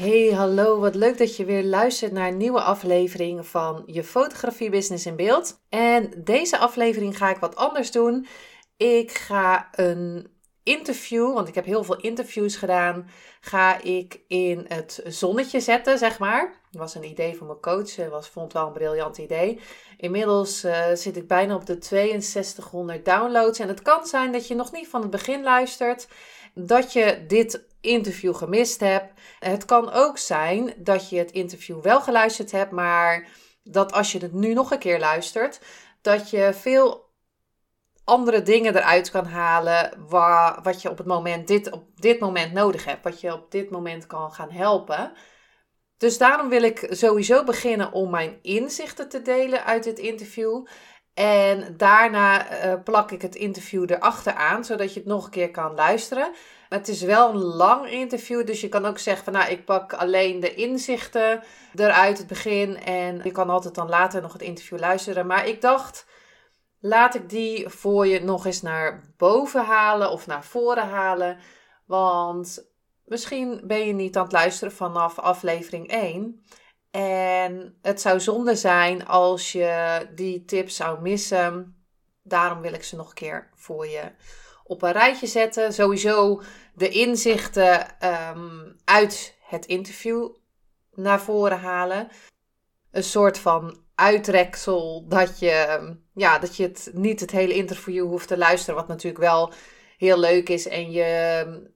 Hey, hallo. Wat leuk dat je weer luistert naar een nieuwe aflevering van je fotografie business in beeld. En deze aflevering ga ik wat anders doen. Ik ga een interview, want ik heb heel veel interviews gedaan, ga ik in het zonnetje zetten, zeg maar. Dat was een idee van mijn coach, was, vond wel een briljant idee. Inmiddels uh, zit ik bijna op de 6200 downloads en het kan zijn dat je nog niet van het begin luistert, dat je dit interview gemist hebt. Het kan ook zijn dat je het interview wel geluisterd hebt, maar dat als je het nu nog een keer luistert, dat je veel andere dingen eruit kan halen waar, wat je op, het moment dit, op dit moment nodig hebt, wat je op dit moment kan gaan helpen. Dus daarom wil ik sowieso beginnen om mijn inzichten te delen uit dit interview. En daarna uh, plak ik het interview erachter aan, zodat je het nog een keer kan luisteren. Het is wel een lang interview, dus je kan ook zeggen van nou, ik pak alleen de inzichten eruit het begin en je kan altijd dan later nog het interview luisteren. Maar ik dacht, laat ik die voor je nog eens naar boven halen of naar voren halen. Want misschien ben je niet aan het luisteren vanaf aflevering 1. En het zou zonde zijn als je die tips zou missen. Daarom wil ik ze nog een keer voor je op een rijtje zetten. Sowieso de inzichten um, uit het interview naar voren halen. Een soort van uitreksel dat je, ja, dat je het, niet het hele interview hoeft te luisteren. Wat natuurlijk wel heel leuk is. En je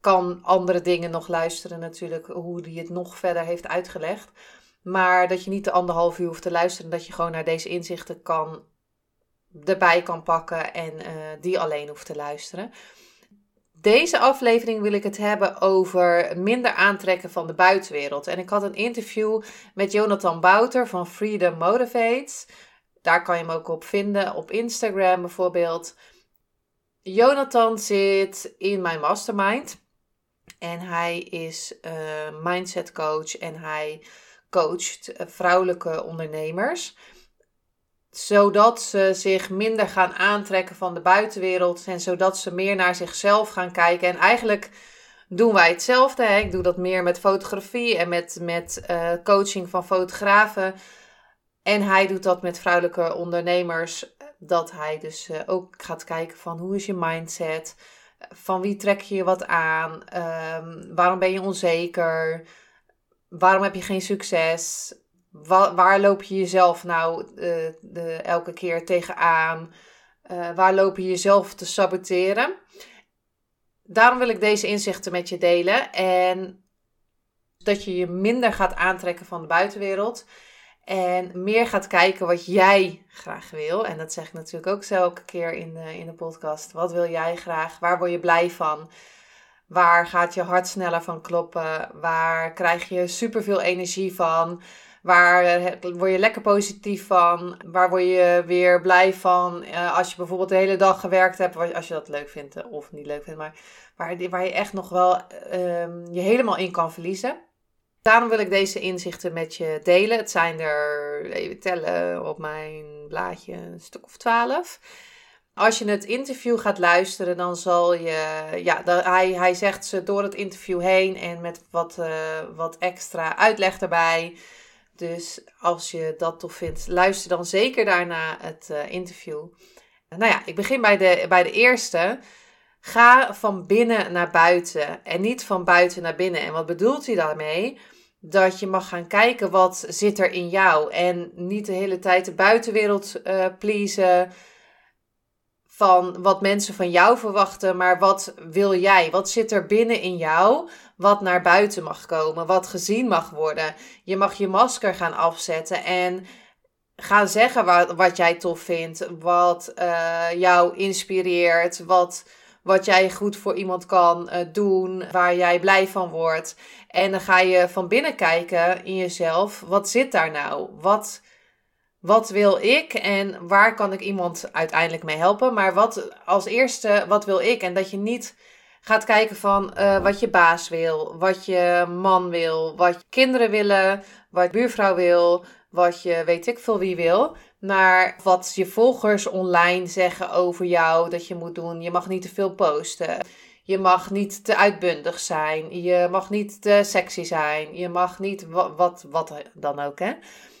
kan andere dingen nog luisteren natuurlijk. Hoe die het nog verder heeft uitgelegd. Maar dat je niet de anderhalf uur hoeft te luisteren. Dat je gewoon naar deze inzichten kan erbij kan pakken en uh, die alleen hoeft te luisteren. Deze aflevering wil ik het hebben over minder aantrekken van de buitenwereld. En ik had een interview met Jonathan Bouter van Freedom Motivates. Daar kan je hem ook op vinden, op Instagram bijvoorbeeld. Jonathan zit in mijn mastermind. En hij is uh, mindset coach en hij coacht vrouwelijke ondernemers zodat ze zich minder gaan aantrekken van de buitenwereld en zodat ze meer naar zichzelf gaan kijken. En eigenlijk doen wij hetzelfde. Hè? Ik doe dat meer met fotografie en met, met uh, coaching van fotografen. En hij doet dat met vrouwelijke ondernemers. Dat hij dus uh, ook gaat kijken van hoe is je mindset? Van wie trek je je wat aan? Um, waarom ben je onzeker? Waarom heb je geen succes? Waar loop je jezelf nou uh, de, elke keer tegenaan? Uh, waar loop je jezelf te saboteren? Daarom wil ik deze inzichten met je delen. En dat je je minder gaat aantrekken van de buitenwereld. En meer gaat kijken wat jij graag wil. En dat zeg ik natuurlijk ook elke keer in de, in de podcast. Wat wil jij graag? Waar word je blij van? Waar gaat je hart sneller van kloppen? Waar krijg je superveel energie van? Waar eh, word je lekker positief van? Waar word je weer blij van? Uh, als je bijvoorbeeld de hele dag gewerkt hebt, als je dat leuk vindt eh, of niet leuk vindt, maar waar, waar je echt nog wel uh, je helemaal in kan verliezen. Daarom wil ik deze inzichten met je delen. Het zijn er, even tellen op mijn blaadje, een stuk of twaalf. Als je het interview gaat luisteren, dan zal je. Ja, hij, hij zegt ze door het interview heen en met wat, wat extra uitleg erbij. Dus als je dat tof vindt, luister dan zeker daarna het uh, interview. Nou ja, ik begin bij de, bij de eerste. Ga van binnen naar buiten en niet van buiten naar binnen. En wat bedoelt hij daarmee? Dat je mag gaan kijken wat zit er in jou. En niet de hele tijd de buitenwereld uh, pleasen van wat mensen van jou verwachten, maar wat wil jij? Wat zit er binnen in jou wat naar buiten mag komen, wat gezien mag worden? Je mag je masker gaan afzetten en gaan zeggen wat, wat jij tof vindt, wat uh, jou inspireert, wat, wat jij goed voor iemand kan uh, doen, waar jij blij van wordt. En dan ga je van binnen kijken in jezelf, wat zit daar nou? Wat, wat wil ik en waar kan ik iemand uiteindelijk mee helpen? Maar wat als eerste, wat wil ik? En dat je niet gaat kijken van uh, wat je baas wil, wat je man wil, wat je kinderen willen, wat je buurvrouw wil, wat je weet ik veel wie wil. Maar wat je volgers online zeggen over jou dat je moet doen. Je mag niet te veel posten. Je mag niet te uitbundig zijn. Je mag niet te sexy zijn. Je mag niet wat, wat, wat dan ook, hè.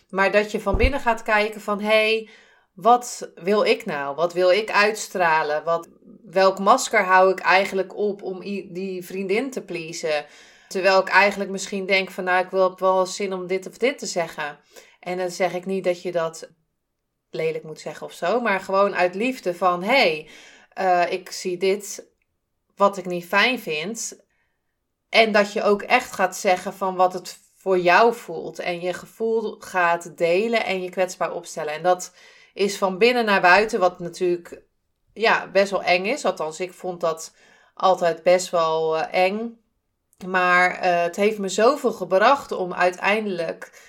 Maar dat je van binnen gaat kijken van... hey, wat wil ik nou? Wat wil ik uitstralen? Wat, welk masker hou ik eigenlijk op om die vriendin te pleasen? Terwijl ik eigenlijk misschien denk van... nou, ik wil wel zin om dit of dit te zeggen. En dan zeg ik niet dat je dat lelijk moet zeggen of zo. Maar gewoon uit liefde van... hey, uh, ik zie dit wat ik niet fijn vind. En dat je ook echt gaat zeggen van wat het voor jou voelt. En je gevoel gaat delen en je kwetsbaar opstellen. En dat is van binnen naar buiten, wat natuurlijk ja, best wel eng is. Althans, ik vond dat altijd best wel uh, eng. Maar uh, het heeft me zoveel gebracht om uiteindelijk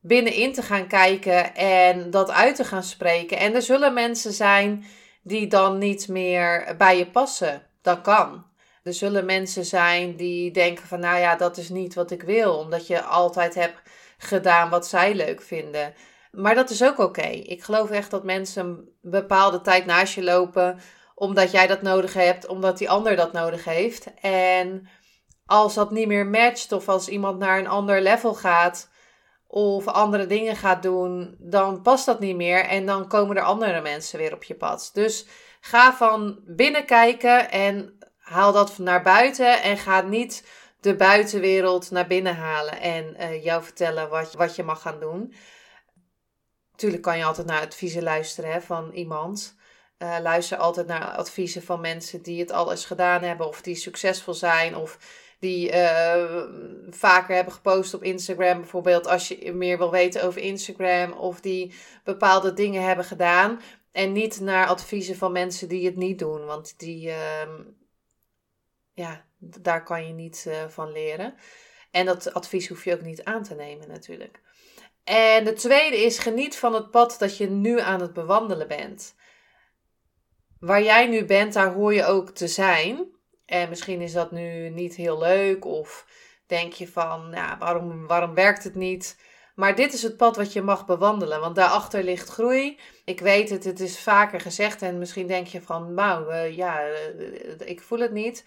binnenin te gaan kijken en dat uit te gaan spreken. En er zullen mensen zijn die dan niet meer bij je passen. Dat kan. Er zullen mensen zijn die denken van nou ja, dat is niet wat ik wil, omdat je altijd hebt gedaan wat zij leuk vinden. Maar dat is ook oké. Ik geloof echt dat mensen een bepaalde tijd naast je lopen omdat jij dat nodig hebt, omdat die ander dat nodig heeft. En als dat niet meer matcht of als iemand naar een ander level gaat, of andere dingen gaat doen, dan past dat niet meer en dan komen er andere mensen weer op je pad. Dus ga van binnen kijken en haal dat naar buiten en ga niet de buitenwereld naar binnen halen en uh, jou vertellen wat, wat je mag gaan doen. Tuurlijk kan je altijd naar adviezen luisteren hè, van iemand. Uh, luister altijd naar adviezen van mensen die het al eens gedaan hebben of die succesvol zijn of die uh, vaker hebben gepost op Instagram. Bijvoorbeeld als je meer wil weten over Instagram. Of die bepaalde dingen hebben gedaan. En niet naar adviezen van mensen die het niet doen. Want die, uh, ja, daar kan je niet uh, van leren. En dat advies hoef je ook niet aan te nemen natuurlijk. En de tweede is geniet van het pad dat je nu aan het bewandelen bent. Waar jij nu bent, daar hoor je ook te zijn. En misschien is dat nu niet heel leuk of denk je van, ja, waarom, waarom werkt het niet? Maar dit is het pad wat je mag bewandelen, want daarachter ligt groei. Ik weet het, het is vaker gezegd en misschien denk je van, nou, uh, ja, uh, ik voel het niet.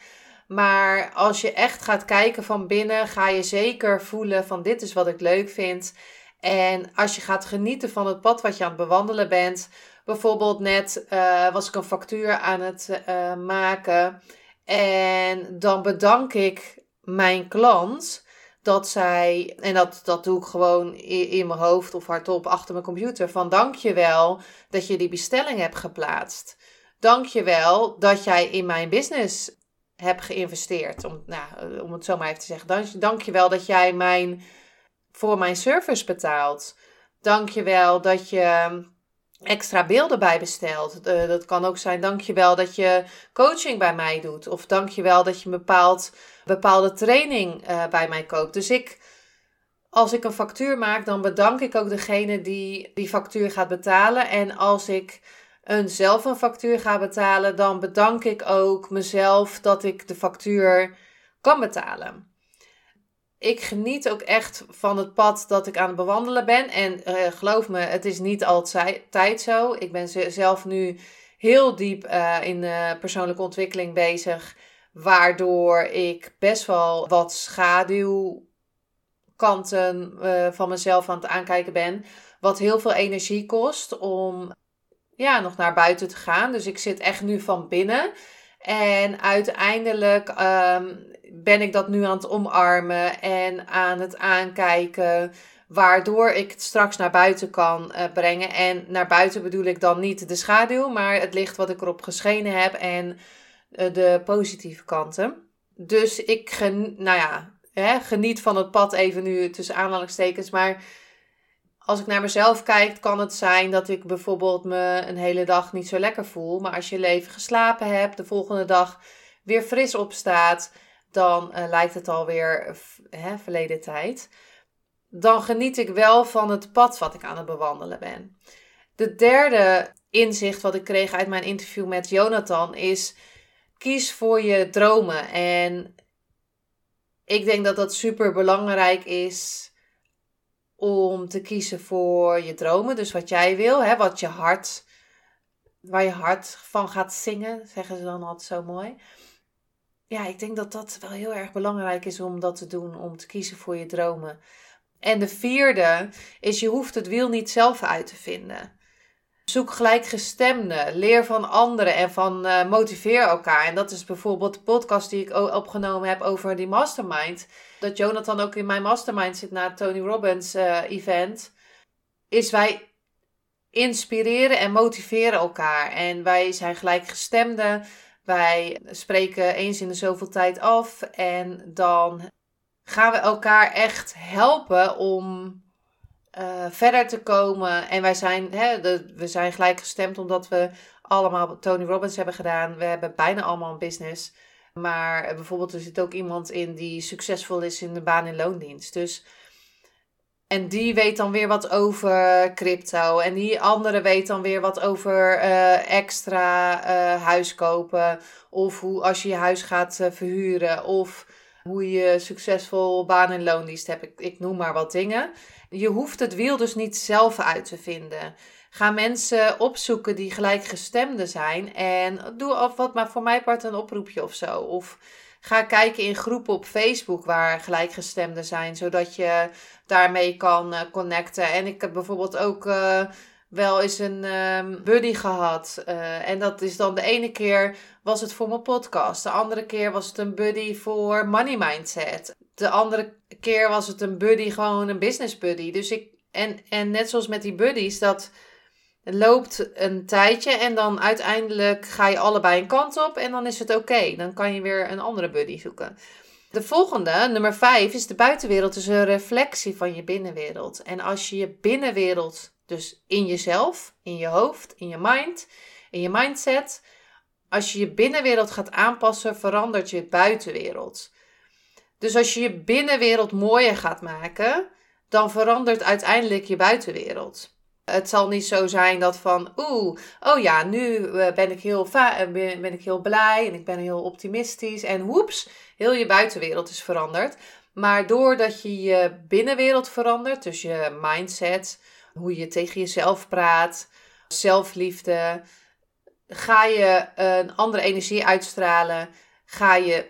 Maar als je echt gaat kijken van binnen, ga je zeker voelen van dit is wat ik leuk vind. En als je gaat genieten van het pad wat je aan het bewandelen bent. Bijvoorbeeld net uh, was ik een factuur aan het maken. En dan bedank ik mijn klant dat zij, en dat, dat doe ik gewoon in, mijn hoofd of hardop achter mijn computer, van dank je wel dat je die bestelling hebt geplaatst. Dank je wel dat jij in mijn business hebt geïnvesteerd. Om, nou, om het zo maar even te zeggen. Dank je wel dat jij mijn, voor mijn service betaalt. Dank je wel dat je extra beelden bij bestelt. Uh, dat kan ook zijn, dankjewel dat je coaching bij mij doet. Of dankjewel dat je een bepaald, bepaalde training uh, bij mij koopt. Dus ik, als ik een factuur maak, dan bedank ik ook degene die die factuur gaat betalen. En als ik een, zelf een factuur ga betalen, dan bedank ik ook mezelf dat ik de factuur kan betalen ik geniet ook echt van het pad dat ik aan het bewandelen ben. En uh, geloof me, het is niet altijd zo. Ik ben zelf nu heel diep uh, in uh, persoonlijke ontwikkeling bezig. Waardoor ik best wel wat schaduwkanten van mezelf aan het aankijken ben. Wat heel veel energie kost om ja, nog naar buiten te gaan. Dus ik zit echt nu van binnen. En uiteindelijk um, ben ik dat nu aan het omarmen en aan het aankijken. Waardoor ik het straks naar buiten kan uh, brengen. En naar buiten bedoel ik dan niet de schaduw, maar het licht wat ik erop geschenen heb en uh, de positieve kanten. Dus ik gen, nou ja, hè, geniet van het pad even nu tussen aanhalingstekens. Maar als ik naar mezelf kijk, kan het zijn dat ik bijvoorbeeld me een hele dag niet zo lekker voel. Maar als je leven geslapen hebt, de volgende dag weer fris opstaat, dan uh, lijkt het alweer hè, verleden tijd. Dan geniet ik wel van het pad wat ik aan het bewandelen ben. De derde inzicht wat ik kreeg uit mijn interview met Jonathan is: kies voor je dromen. En ik denk dat dat super belangrijk is om te kiezen voor je dromen. Dus wat jij wil, hè, wat je hart, waar je hart van gaat zingen, zeggen ze dan altijd zo mooi. Ja, ik denk dat dat wel heel erg belangrijk is om dat te doen, om te kiezen voor je dromen. En de vierde is, je hoeft het wiel niet zelf uit te vinden. Zoek gelijkgestemden, leer van anderen en van uh, motiveer elkaar. En dat is bijvoorbeeld de podcast die ik opgenomen heb over die mastermind. Dat Jonathan ook in mijn mastermind zit na het Tony Robbins uh, event. Is wij inspireren en motiveren elkaar. En wij zijn gelijkgestemden. Wij spreken eens in de zoveel tijd af. En dan gaan we elkaar echt helpen om uh, verder te komen. En wij zijn, hè, we zijn gelijk gestemd omdat we allemaal Tony Robbins hebben gedaan. We hebben bijna allemaal een business. Maar bijvoorbeeld er zit ook iemand in die succesvol is in de baan- en loondienst. Dus, en die weet dan weer wat over crypto. En die andere weet dan weer wat over uh, extra uh, huis kopen. Of hoe als je je huis gaat verhuren. Of hoe je succesvol baan- en loondienst hebt. Ik, ik noem maar wat dingen. Je hoeft het wiel dus niet zelf uit te vinden. Ga mensen opzoeken die gelijkgestemden zijn. En doe of wat maar voor mij part een oproepje of zo. Of ga kijken in groepen op Facebook waar gelijkgestemden zijn. Zodat je daarmee kan uh, connecten. En ik heb bijvoorbeeld ook uh, wel eens een um, buddy gehad. Uh, en dat is dan de ene keer was het voor mijn podcast. De andere keer was het een buddy voor money mindset. De andere keer was het een buddy, gewoon een business buddy. Dus ik, en, en net zoals met die buddies, dat loopt een tijdje en dan uiteindelijk ga je allebei een kant op en dan is het oké. Dan kan je weer een andere buddy zoeken. De volgende, nummer 5, is de buitenwereld. Dus een reflectie van je binnenwereld. En als je je binnenwereld, dus in jezelf, in je hoofd, in je mind, in je mindset, als je je binnenwereld gaat aanpassen, verandert je buitenwereld. Dus als je je binnenwereld mooier gaat maken, dan verandert uiteindelijk je buitenwereld. Het zal niet zo zijn dat van, oeh, oh ja, nu eh, ben ik, heel eh, ben ik heel blij en ik ben heel optimistisch en woeps, heel je buitenwereld is veranderd. Maar doordat je je binnenwereld verandert, dus je mindset, hoe je tegen jezelf praat, zelfliefde, ga je een andere energie uitstralen, ga je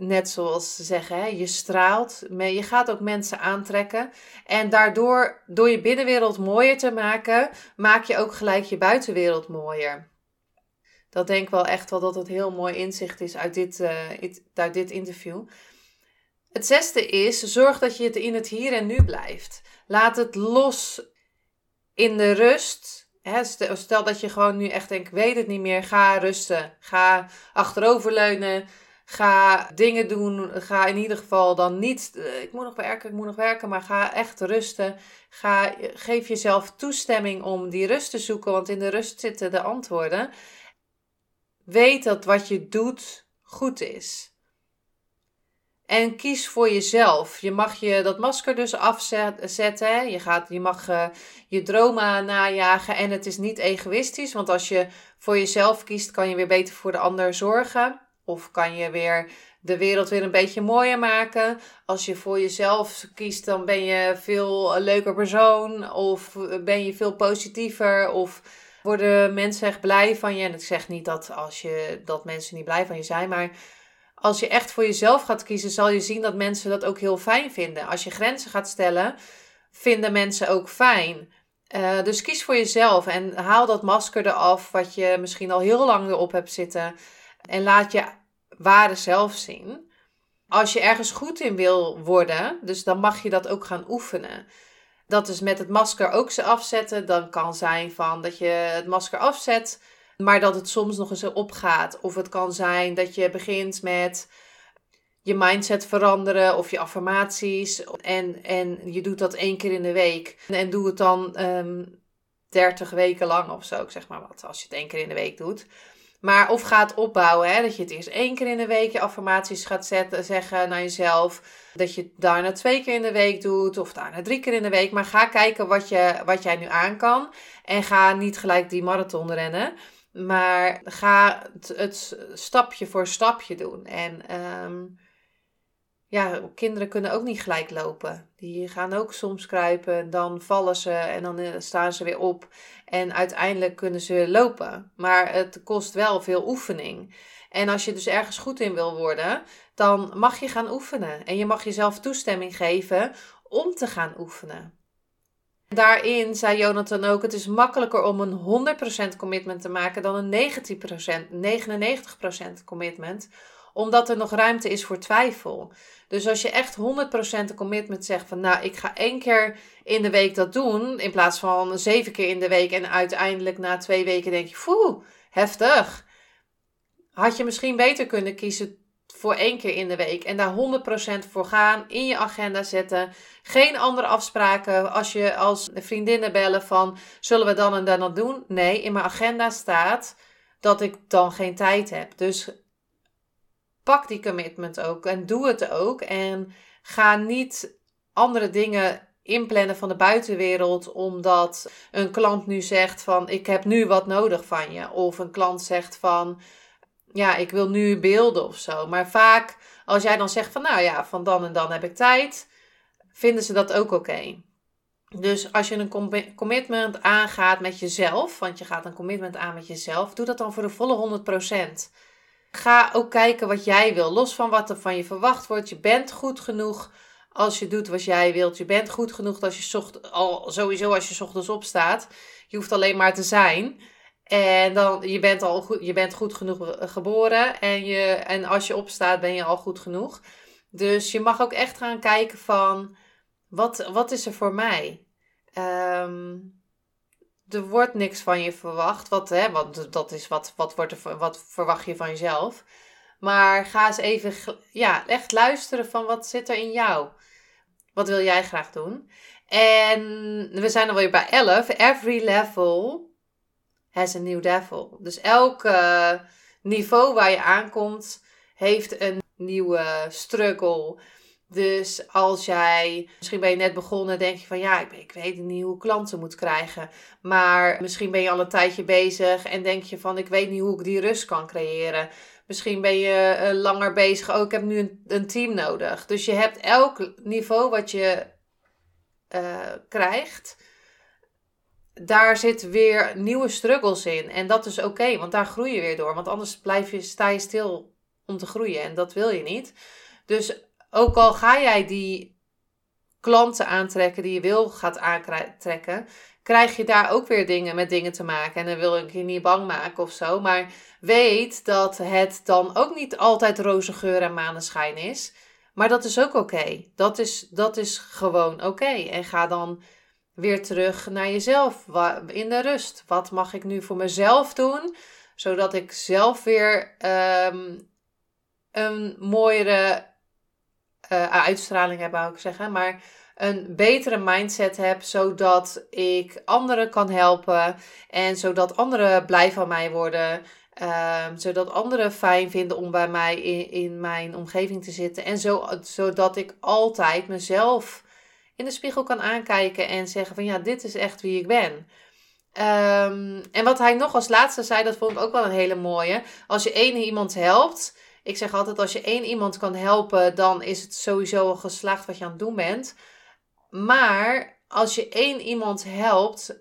net zoals ze zeggen, hè, je straalt. Je gaat ook mensen aantrekken. En daardoor, door je binnenwereld mooier te maken, maak je ook gelijk je buitenwereld mooier. Dat denk ik wel echt wel dat het heel mooi inzicht is uit dit, uh, uit dit interview. Het zesde is, zorg dat je het in het hier en nu blijft. Laat het los in de rust. stel, dat je gewoon nu echt denkt, weet het niet meer, ga rusten. Ga achteroverleunen. Ga dingen doen. Ga in ieder geval dan niet. Uh, ik moet nog werken, ik moet nog werken. Maar ga echt rusten. Ga, geef jezelf toestemming om die rust te zoeken. Want in de rust zitten de antwoorden. Weet dat wat je doet goed is. En kies voor jezelf. Je mag je dat masker dus afzetten. Je, gaat, je mag uh, je dromen najagen. En het is niet egoïstisch. Want als je voor jezelf kiest, kan je weer beter voor de ander zorgen. Of kan je weer de wereld weer een beetje mooier maken. Als je voor jezelf kiest, dan ben je veel een leuker persoon. Of ben je veel positiever. Of worden mensen echt blij van je. En ik zeg niet dat, als je, dat mensen niet blij van je zijn. Maar als je echt voor jezelf gaat kiezen, zal je zien dat mensen dat ook heel fijn vinden. Als je grenzen gaat stellen, vinden mensen ook fijn. Uh, dus kies voor jezelf en haal dat masker eraf, wat je misschien al heel lang erop hebt zitten. En laat je ware zelf zien. Als je ergens goed in wil worden, dus dan mag je dat ook gaan oefenen. Dat is met het masker ook ze afzetten. Dan kan zijn van dat je het masker afzet, maar dat het soms nog eens opgaat. Of het kan zijn dat je begint met je mindset veranderen of je affirmaties. En, en je doet dat één keer in de week. En doe het dan um, ehm, 30 weken lang of zo, ik zeg maar wat, als je het één keer in de week doet. Maar of gaat opbouwen, hè? dat je het eerst één keer in de week je affirmaties gaat zetten, zeggen naar jezelf. Dat je het daarna twee keer in de week doet of daarna drie keer in de week. Maar ga kijken wat, je, wat jij nu aan kan. En ga niet gelijk die marathon rennen. Maar ga het, stapje voor stapje doen. En ehm, ja, kinderen kunnen ook niet gelijk lopen. Die gaan ook soms kruipen, dan vallen ze en dan eh, staan ze weer op. En uiteindelijk kunnen ze lopen. Maar het kost wel veel oefening. En als je dus ergens goed in wil worden, dan mag je gaan oefenen. En je mag jezelf toestemming geven om te gaan oefenen. Daarin zei Jonathan ook: het is makkelijker om een 100% commitment te maken dan een 90%, 99% commitment, omdat er nog ruimte is voor twijfel. Dus als je echt 100% commitment zegt van nou, ik ga één keer in de week dat doen, in plaats van zeven keer in de week en uiteindelijk na twee weken denk je, foe, heftig. Had je misschien beter kunnen kiezen voor één keer in de week en daar 100% voor gaan, in je agenda zetten. Geen andere afspraken als je als vriendinnen bellen van zullen we dan en dan dat doen? Nee, in mijn agenda staat dat ik dan geen tijd heb. Dus pak die commitment ook en doe het ook. En ga niet andere dingen inplannen van de buitenwereld omdat een klant nu zegt van ik heb nu wat nodig van je. Of een klant zegt van ja, ik wil nu beelden of zo. Maar vaak als jij dan zegt van nou ja, van dan en dan heb ik tijd, vinden ze dat ook oké. Dus als je een commitment aangaat met jezelf, want je gaat een commitment aan met jezelf, doe dat dan voor de volle 100%. Ga ook kijken wat jij wil, los van wat er van je verwacht wordt. Je bent goed genoeg als je doet wat jij wilt. Je bent goed genoeg als je zocht, al sowieso als je ochtends opstaat. Je hoeft alleen maar te zijn. En dan, je bent al goed, je bent goed genoeg geboren. En, je, en als je opstaat, ben je al goed genoeg. Dus je mag ook echt gaan kijken van, wat, wat is er voor mij? Um, er wordt niks van je verwacht. Wat, hè, want dat is wat, wat, wordt er, wat verwacht je van jezelf. Maar ga eens even ja, echt luisteren van wat zit er in jou. Wat wil jij graag doen? En we zijn alweer bij 11. Every level has a new devil. Dus elk niveau waar je aankomt heeft een nieuwe struggle. Dus als jij, misschien ben je net begonnen, denk je van ja, ik, ik weet niet hoe ik klanten moet krijgen. Maar misschien ben je al een tijdje bezig en denk je van ik weet niet hoe ik die rust kan creëren. Misschien ben je uh, langer bezig, oh ik heb nu een, een, team nodig. Dus je hebt elk niveau wat je uh, krijgt, daar zit weer nieuwe struggles in. En dat is oké, want daar groei je weer door. Want anders blijf je, sta je stil om te groeien en dat wil je niet. Dus ook al ga jij die klanten aantrekken die je wil gaat aantrekken, krijg je daar ook weer dingen met dingen te maken. En dan wil ik je niet bang maken of zo. Maar weet dat het dan ook niet altijd roze geur en maneschijn is. Maar dat is ook oké. Dat, is, dat is gewoon oké. En ga dan weer terug naar jezelf in de rust. Wat mag ik nu voor mezelf doen? Zodat ik zelf weer um, een mooiere uh, uitstraling heb, wou ik zeggen. Maar een betere mindset heb, zodat ik anderen kan helpen. En zodat anderen blij van mij worden. Ehm, zodat anderen fijn vinden om bij mij in, in mijn omgeving te zitten. En zo, zodat ik altijd mezelf in de spiegel kan aankijken en zeggen van ja, dit is echt wie ik ben. Ehm, en wat hij nog als laatste zei, dat vond ik ook wel een hele mooie. Als je één iemand helpt, ik zeg altijd, als je één iemand kan helpen, dan is het sowieso al geslaagd wat je aan het doen bent. Maar als je één iemand helpt,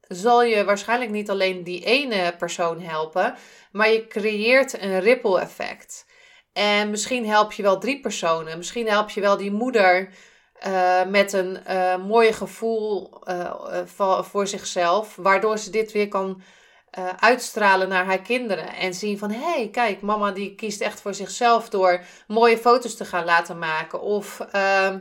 zal je waarschijnlijk niet alleen die ene persoon helpen, maar je creëert een ripple effect. En misschien help je wel drie personen. Misschien help je wel die moeder uh, met een uh, mooie gevoel uh, voor zichzelf, waardoor ze dit weer kan uh, uitstralen naar haar kinderen. En zien van, hé, hey, kijk, mama die kiest echt voor zichzelf door mooie foto's te gaan laten maken. Of uh,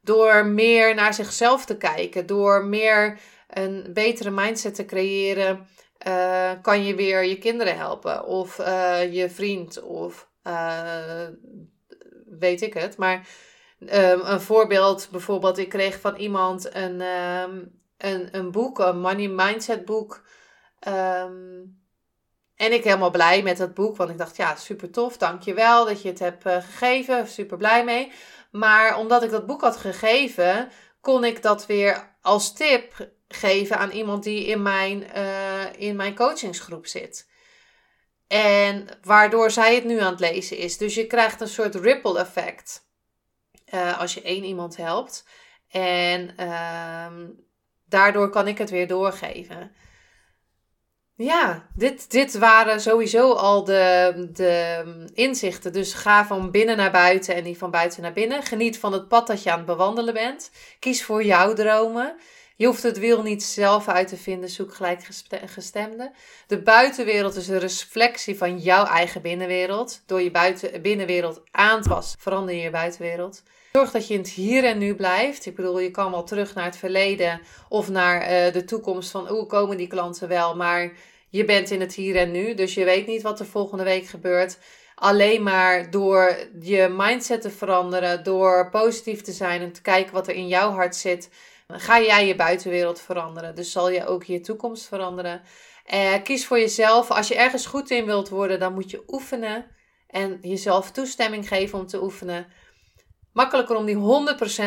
door meer naar zichzelf te kijken. Door meer een betere mindset te creëren. Uh, kan je weer je kinderen helpen. Of uh, je vriend. Of weet ik het. Maar ehm, een voorbeeld bijvoorbeeld, ik kreeg van iemand een, ehm, een, een boek, een money mindset boek. Um, en ik helemaal blij met dat boek, want ik dacht, ja, super tof, dankjewel dat je het hebt uh, gegeven, super blij mee. Maar omdat ik dat boek had gegeven, kon ik dat weer als tip geven aan iemand die in mijn, uh, in mijn coachingsgroep zit. En waardoor zij het nu aan het lezen is. Dus je krijgt een soort ripple effect uh, als je één iemand helpt. En uh, daardoor kan ik het weer doorgeven. Ja, dit, dit waren sowieso al de, de inzichten. Dus ga van binnen naar buiten en niet van buiten naar binnen. Geniet van het pad dat je aan het bewandelen bent. Kies voor jouw dromen. Je hoeft het wiel niet zelf uit te vinden, zoek gelijkgestemde. De buitenwereld is een reflectie van jouw eigen binnenwereld. Door je buiten, binnenwereld aan te passen, verander je je buitenwereld. Zorg dat je in het hier en nu blijft. Ik bedoel, je kan wel terug naar het verleden of naar uh, de toekomst van hoe komen die klanten wel, maar je bent in het hier en nu, dus je weet niet wat er volgende week gebeurt. Alleen maar door je mindset te veranderen, door positief te zijn en te kijken wat er in jouw hart zit, ga jij je buitenwereld veranderen. Dus zal je ook je toekomst veranderen. Eh, kies voor jezelf. Als je ergens goed in wilt worden, dan moet je oefenen en jezelf toestemming geven om te oefenen. Makkelijker om die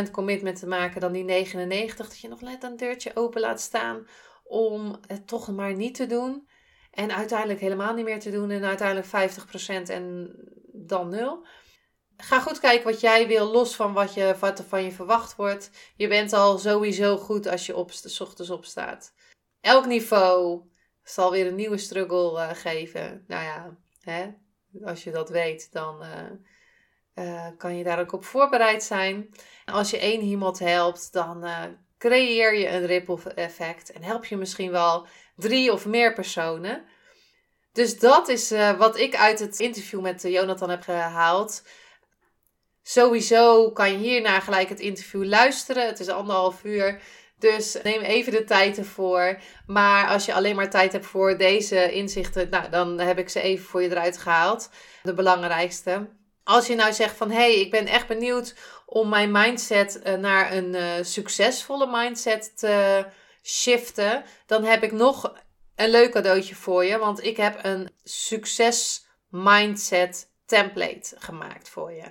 100% commitment te maken dan die 99. Dat je nog net een deurtje open laat staan om het toch maar niet te doen. En uiteindelijk helemaal niet meer te doen. En uiteindelijk 50% en dan nul. Ga goed kijken wat jij wil, los van wat, je, er van je verwacht wordt. Je bent al sowieso goed als je op, s ochtends opstaat. Elk niveau zal weer een nieuwe struggle uh, geven. Nou ja, hè? als je dat weet, dan uh, uh, kan je daar ook op voorbereid zijn. Als je één iemand helpt, dan creëer je een ripple effect en help je misschien wel drie of meer personen. Dus dat is uh, wat ik uit het interview met Jonathan heb gehaald. Sowieso kan je hierna gelijk het interview luisteren. Het is anderhalf uur. Dus neem even de tijd ervoor. Maar als je alleen maar tijd hebt voor deze inzichten, nou, dan heb ik ze even voor je eruit gehaald. De belangrijkste. Als je nou zegt van hé, hey, ik ben echt benieuwd om mijn mindset uh, naar een uh, succesvolle mindset te shiften, dan heb ik nog een leuk cadeautje voor je. Want ik heb een succes mindset template gemaakt voor je.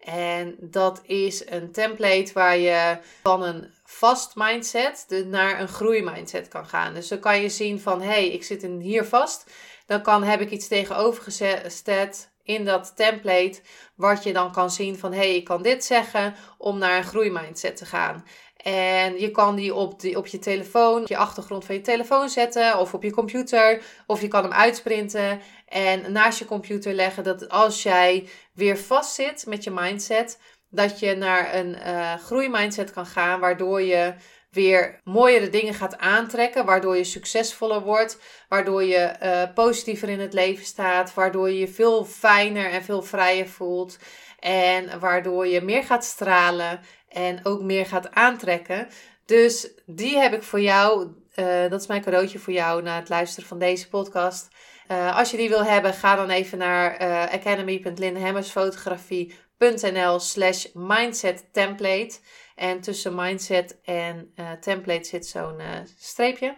En dat is een template waar je van een vast mindset naar een groeimindset kan gaan. Dus dan kan je zien van hé, hey, ik zit hier vast. Dan kan, heb ik iets tegenovergezet in dat template, wat je dan kan zien van hé, hey, ik kan dit zeggen om naar een groeimindset te gaan. En je kan die op, die op je telefoon, op je achtergrond van je telefoon zetten of op je computer. Of je kan hem uitsprinten en naast je computer leggen. Dat als jij weer vastzit met je mindset, dat je naar een uh, groeimindset kan gaan. Waardoor je weer mooiere dingen gaat aantrekken. Waardoor je succesvoller wordt. Waardoor je uh, positiever in het leven staat. Waardoor je je veel fijner en veel vrijer voelt. En waardoor je meer gaat stralen en ook meer gaat aantrekken. Dus die heb ik voor jou. Uh, dat is mijn cadeautje voor jou na het luisteren van deze podcast. Uh, als je die wil hebben, ga dan even naar uh, eh, academy.linhemmersfotografie.nl slash mindset template. En tussen mindset en template zit zo'n streepje.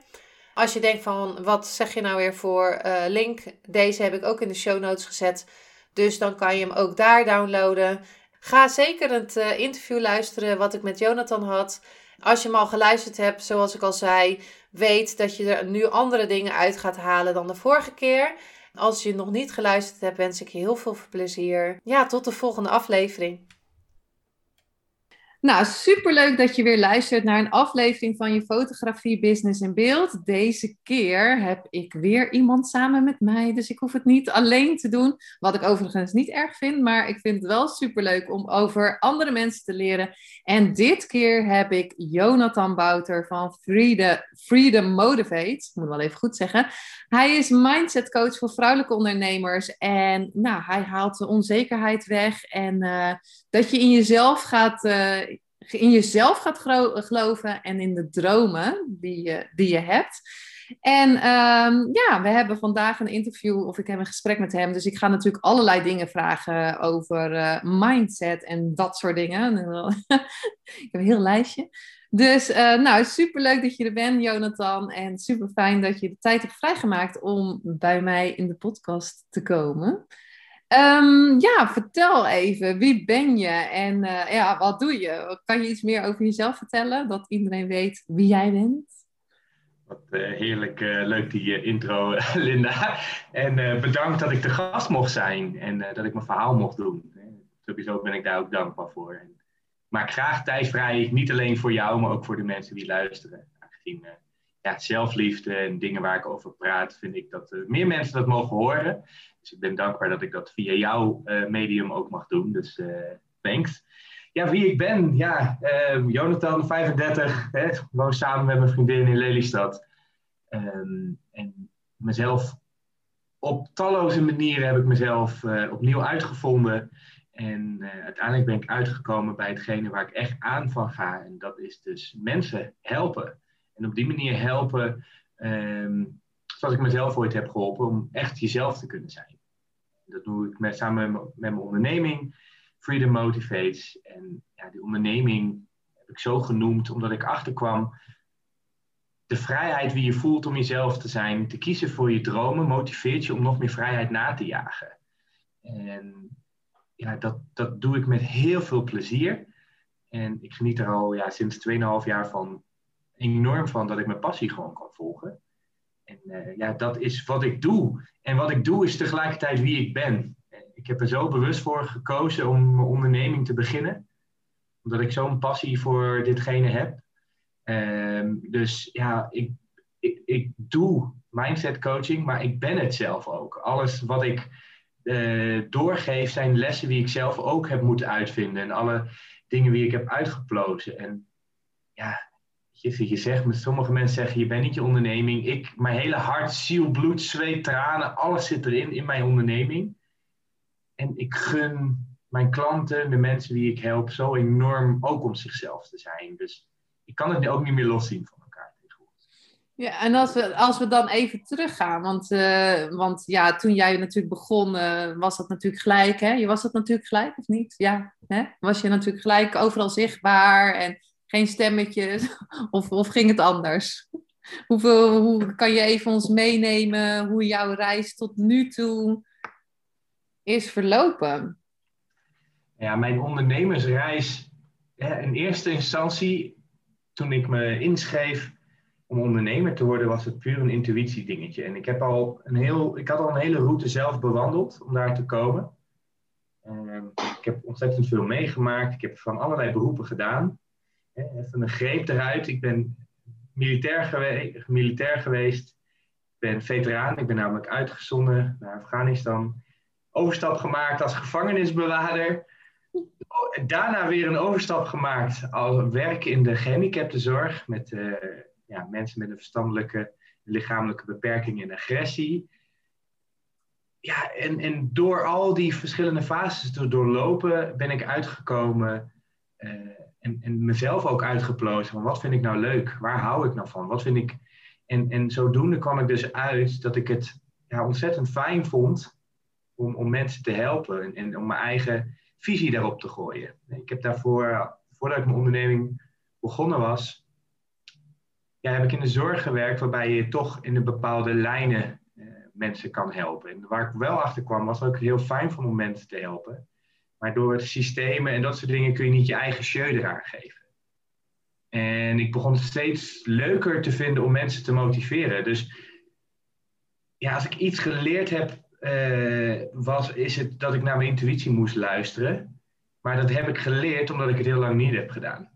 Als je denkt van, wat zeg je nou weer voor link? Deze heb ik ook in de show notes gezet. Dus dan kan je hem ook daar downloaden. Ga zeker het interview luisteren wat ik met Jonathan had. Als je hem al geluisterd hebt, zoals ik al zei, weet dat je er nu andere dingen uit gaat halen dan de vorige keer. Als je nog niet geluisterd hebt, wens ik je heel veel plezier. Ja, tot de volgende aflevering. Nou, superleuk dat je weer luistert naar een aflevering van je fotografie Business in Beeld. Deze keer heb ik weer iemand samen met mij, dus ik hoef het niet alleen te doen. Wat ik overigens niet erg vind, maar ik vind het wel superleuk om over andere mensen te leren. En dit keer heb ik Jonathan Bouter van Freedom, Freedom Motivate. Ik moet wel even goed zeggen. Hij is mindset coach voor vrouwelijke ondernemers. En nou, hij haalt de onzekerheid weg en uh, dat je in jezelf gaat. Uh, in jezelf gaat geloven en in de dromen die je, die je hebt. En ehm, ja, we hebben vandaag een interview of ik heb een gesprek met hem. Dus ik ga natuurlijk allerlei dingen vragen over uh, mindset en dat soort dingen. ik heb een heel lijstje. Dus uh, nou, superleuk dat je er bent, Jonathan. En super fijn dat je de tijd hebt vrijgemaakt om bij mij in de podcast te komen. Um, ja, vertel even, wie ben je en uh, ja, wat doe je? Kan je iets meer over jezelf vertellen, dat iedereen weet wie jij bent? Wat uh, heerlijk, uh, leuk die intro, Linda. En bedankt dat ik de gast mocht zijn en dat ik mijn verhaal mocht doen. Sowieso ben ik daar ook dankbaar voor. En maak graag tijd vrij, niet alleen voor jou, maar ook voor de mensen die luisteren. Aangezien ja, zelfliefde en dingen waar ik over praat, vind ik dat meer mensen dat mogen horen. Dus ik ben dankbaar dat ik dat via jouw uh, medium ook mag doen. Dus uh, thanks. Ja, wie ik ben? Ja, uh, Jonathan, 35. Hè, woon samen met mijn vriendin in Lelystad. Um, en mezelf op talloze manieren heb ik mezelf opnieuw uitgevonden. En uiteindelijk ben ik uitgekomen bij hetgene waar ik echt aan van ga. En dat is dus mensen helpen. En op die manier helpen um, zoals ik mezelf ooit heb geholpen, om echt jezelf te kunnen zijn. Dat doe ik met, samen met, mijn onderneming, Freedom Motivates. En ja, die onderneming heb ik zo genoemd omdat ik achterkwam. De vrijheid wie je voelt om jezelf te zijn, te kiezen voor je dromen, motiveert je om nog meer vrijheid na te jagen. En ja, dat, dat doe ik met heel veel plezier. En ik geniet er al ja, sinds 2,5 jaar van enorm van dat ik mijn passie gewoon kan volgen. En uh, ja, dat is wat ik doe. En wat ik doe is tegelijkertijd wie ik ben. Ik heb er zo bewust voor gekozen om mijn onderneming te beginnen. Omdat ik zo'n passie voor ditgene heb. Um, dus ja, ik, ik, ik doe mindset coaching, maar ik ben het zelf ook. Alles wat ik uh, doorgeef zijn lessen die ik zelf ook heb moeten uitvinden. En alle dingen die ik heb uitgeplozen. En ja, je, zegt, sommige mensen zeggen, je bent niet je onderneming. Ik, mijn hele hart, ziel, bloed, zweet, tranen, alles zit erin in mijn onderneming. En ik gun mijn klanten, de mensen die ik help, zo enorm ook om zichzelf te zijn. Dus ik kan het ook niet meer loszien van elkaar. Ja, en als we, als we dan even teruggaan, want, uh, want ja, toen jij natuurlijk begon, uh, was dat natuurlijk gelijk, hè? Je was dat natuurlijk gelijk, of niet? Ja, hè? was je natuurlijk gelijk overal zichtbaar en geen stemmetjes? Of, of ging het anders? Hoeveel, hoe kan je even ons meenemen hoe jouw reis tot nu toe is verlopen? Ja, mijn ondernemersreis, in eerste instantie, toen ik me inschreef om ondernemer te worden, was het puur een intuïtiedingetje. En ik, heb al een heel, ik had al een hele route zelf bewandeld om daar te komen. Ehm, ik heb ontzettend veel meegemaakt. Ik heb van allerlei beroepen gedaan. Even een greep eruit. Ik ben militair, militair geweest. Ik ben veteraan. Ik ben namelijk uitgezonden naar Afghanistan. Overstap gemaakt als gevangenisbewaarder. Daarna weer een overstap gemaakt als werk in de gehandicaptenzorg. Met uh, ja, mensen met een verstandelijke lichamelijke beperking en agressie. Ja, en, en door al die verschillende fases te doorlopen ben ik uitgekomen uh, en, en mezelf ook uitgeplozen van wat vind ik nou leuk? Waar hou ik nou van? Wat vind ik... En, en zodoende kwam ik dus uit dat ik het ja, ontzettend fijn vond om, om mensen te helpen en, en om mijn eigen visie daarop te gooien. Ik heb daarvoor, voordat ik mijn onderneming begonnen was, ja, heb ik in de zorg gewerkt waarbij je toch in een bepaalde lijnen eh, mensen kan helpen. En waar ik wel achter kwam, was ook heel fijn vond om mensen te helpen. Maar door het systemen en dat soort dingen kun je niet je eigen show eraan geven. En ik begon het steeds leuker te vinden om mensen te motiveren. Dus ja, als ik iets geleerd heb, uh, was, is het dat ik naar mijn intuïtie moest luisteren. Maar dat heb ik geleerd omdat ik het heel lang niet heb gedaan.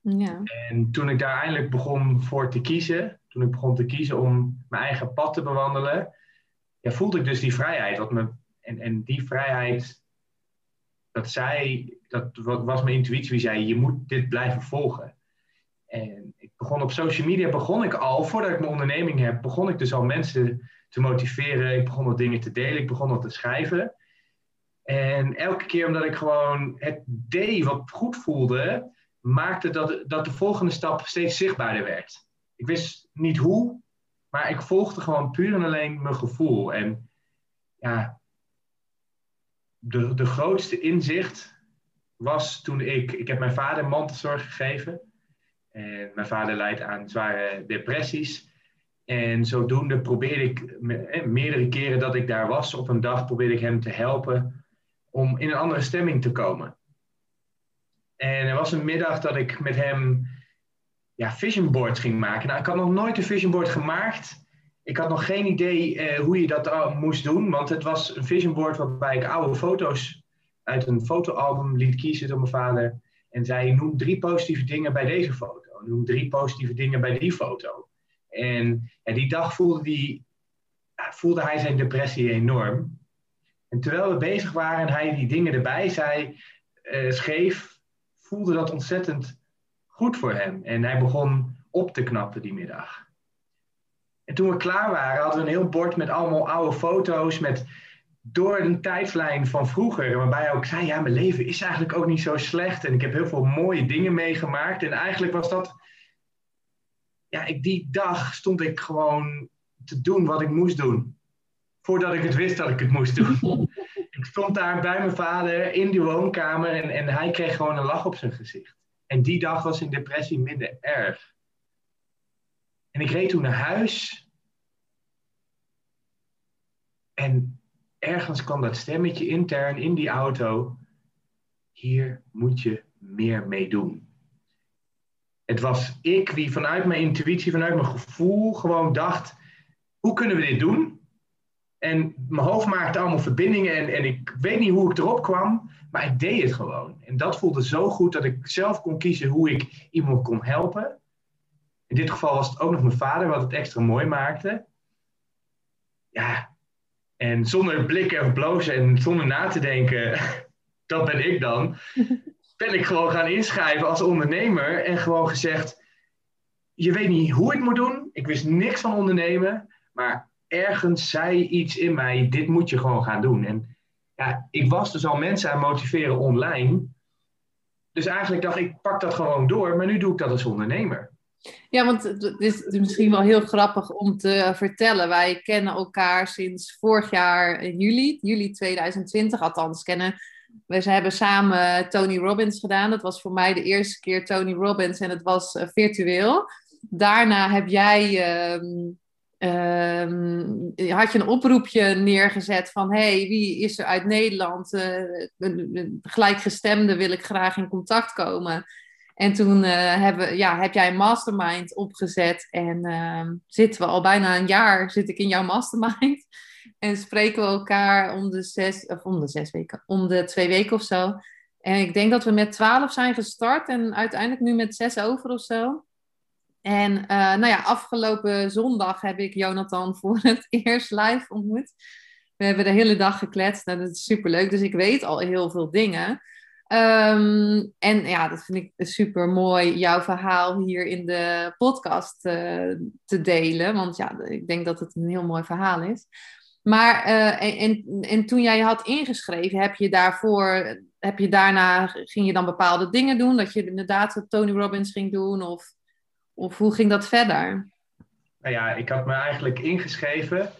Ja. En toen ik daar eindelijk begon voor te kiezen, toen ik begon te kiezen om mijn eigen pad te bewandelen, ja, voelde ik dus die vrijheid. Wat me, en, en die vrijheid dat zij, dat was mijn intuïtie, die zei, je moet dit blijven volgen. En ik begon op social media, begon ik al, voordat ik mijn onderneming heb, begon ik dus al mensen te motiveren. Ik begon wat dingen te delen, ik begon wat te schrijven. En elke keer omdat ik gewoon het deed wat goed voelde, maakte dat, dat de volgende stap steeds zichtbaarder werd. Ik wist niet hoe, Maar ik volgde gewoon puur en alleen mijn gevoel. En ja, de, de grootste inzicht was toen ik... Ik heb mijn vader mantelzorg gegeven. En mijn vader leidt aan zware depressies. En zodoende probeerde ik eh, meerdere keren dat ik daar was op een dag, probeerde ik hem te helpen om in een andere stemming te komen. En er was een middag dat ik met hem ja, vision boards ging maken. Nou, ik had nog nooit een vision board gemaakt. Ik had nog geen idee eh, hoe je dat moest doen, want het was een vision board waarbij ik oude foto's uit een fotoalbum liet kiezen door mijn vader. En zei: Noem drie positieve dingen bij deze foto. Noem drie positieve dingen bij die foto. En die dag voelde, die, voelde hij zijn depressie enorm. En terwijl we bezig waren en hij die dingen erbij zei, uh, schreef, voelde dat ontzettend goed voor hem. En hij begon op te knappen die middag. En toen we klaar waren, hadden we een heel bord met allemaal oude foto's met door een tijdlijn van vroeger. Waarbij hij ook zei, ja, mijn leven is eigenlijk ook niet zo slecht. En ik heb heel veel mooie dingen meegemaakt. En eigenlijk was dat... Ja, ik, die dag stond ik gewoon te doen wat ik moest doen. Voordat ik het wist dat ik het moest doen. ik stond daar bij mijn vader in die woonkamer en, en hij kreeg gewoon een lach op zijn gezicht. En die dag was in depressie minder erg. En ik reed toen naar huis. En ergens kwam dat stemmetje intern in die auto. Hier moet je meer mee doen. Het was ik die vanuit mijn intuïtie, vanuit mijn gevoel gewoon dacht: hoe kunnen we dit doen? En mijn hoofd maakte allemaal verbindingen en, en ik weet niet hoe ik erop kwam, maar ik deed het gewoon. En dat voelde zo goed dat ik zelf kon kiezen hoe ik iemand kon helpen. In dit geval was het ook nog mijn vader, wat het extra mooi maakte. Ja, en zonder blikken of blozen en zonder na te denken, dat ben ik dan, ben ik gewoon gaan inschrijven als ondernemer en gewoon gezegd, je weet niet hoe ik moet doen, ik wist niks van ondernemen, maar ergens zei iets in mij, dit moet je gewoon gaan doen. En ja, ik was dus al mensen aan motiveren online. Dus eigenlijk dacht ik, pak dat gewoon door, maar nu doe ik dat als ondernemer. Ja, want het is misschien wel heel grappig om te vertellen. Wij kennen elkaar sinds vorig jaar in juli, juli 2020, althans kennen. We hebben samen Tony Robbins gedaan. Dat was voor mij de eerste keer Tony Robbins en het was uh, virtueel. Daarna heb jij ehm, Um, had je een oproepje neergezet van hey, wie is er uit Nederland? Uh, gelijkgestemde wil ik graag in contact komen. En toen uh, hebben, ja, heb jij een mastermind opgezet en uh, zitten we al bijna een jaar zit ik in jouw mastermind. En spreken we elkaar om de zes, of om de zes weken, om de twee weken of zo. En ik denk dat we met twaalf zijn gestart en uiteindelijk nu met zes over of zo. En uh, nou ja, afgelopen zondag heb ik Jonathan voor het eerst live ontmoet. We hebben de hele dag gekletst en dat is superleuk. Dus ik weet al heel veel dingen. Um, en ja, dat vind ik super mooi, jouw verhaal hier in de podcast uh, te delen. Want ja, ik denk dat het een heel mooi verhaal is. Maar uh, en, en toen jij had ingeschreven, heb je daarvoor, heb je daarna, ging je dan bepaalde dingen doen? Dat je inderdaad Tony Robbins ging doen? Of of hoe ging dat verder? Nou ja, ik had me eigenlijk ingeschreven.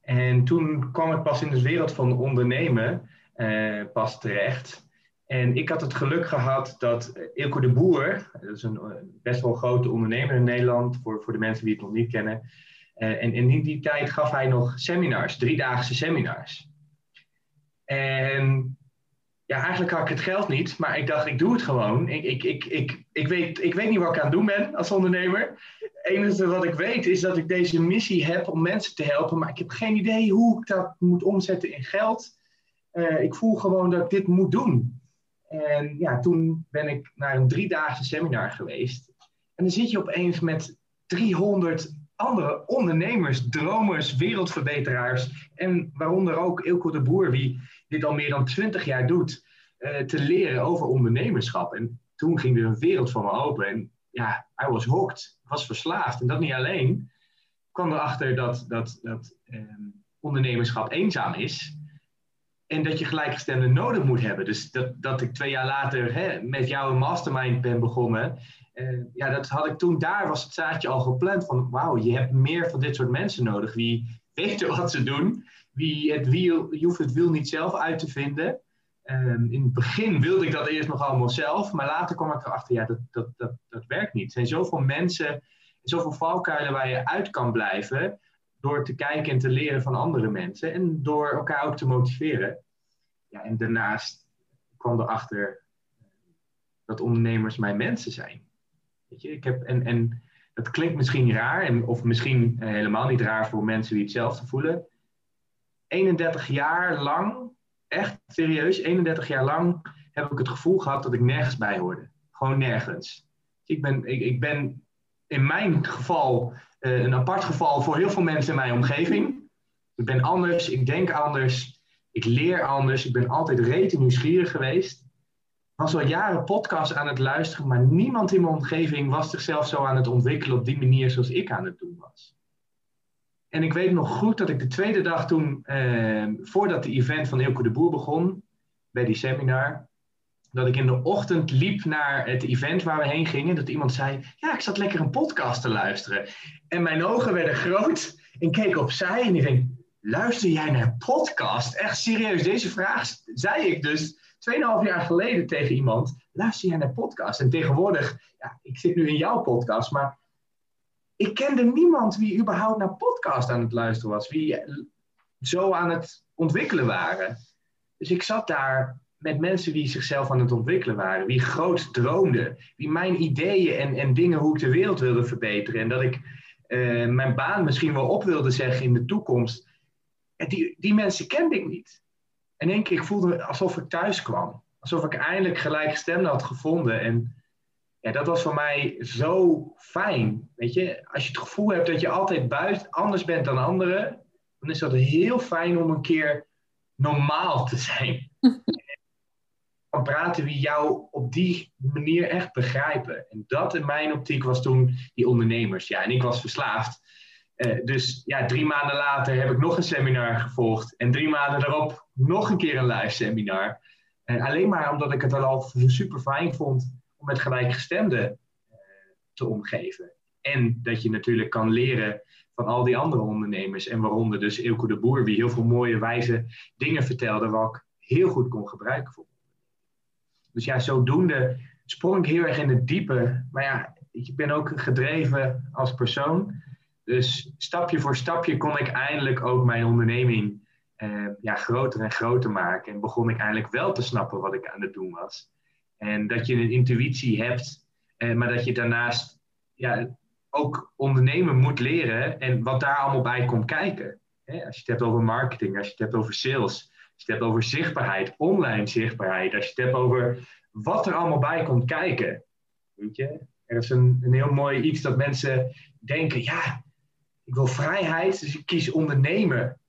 En toen kwam ik pas in de wereld van ondernemen eh, pas terecht. En ik had het geluk gehad dat Ilko de Boer, dat is een eh, best wel grote ondernemer in Nederland, voor, voor de mensen die het nog niet kennen. En, in die tijd gaf hij nog seminars, driedaagse seminars. En ja, eigenlijk had ik het geld niet, maar ik dacht, ik doe het gewoon. Ik, ik, ik, ik, ik, weet, ik weet niet wat ik aan het doen ben als ondernemer. Het enige wat ik weet is dat ik deze missie heb om mensen te helpen, maar ik heb geen idee hoe ik dat moet omzetten in geld. Ik voel gewoon dat ik dit moet doen. En ja, toen ben ik naar een driedaagse seminar geweest. En dan zit je opeens met 300 andere ondernemers, dromers, wereldverbeteraars. En waaronder ook Ilko de Boer, wie dit al meer dan 20 jaar doet, uh, te leren over ondernemerschap. En toen ging er een wereld voor me open. En ja, I was hooked, was verslaafd. En dat niet alleen. Ik kwam erachter dat, dat, dat ehm, ondernemerschap eenzaam is. En dat je gelijkgestemde nodig moet hebben. Dus dat, dat ik twee jaar later hè, met jou een mastermind ben begonnen. ja, dat had ik toen daar, was het zaadje al gepland van wauw, je hebt meer van dit soort mensen nodig. Wie weten wat ze doen, wie het wiel, je hoeft het wiel niet zelf uit te vinden. Ehm, in het begin wilde ik dat eerst nog allemaal zelf, maar later kwam ik erachter, ja, dat, dat, dat, dat werkt niet. Er zijn zoveel mensen, zoveel valkuilen waar je uit kan blijven door te kijken en te leren van andere mensen en door elkaar ook te motiveren. Ja, en daarnaast kwam erachter dat ondernemers mijn mensen zijn. Weet je, ik heb, en, en dat klinkt misschien raar, en, of misschien eh, helemaal niet raar voor mensen die hetzelfde voelen. 31 jaar lang, echt serieus, 31 jaar lang heb ik het gevoel gehad dat ik nergens bij hoorde. Gewoon nergens. Ik ben, ik, ik ben in mijn geval uh, een apart geval voor heel veel mensen in mijn omgeving. Ik ben anders, ik denk anders, ik leer anders, ik ben altijd rete nieuwsgierig geweest. Ik was al jaren podcasts aan het luisteren, maar niemand in mijn omgeving was zichzelf zo aan het ontwikkelen op die manier zoals ik aan het doen was. En ik weet nog goed dat ik de tweede dag toen, eh, voordat de event van Eelco de Boer begon, bij die seminar, dat ik in de ochtend liep naar het event waar we heen gingen. Dat iemand zei: Ja, ik zat lekker een podcast te luisteren. En mijn ogen werden groot. En keek opzij en ik denk: Luister jij naar podcast? Echt serieus, deze vraag zei ik dus 2,5 jaar geleden tegen iemand. Luister jij naar podcast? En tegenwoordig, ja, ik zit nu in jouw podcast, maar ik kende niemand wie überhaupt naar podcast aan het luisteren was. Wie zo aan het ontwikkelen waren. Dus ik zat daar met mensen die zichzelf aan het ontwikkelen waren, wie groot droomden, wie mijn ideeën en, en dingen hoe ik de wereld wilde verbeteren en dat ik uh, mijn baan misschien wel op wilde zeggen in de toekomst. En die, die mensen kende ik niet. En één keer, ik voelde alsof ik thuis kwam. Alsof ik eindelijk gelijkgestemde had gevonden. En ja, dat was voor mij zo fijn. Weet je, als je het gevoel hebt dat je altijd buiten anders bent dan anderen, dan is dat heel fijn om een keer normaal te zijn. kan praten wie jou op die manier echt begrijpen. En dat in mijn optiek was toen die ondernemers. Ja, en ik was verslaafd. Uh, dus ja, drie maanden later heb ik nog een seminar gevolgd. En drie maanden daarop nog een keer een live seminar. En alleen maar omdat ik het al super fijn vond om met gelijkgestemden uh, te omgeven. En dat je natuurlijk kan leren van al die andere ondernemers. En waaronder dus Ilko de Boer, die heel veel mooie, wijze dingen vertelde, wat ik heel goed kon gebruiken voor dus ja, zodoende sprong ik heel erg in het diepe. Maar ja, ik ben ook gedreven als persoon. Dus stapje voor stapje kon ik eindelijk ook mijn onderneming eh, ja, groter en groter maken. En begon ik eindelijk wel te snappen wat ik aan het doen was. En dat je een intuïtie hebt, eh, maar dat je daarnaast ja, ook ondernemen moet leren en wat daar allemaal bij komt kijken. als je het hebt over marketing, als je het hebt over sales, je het hebt over zichtbaarheid, online zichtbaarheid, als je het hebt over wat er allemaal bij komt kijken. Weet je? Er is een, een heel mooi iets dat mensen denken, ja, ik wil vrijheid, dus ik kies ondernemen.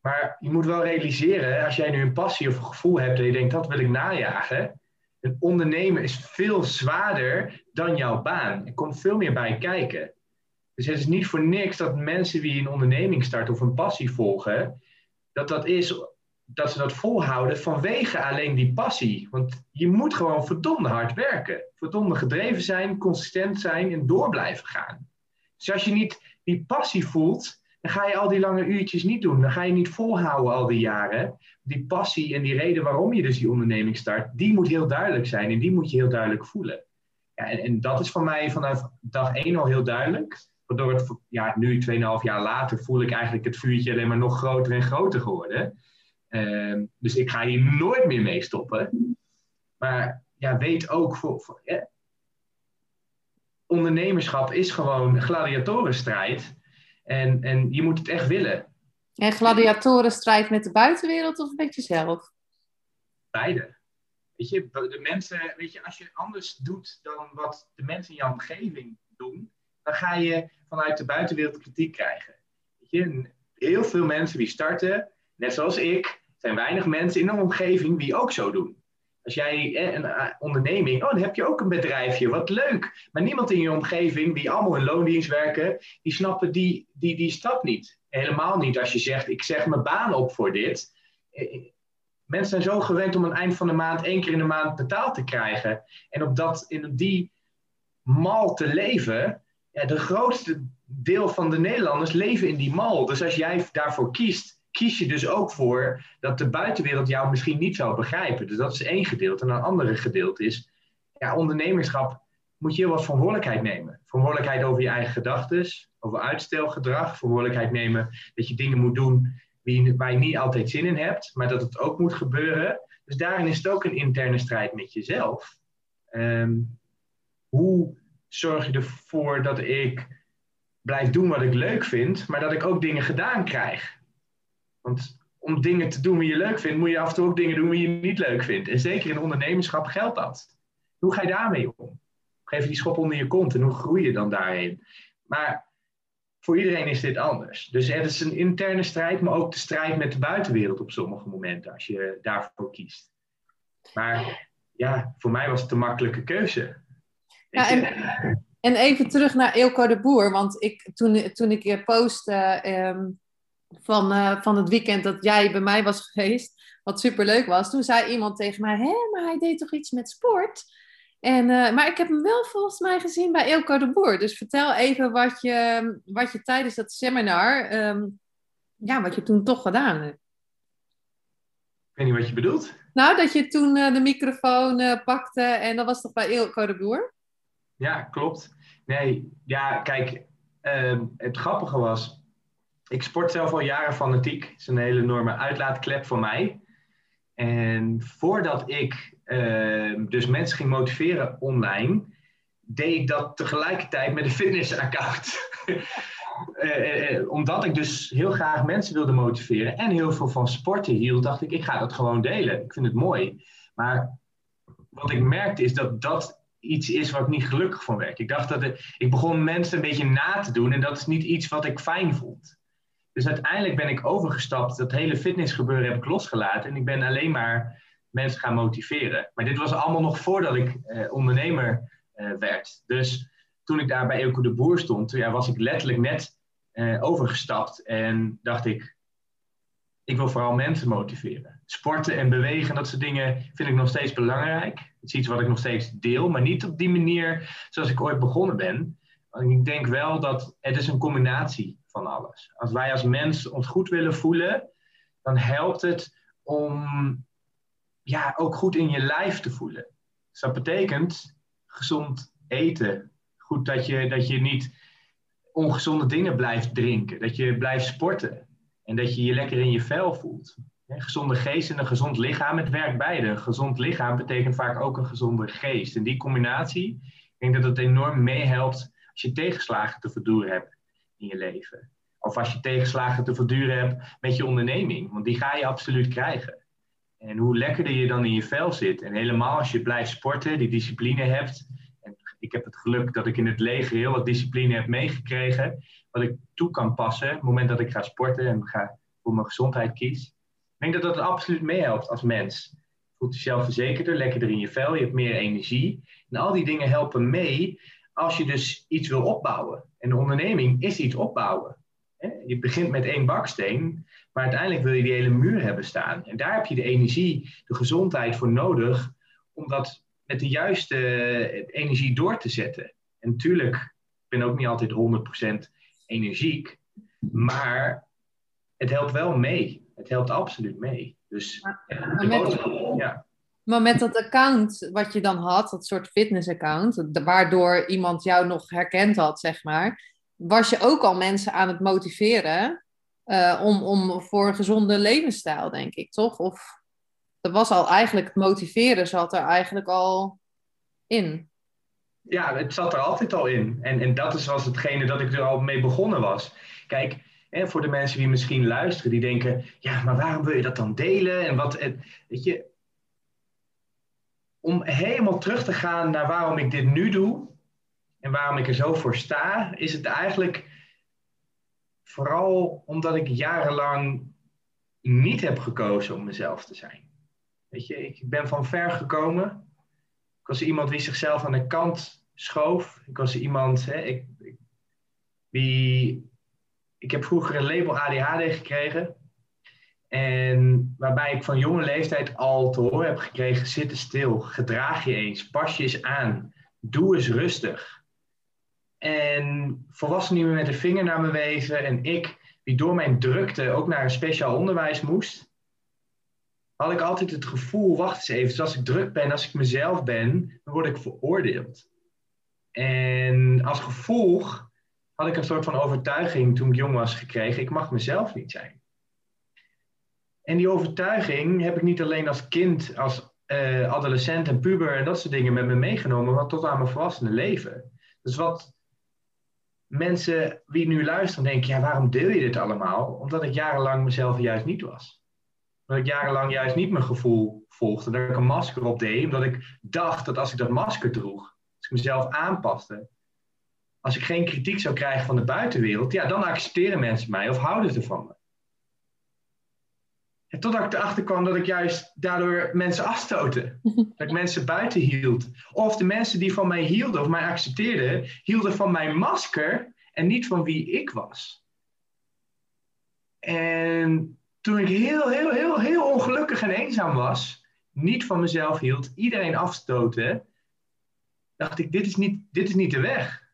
Maar je moet wel realiseren, als jij nu een passie of een gevoel hebt en je denkt, dat wil ik najagen. Een ondernemen is veel zwaarder dan jouw baan. Er komt veel meer bij kijken. Dus het is niet voor niks dat mensen die een onderneming starten of een passie volgen, dat dat is dat ze dat volhouden vanwege alleen die passie. Want je moet gewoon verdomde hard werken. Verdomde gedreven zijn, consistent zijn en door blijven gaan. Dus als je niet die passie voelt, dan ga je al die lange uurtjes niet doen. Dan ga je niet volhouden al die jaren. Die passie en die reden waarom je dus die onderneming start, die moet heel duidelijk zijn en die moet je heel duidelijk voelen. Ja, en, en dat is voor mij vanaf dag één al heel duidelijk. Waardoor het, ja, nu 2,5 jaar later voel ik eigenlijk het vuurtje alleen maar nog groter en groter geworden. Ehm, dus ik ga hier nooit meer mee stoppen. Maar ja, weet ook, voor, voor ondernemerschap is gewoon gladiatorenstrijd. En, en je moet het echt willen. En gladiatorenstrijd met de buitenwereld of met jezelf? Beide. Weet je, de mensen, weet je, als je anders doet dan wat de mensen in je omgeving doen, dan ga je vanuit de buitenwereld kritiek krijgen. Weet je, heel veel mensen die starten, net zoals ik, zijn weinig mensen in een omgeving die ook zo doen. Als jij eh, een eh, onderneming, oh, dan heb je ook een bedrijfje, wat leuk. Maar niemand in je omgeving die allemaal in loondienst werken, die snappen die, die, die stap niet. Helemaal niet als je zegt, ik zeg mijn baan op voor dit. Eh, mensen zijn zo gewend om aan het eind van de maand één keer in de maand betaald te krijgen. En op dat, in die mal te leven. Ja, de grootste deel van de Nederlanders leven in die mal. Dus als jij daarvoor kiest, kies je dus ook voor dat de buitenwereld jou misschien niet zou begrijpen. Dus dat is één gedeelte. En een andere gedeelte is, ja, ondernemerschap moet je heel wat verantwoordelijkheid nemen. Verantwoordelijkheid over je eigen gedachten, over uitstelgedrag, verantwoordelijkheid nemen dat je dingen moet doen waar je niet altijd zin in hebt, maar dat het ook moet gebeuren. Dus daarin is het ook een interne strijd met jezelf. Ehm, hoe zorg je ervoor dat ik blijf doen wat ik leuk vind, maar dat ik ook dingen gedaan krijg? Want om dingen te doen die je leuk vindt, moet je af en toe ook dingen doen die je niet leuk vindt. En zeker in ondernemerschap geldt dat. Hoe ga je daarmee om? Geef je die schop onder je kont en hoe groei je dan daarin? Maar voor iedereen is dit anders. Dus het is een interne strijd, maar ook de strijd met de buitenwereld op sommige momenten, als je daarvoor kiest. Maar ja, voor mij was het een makkelijke keuze. Ja, en, en, even terug naar Eelco de Boer, want ik, toen, toen ik je postte ehm, van, uh, van het weekend dat jij bij mij was geweest, wat superleuk was, toen zei iemand tegen mij, hé, maar hij deed toch iets met sport? En, uh, maar ik heb hem wel volgens mij gezien bij Eelco de Boer. Dus vertel even wat je, wat je tijdens dat seminar, um, ja, wat je toen toch gedaan hebt. Ik weet niet wat je bedoelt. Nou, dat je toen uh, de microfoon pakte en dat was toch bij Eelco de Boer? Ja, klopt. Nee, ja, kijk, ehm, het grappige was, ik sport zelf al jaren fanatiek. Het is een hele enorme uitlaatklep voor mij. En voordat ik Ehm, dus mensen ging motiveren online, deed ik dat tegelijkertijd met een fitnessaccount. uh, omdat ik dus heel graag mensen wilde motiveren en heel veel van sporten hield, dacht ik, ik ga dat gewoon delen. Ik vind het mooi. Maar wat ik merkte is dat dat iets is wat ik niet gelukkig van werk. Ik dacht dat ik begon mensen een beetje na te doen en dat is niet iets wat ik fijn vond. Dus uiteindelijk ben ik overgestapt, dat hele fitnessgebeuren heb ik losgelaten en ik ben alleen maar mensen gaan motiveren. Maar dit was allemaal nog voordat ik eh, ondernemer eh, werd. Dus toen ik daar bij Eelco de Boer stond, ja, was ik letterlijk net eh, overgestapt en dacht ik, ik wil vooral mensen motiveren. Sporten en bewegen, dat soort dingen vind ik nog steeds belangrijk. Het is iets wat ik nog steeds deel, maar niet op die manier zoals ik ooit begonnen ben. Want ik denk wel dat het is een combinatie alles. Als wij als mens ons goed willen voelen, dan helpt het om ja, ook goed in je lijf te voelen. Dus dat betekent gezond eten. Goed dat je, dat je niet ongezonde dingen blijft drinken. Dat je blijft sporten. En dat je je lekker in je vel voelt. Een gezonde geest en een gezond lichaam, het werkt beide. Een gezond lichaam betekent vaak ook een gezonde geest. En die combinatie, ik denk dat het enorm meehelpt als je tegenslagen te verduren hebt in je leven. Of als je tegenslagen te verduren hebt met je onderneming. Want die ga je absoluut krijgen. En hoe lekkerder je dan in je vel zit. En helemaal als je blijft sporten, die discipline hebt. En ik heb het geluk dat ik in het leger heel wat discipline heb meegekregen. Wat ik toe kan passen op het moment dat ik ga sporten en ga voor mijn gezondheid kies. Ik denk dat dat absoluut meehelpt als mens. Je voelt jezelf verzekerder, lekkerder in je vel, je hebt meer energie. En al die dingen helpen mee als je dus iets wil opbouwen. En de onderneming is iets opbouwen. Je begint met één baksteen, maar uiteindelijk wil je die hele muur hebben staan. En daar heb je de energie, de gezondheid voor nodig om dat met de juiste energie door te zetten. En natuurlijk, ik ben ook niet altijd 100% energiek, maar het helpt wel mee. Het helpt absoluut mee. Dus ja. Maar met dat account wat je dan had, dat soort fitness-account, waardoor iemand jou nog herkend had, zeg maar, was je ook al mensen aan het motiveren uh, om, om voor een gezonde levensstijl, denk ik, toch? Of dat was al eigenlijk het motiveren, zat er eigenlijk al in. Ja, het zat er altijd al in. En, en dat is was hetgene dat ik er al mee begonnen was. Kijk, hè, voor de mensen die misschien luisteren, die denken: ja, maar waarom wil je dat dan delen? En wat, weet je, om helemaal terug te gaan naar waarom ik dit nu doe en waarom ik er zo voor sta, is het eigenlijk Vooral omdat ik jarenlang niet heb gekozen om mezelf te zijn. Weet je, ik ben van ver gekomen. Ik was iemand die zichzelf aan de kant schoof. Ik was iemand, hè, ik, ik, die, ik heb vroeger een label ADHD gekregen. En waarbij ik van jonge leeftijd al te horen heb gekregen: zitten stil, gedraag je eens, pas je eens aan, doe eens rustig. En volwassenen die me met de vinger naar me wezen en ik, die door mijn drukte ook naar een speciaal onderwijs moest, had ik altijd het gevoel, wacht eens even, als ik druk ben, als ik mezelf ben, dan word ik veroordeeld. En als gevolg had ik een soort van overtuiging toen ik jong was gekregen, ik mag mezelf niet zijn. En die overtuiging heb ik niet alleen als kind, als uh, adolescent en puber en dat soort dingen met me meegenomen, maar tot aan mijn volwassene leven. Dus wat mensen wie nu luisteren denken, ja, waarom deel je dit allemaal? Omdat ik jarenlang mezelf juist niet was. Omdat ik jarenlang juist niet mijn gevoel volgde. Dat ik een masker op deed, omdat ik dacht dat als ik dat masker droeg, als ik mezelf aanpaste, als ik geen kritiek zou krijgen van de buitenwereld, ja, dan accepteren mensen mij of houden ze van me. En totdat ik erachter kwam dat ik juist daardoor mensen afstootte. Dat ik mensen buiten hield. Of de mensen die van mij hielden of mij accepteerden, hielden van mijn masker en niet van wie ik was. En toen ik heel, heel, heel, heel ongelukkig en eenzaam was, niet van mezelf hield, iedereen afstoten, dacht ik, dit is niet, dit is niet de weg.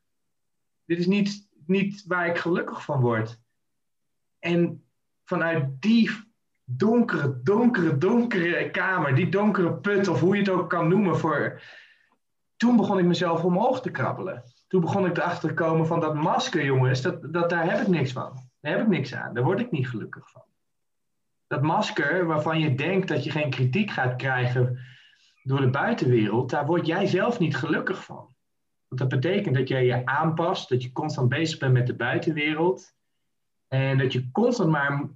Dit is niet, niet waar ik gelukkig van word. En vanuit die donkere, donkere, donkere kamer, die donkere put, of hoe je het ook kan noemen, voor... toen begon ik mezelf omhoog te krabbelen. Toen begon ik erachter te komen van dat masker, jongens, dat, dat, daar heb ik niks van. Daar heb ik niks aan. Daar word ik niet gelukkig van. Dat masker waarvan je denkt dat je geen kritiek gaat krijgen door de buitenwereld, daar word jij zelf niet gelukkig van. Want dat betekent dat jij je aanpast, dat je constant bezig bent met de buitenwereld. En dat je constant maar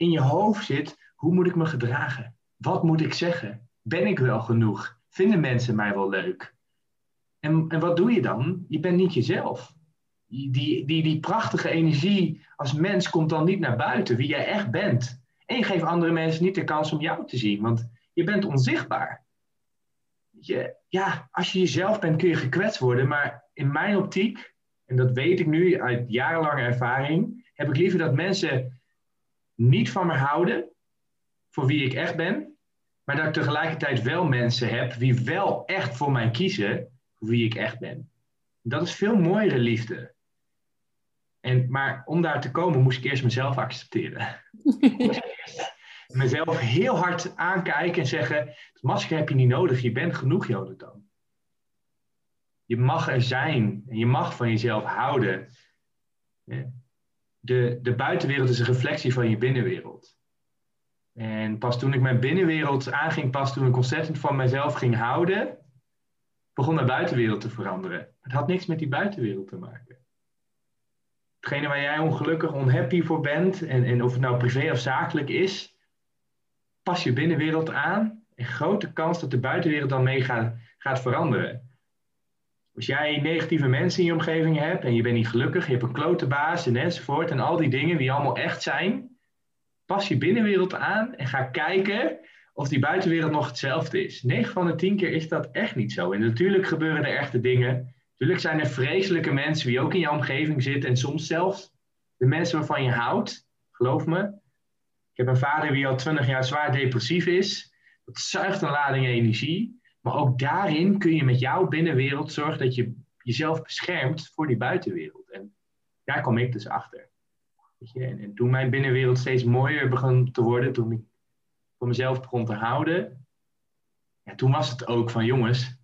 in je hoofd zit, hoe moet ik me gedragen? Wat moet ik zeggen? Ben ik wel genoeg? Vinden mensen mij wel leuk? En, en wat doe je dan? Je bent niet jezelf. Die, die, die, prachtige energie als mens komt dan niet naar buiten, wie jij echt bent. En je geeft andere mensen niet de kans om jou te zien, want je bent onzichtbaar. Je, ja, als je jezelf bent kun je gekwetst worden, maar in mijn optiek, en dat weet ik nu uit jarenlange ervaring, heb ik liever dat mensen niet van me houden voor wie ik echt ben, maar dat ik tegelijkertijd wel mensen heb die wel echt voor mij kiezen voor wie ik echt ben. Dat is veel mooiere liefde. En, maar om daar te komen moest ik eerst mezelf accepteren. mezelf heel hard aankijken en zeggen: het masker heb je niet nodig, je bent genoeg, Jonathan. Je mag er zijn en je mag van jezelf houden de, de buitenwereld is een reflectie van je binnenwereld. En pas toen ik mijn binnenwereld aanging, pas toen ik ontzettend van mezelf ging houden, begon de buitenwereld te veranderen. Het had niks met die buitenwereld te maken. Hetgene waar jij ongelukkig, onhappy voor bent, en, en of het nou privé of zakelijk is, pas je binnenwereld aan. En grote kans dat de buitenwereld dan mee gaat, gaat veranderen. Als jij negatieve mensen in je omgeving hebt en je bent niet gelukkig, je hebt een klote baas en enzovoort en al die dingen die allemaal echt zijn, pas je binnenwereld aan en ga kijken of die buitenwereld nog hetzelfde is. 9 van de 10 keer is dat echt niet zo. En natuurlijk gebeuren er echte dingen. Natuurlijk zijn er vreselijke mensen die ook in je omgeving zitten en soms zelfs de mensen waarvan je houdt. Geloof me. Ik heb een vader die al 20 jaar zwaar depressief is. Dat zuigt een lading energie. Maar ook daarin kun je met jouw binnenwereld zorgen dat je jezelf beschermt voor die buitenwereld. En daar kom ik dus achter. Je? En, en, toen mijn binnenwereld steeds mooier begon te worden, toen ik voor mezelf begon te houden, ja, toen was het ook van jongens,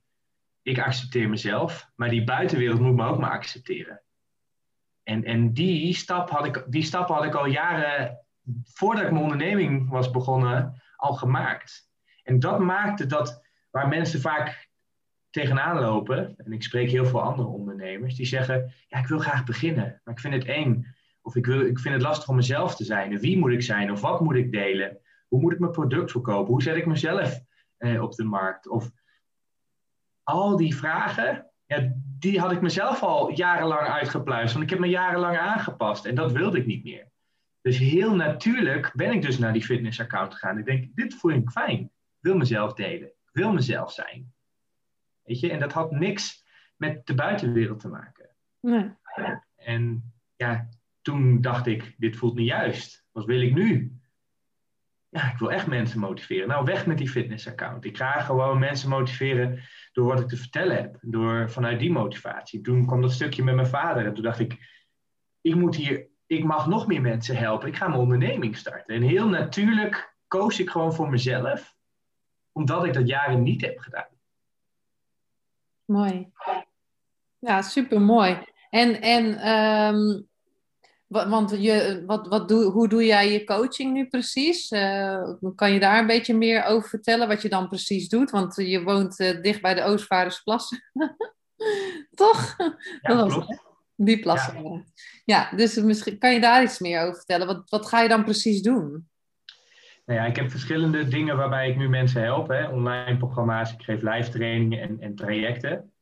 ik accepteer mezelf, maar die buitenwereld moet me ook maar accepteren. En, en die, stap had ik, die stap had ik al jaren voordat ik mijn onderneming was begonnen, al gemaakt. En dat maakte dat waar mensen vaak tegenaan lopen, en ik spreek heel veel andere ondernemers, die zeggen, ja, ik wil graag beginnen, maar ik vind het eng. Of ik, wil, ik vind het lastig om mezelf te zijn. wie moet ik zijn? Of wat moet ik delen? Hoe moet ik mijn product verkopen? Hoe zet ik mezelf eh, op de markt? Of al die vragen, ja, die had ik mezelf al jarenlang uitgepluist. Want ik heb me jarenlang aangepast en dat wilde ik niet meer. Dus heel natuurlijk ben ik dus naar die fitnessaccount gegaan. Ik denk, dit voel ik fijn. Ik wil mezelf delen wil mezelf zijn. Weet je, en dat had niks met de buitenwereld te maken. Nee. En ja, toen dacht ik, dit voelt niet juist. Wat wil ik nu? Ja, ik wil echt mensen motiveren. Nou, weg met die fitnessaccount. Ik ga gewoon mensen motiveren door wat ik te vertellen heb. Door, vanuit die motivatie. Toen kwam dat stukje met mijn vader. En toen dacht ik, ik moet hier, ik mag nog meer mensen helpen. Ik ga mijn onderneming starten. En heel natuurlijk koos ik gewoon voor mezelf. Omdat ik dat jaren niet heb gedaan. Mooi. Ja, super mooi. En, en ehm, want je, wat, wat doe, hoe doe jij je coaching nu precies? Uh, kan je daar een beetje meer over vertellen wat je dan precies doet? Want je woont uh, dicht bij de Oostvaardersplassen. Toch? Ja, dat klopt. Die plassen. Ja. ja. dus misschien kan je daar iets meer over vertellen. Wat, wat ga je dan precies doen? Nou ja, ik heb verschillende dingen waarbij ik nu mensen help. Hè. Online programma's, ik geef live trainingen en, en trajecten.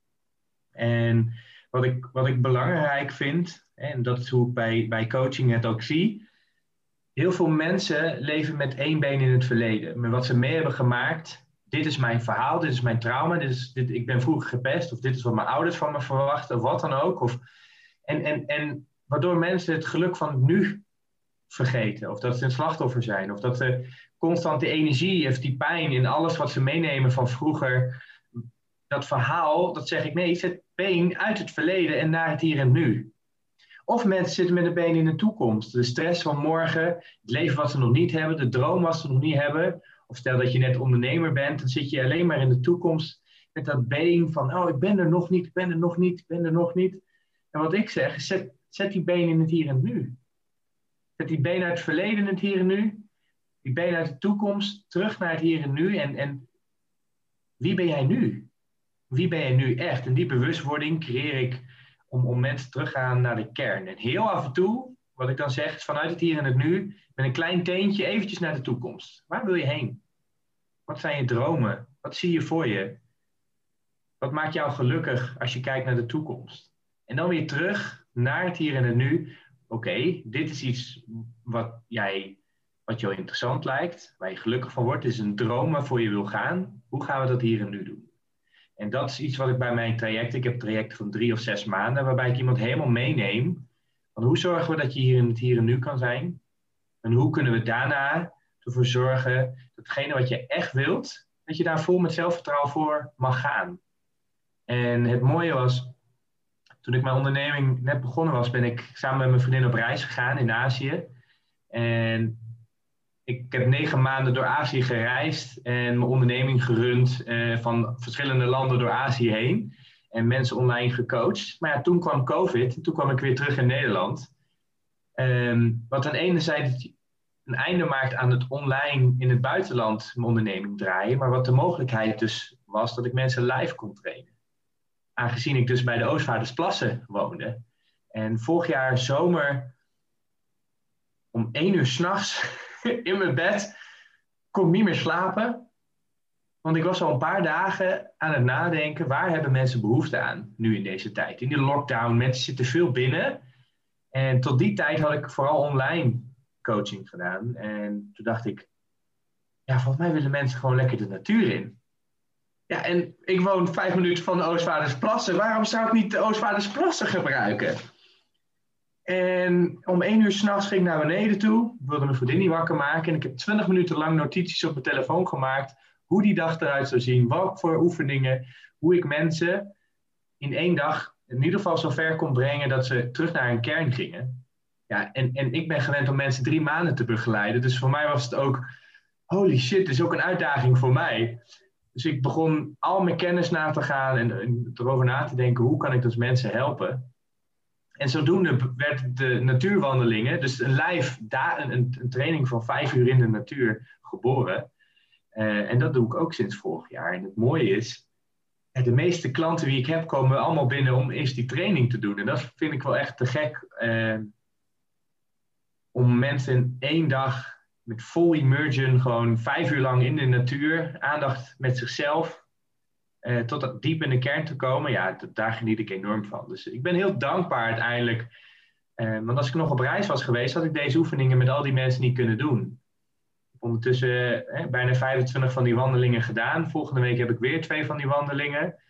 En wat ik, wat ik belangrijk vind, en dat is hoe ik bij, bij coaching het ook zie. Heel veel mensen leven met één been in het verleden. Met wat ze mee hebben gemaakt. Dit is mijn verhaal, dit is mijn trauma, dit is, dit, ik ben vroeger gepest, of dit is wat mijn ouders van me verwachten, of wat dan ook. Of, en, en, en waardoor mensen het geluk van nu vergeten. Of dat ze een slachtoffer zijn. Of dat ze constant die energie of die pijn in alles wat ze meenemen van vroeger. Dat verhaal, dat zeg ik nee, zet been uit het verleden en naar het hier en nu. Of mensen zitten met een been in de toekomst. De stress van morgen, het leven wat ze nog niet hebben, de droom wat ze nog niet hebben. Of stel dat je net ondernemer bent, dan zit je alleen maar in de toekomst met dat been van, oh, ik ben er nog niet, ik ben er nog niet, ik ben er nog niet. En wat ik zeg, zet, zet die been in het hier en nu. Zet die been uit het verleden het hier en nu. Die been uit de toekomst, terug naar het hier en nu. En, en wie ben jij nu? Wie ben jij nu echt? En die bewustwording creëer ik om, om mensen terug te gaan naar de kern. En heel af en toe, wat ik dan zeg, is vanuit het hier en het nu, met een klein teentje eventjes naar de toekomst. Waar wil je heen? Wat zijn je dromen? Wat zie je voor je? Wat maakt jou gelukkig als je kijkt naar de toekomst? En dan weer terug naar het hier en het nu. Oké, dit is iets wat jij wat jou interessant lijkt, waar je gelukkig van wordt, is een droom waarvoor je wil gaan. Hoe gaan we dat hier en nu doen? En dat is iets wat ik bij mijn traject, ik heb trajecten van drie of zes maanden, waarbij ik iemand helemaal meeneem. Van hoe zorgen we dat je hier in het hier en nu kan zijn? En hoe kunnen we daarna ervoor zorgen dat hetgene wat je echt wilt, dat je daar vol met zelfvertrouwen voor mag gaan. En het mooie was, toen ik mijn onderneming net begonnen was, ben ik samen met mijn vriendin op reis gegaan in Azië. En ik heb negen maanden door Azië gereisd en mijn onderneming gerund eh, van verschillende landen door Azië heen. En mensen online gecoacht. Maar ja, toen kwam COVID en toen kwam ik weer terug in Nederland. Um, wat aan de ene zijde een einde maakt aan het online in het buitenland mijn onderneming draaien. Maar wat de mogelijkheid dus was dat ik mensen live kon trainen. Aangezien ik dus bij de Oostvaardersplassen woonde. En vorig jaar zomer om één uur s'nachts in mijn bed. Kon niet meer slapen. Want ik was al een paar dagen aan het nadenken, waar hebben mensen behoefte aan nu in deze tijd? In die lockdown, mensen zitten veel binnen. En tot die tijd had ik vooral online coaching gedaan. En toen dacht ik, ja, volgens mij willen mensen gewoon lekker de natuur in. Ja, en ik woon vijf minuten van de Oostvaardersplassen. Waarom zou ik niet de Oostvaardersplassen gebruiken? En om één uur s'nachts ging ik naar beneden toe. Wilde mijn vriendin niet wakker maken. En ik heb twintig minuten lang notities op mijn telefoon gemaakt. Hoe die dag eruit zou zien. Wat voor oefeningen. Hoe ik mensen in één dag in ieder geval zo ver kon brengen dat ze terug naar een kern gingen. Ja, en, en ik ben gewend om mensen drie maanden te begeleiden. Dus voor mij was het ook, holy shit, dit is ook een uitdaging voor mij. Dus ik begon al mijn kennis na te gaan en, erover na te denken, hoe kan ik dus mensen helpen? En zodoende werd de natuurwandelingen, dus een live een, een, training van vijf uur in de natuur, geboren. Uh, en dat doe ik ook sinds vorig jaar. En het mooie is, de meeste klanten die ik heb, komen allemaal binnen om eerst die training te doen. En dat vind ik wel echt te gek. Uh, om mensen in één dag met vol immersion, gewoon vijf uur lang in de natuur, aandacht met zichzelf, uh, tot diep in de kern te komen, ja, daar geniet ik enorm van. Dus ik ben heel dankbaar uiteindelijk. Uh, want als ik nog op reis was geweest, had ik deze oefeningen met al die mensen niet kunnen doen. Ondertussen eh, bijna 25 van die wandelingen gedaan. Volgende week heb ik weer twee van die wandelingen.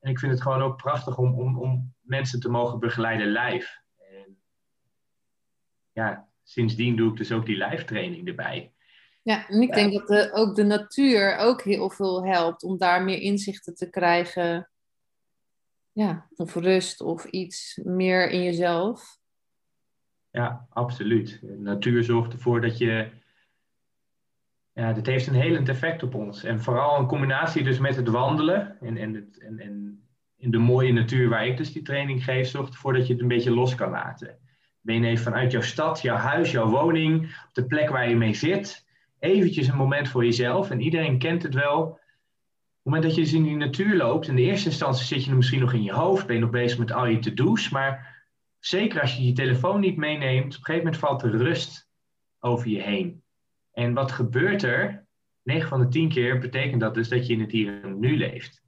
En ik vind het gewoon ook prachtig om, om, om mensen te mogen begeleiden live. En ja, sindsdien doe ik dus ook die live training erbij. Ja, en ik denk dat de, ook de natuur ook heel veel helpt om daar meer inzichten te krijgen. Ja, of rust of iets meer in jezelf. Ja, absoluut. De natuur zorgt ervoor dat je. Ja, dat heeft een helend effect op ons. En vooral een combinatie dus met het wandelen en, en, het, en, en in de mooie natuur waar ik dus die training geef, zorgt ervoor dat je het een beetje los kan laten. Even vanuit jouw stad, jouw huis, jouw woning, op de plek waar je mee zit, eventjes een moment voor jezelf. En iedereen kent het wel. Op het moment dat je dus in die natuur loopt, in de eerste instantie zit je misschien nog in je hoofd, ben je nog bezig met al je to-do's, maar zeker als je je telefoon niet meeneemt, op een gegeven moment valt er rust over je heen. En wat gebeurt er? 9 van de 10 keer betekent dat dus dat je in het hier en nu leeft.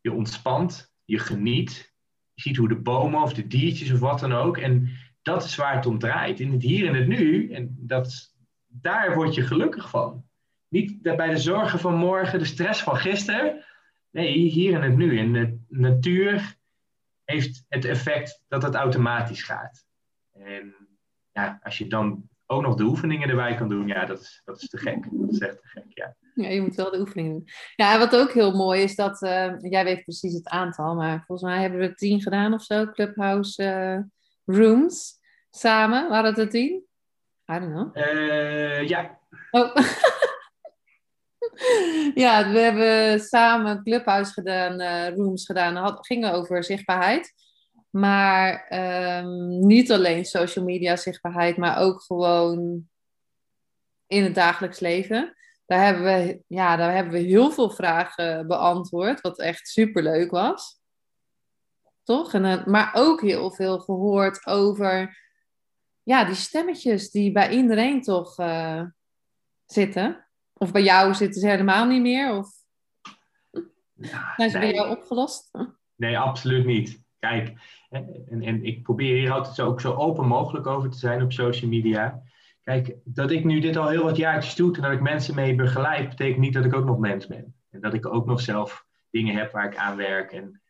Je ontspant, je geniet, je ziet hoe de bomen of de diertjes of wat dan ook. En dat is waar het om draait. In het hier en het nu. En dat, daar word je gelukkig van. Niet bij de zorgen van morgen, de stress van gisteren. Nee, hier en het nu. En de natuur heeft het effect dat het automatisch gaat. En ja, als je dan ook nog de oefeningen erbij kan doen, ja, dat is, dat is te gek. Dat is echt te gek, ja. Ja, je moet wel de oefeningen doen. Ja, wat ook heel mooi is dat, uh, jij weet precies het aantal, maar volgens mij hebben we tien gedaan of zo, Clubhouse uh, Rooms, samen. Waren het er tien? I don't know. Uh, ja. Oh. ja, we hebben samen Clubhouse gedaan, Rooms gedaan. Het ging over zichtbaarheid. Maar um, niet alleen social media zichtbaarheid, maar ook gewoon in het dagelijks leven. Daar hebben we, ja, daar hebben we heel veel vragen beantwoord, wat echt super leuk was. Toch? En, uh, maar ook heel veel gehoord over ja, die stemmetjes die bij iedereen toch uh, zitten. Of bij jou zitten ze helemaal niet meer? Of ja, zijn ze nee. bij jou opgelost? Nee, absoluut niet. Kijk, en, en ik probeer hier altijd zo, ook zo open mogelijk over te zijn op social media. Kijk, dat ik nu dit al heel wat jaartjes doe en dat ik mensen mee begeleid, betekent niet dat ik ook nog mens ben. En dat ik ook nog zelf dingen heb waar ik aan werk. En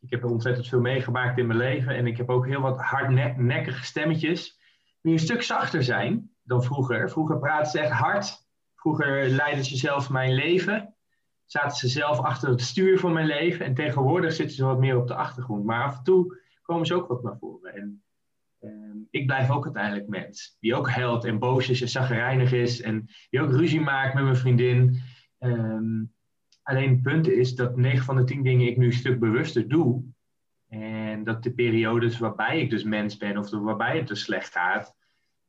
ik heb ontzettend veel meegemaakt in mijn leven. En ik heb ook heel wat hardnekkige stemmetjes die een stuk zachter zijn dan vroeger. Vroeger praten ze echt hard. Vroeger leidden ze zelf mijn leven. Zaten ze zelf achter het stuur van mijn leven. En tegenwoordig zitten ze wat meer op de achtergrond. Maar af en toe komen ze ook wat naar voren. En Ehm, ik blijf ook uiteindelijk mens. Die ook huilt en boos is en zagrijnig is. En die ook ruzie maakt met mijn vriendin. Ehm, alleen het punt is dat 9 van de 10 dingen ik nu een stuk bewuster doe. En dat de periodes waarbij ik dus mens ben of waarbij het dus slecht gaat,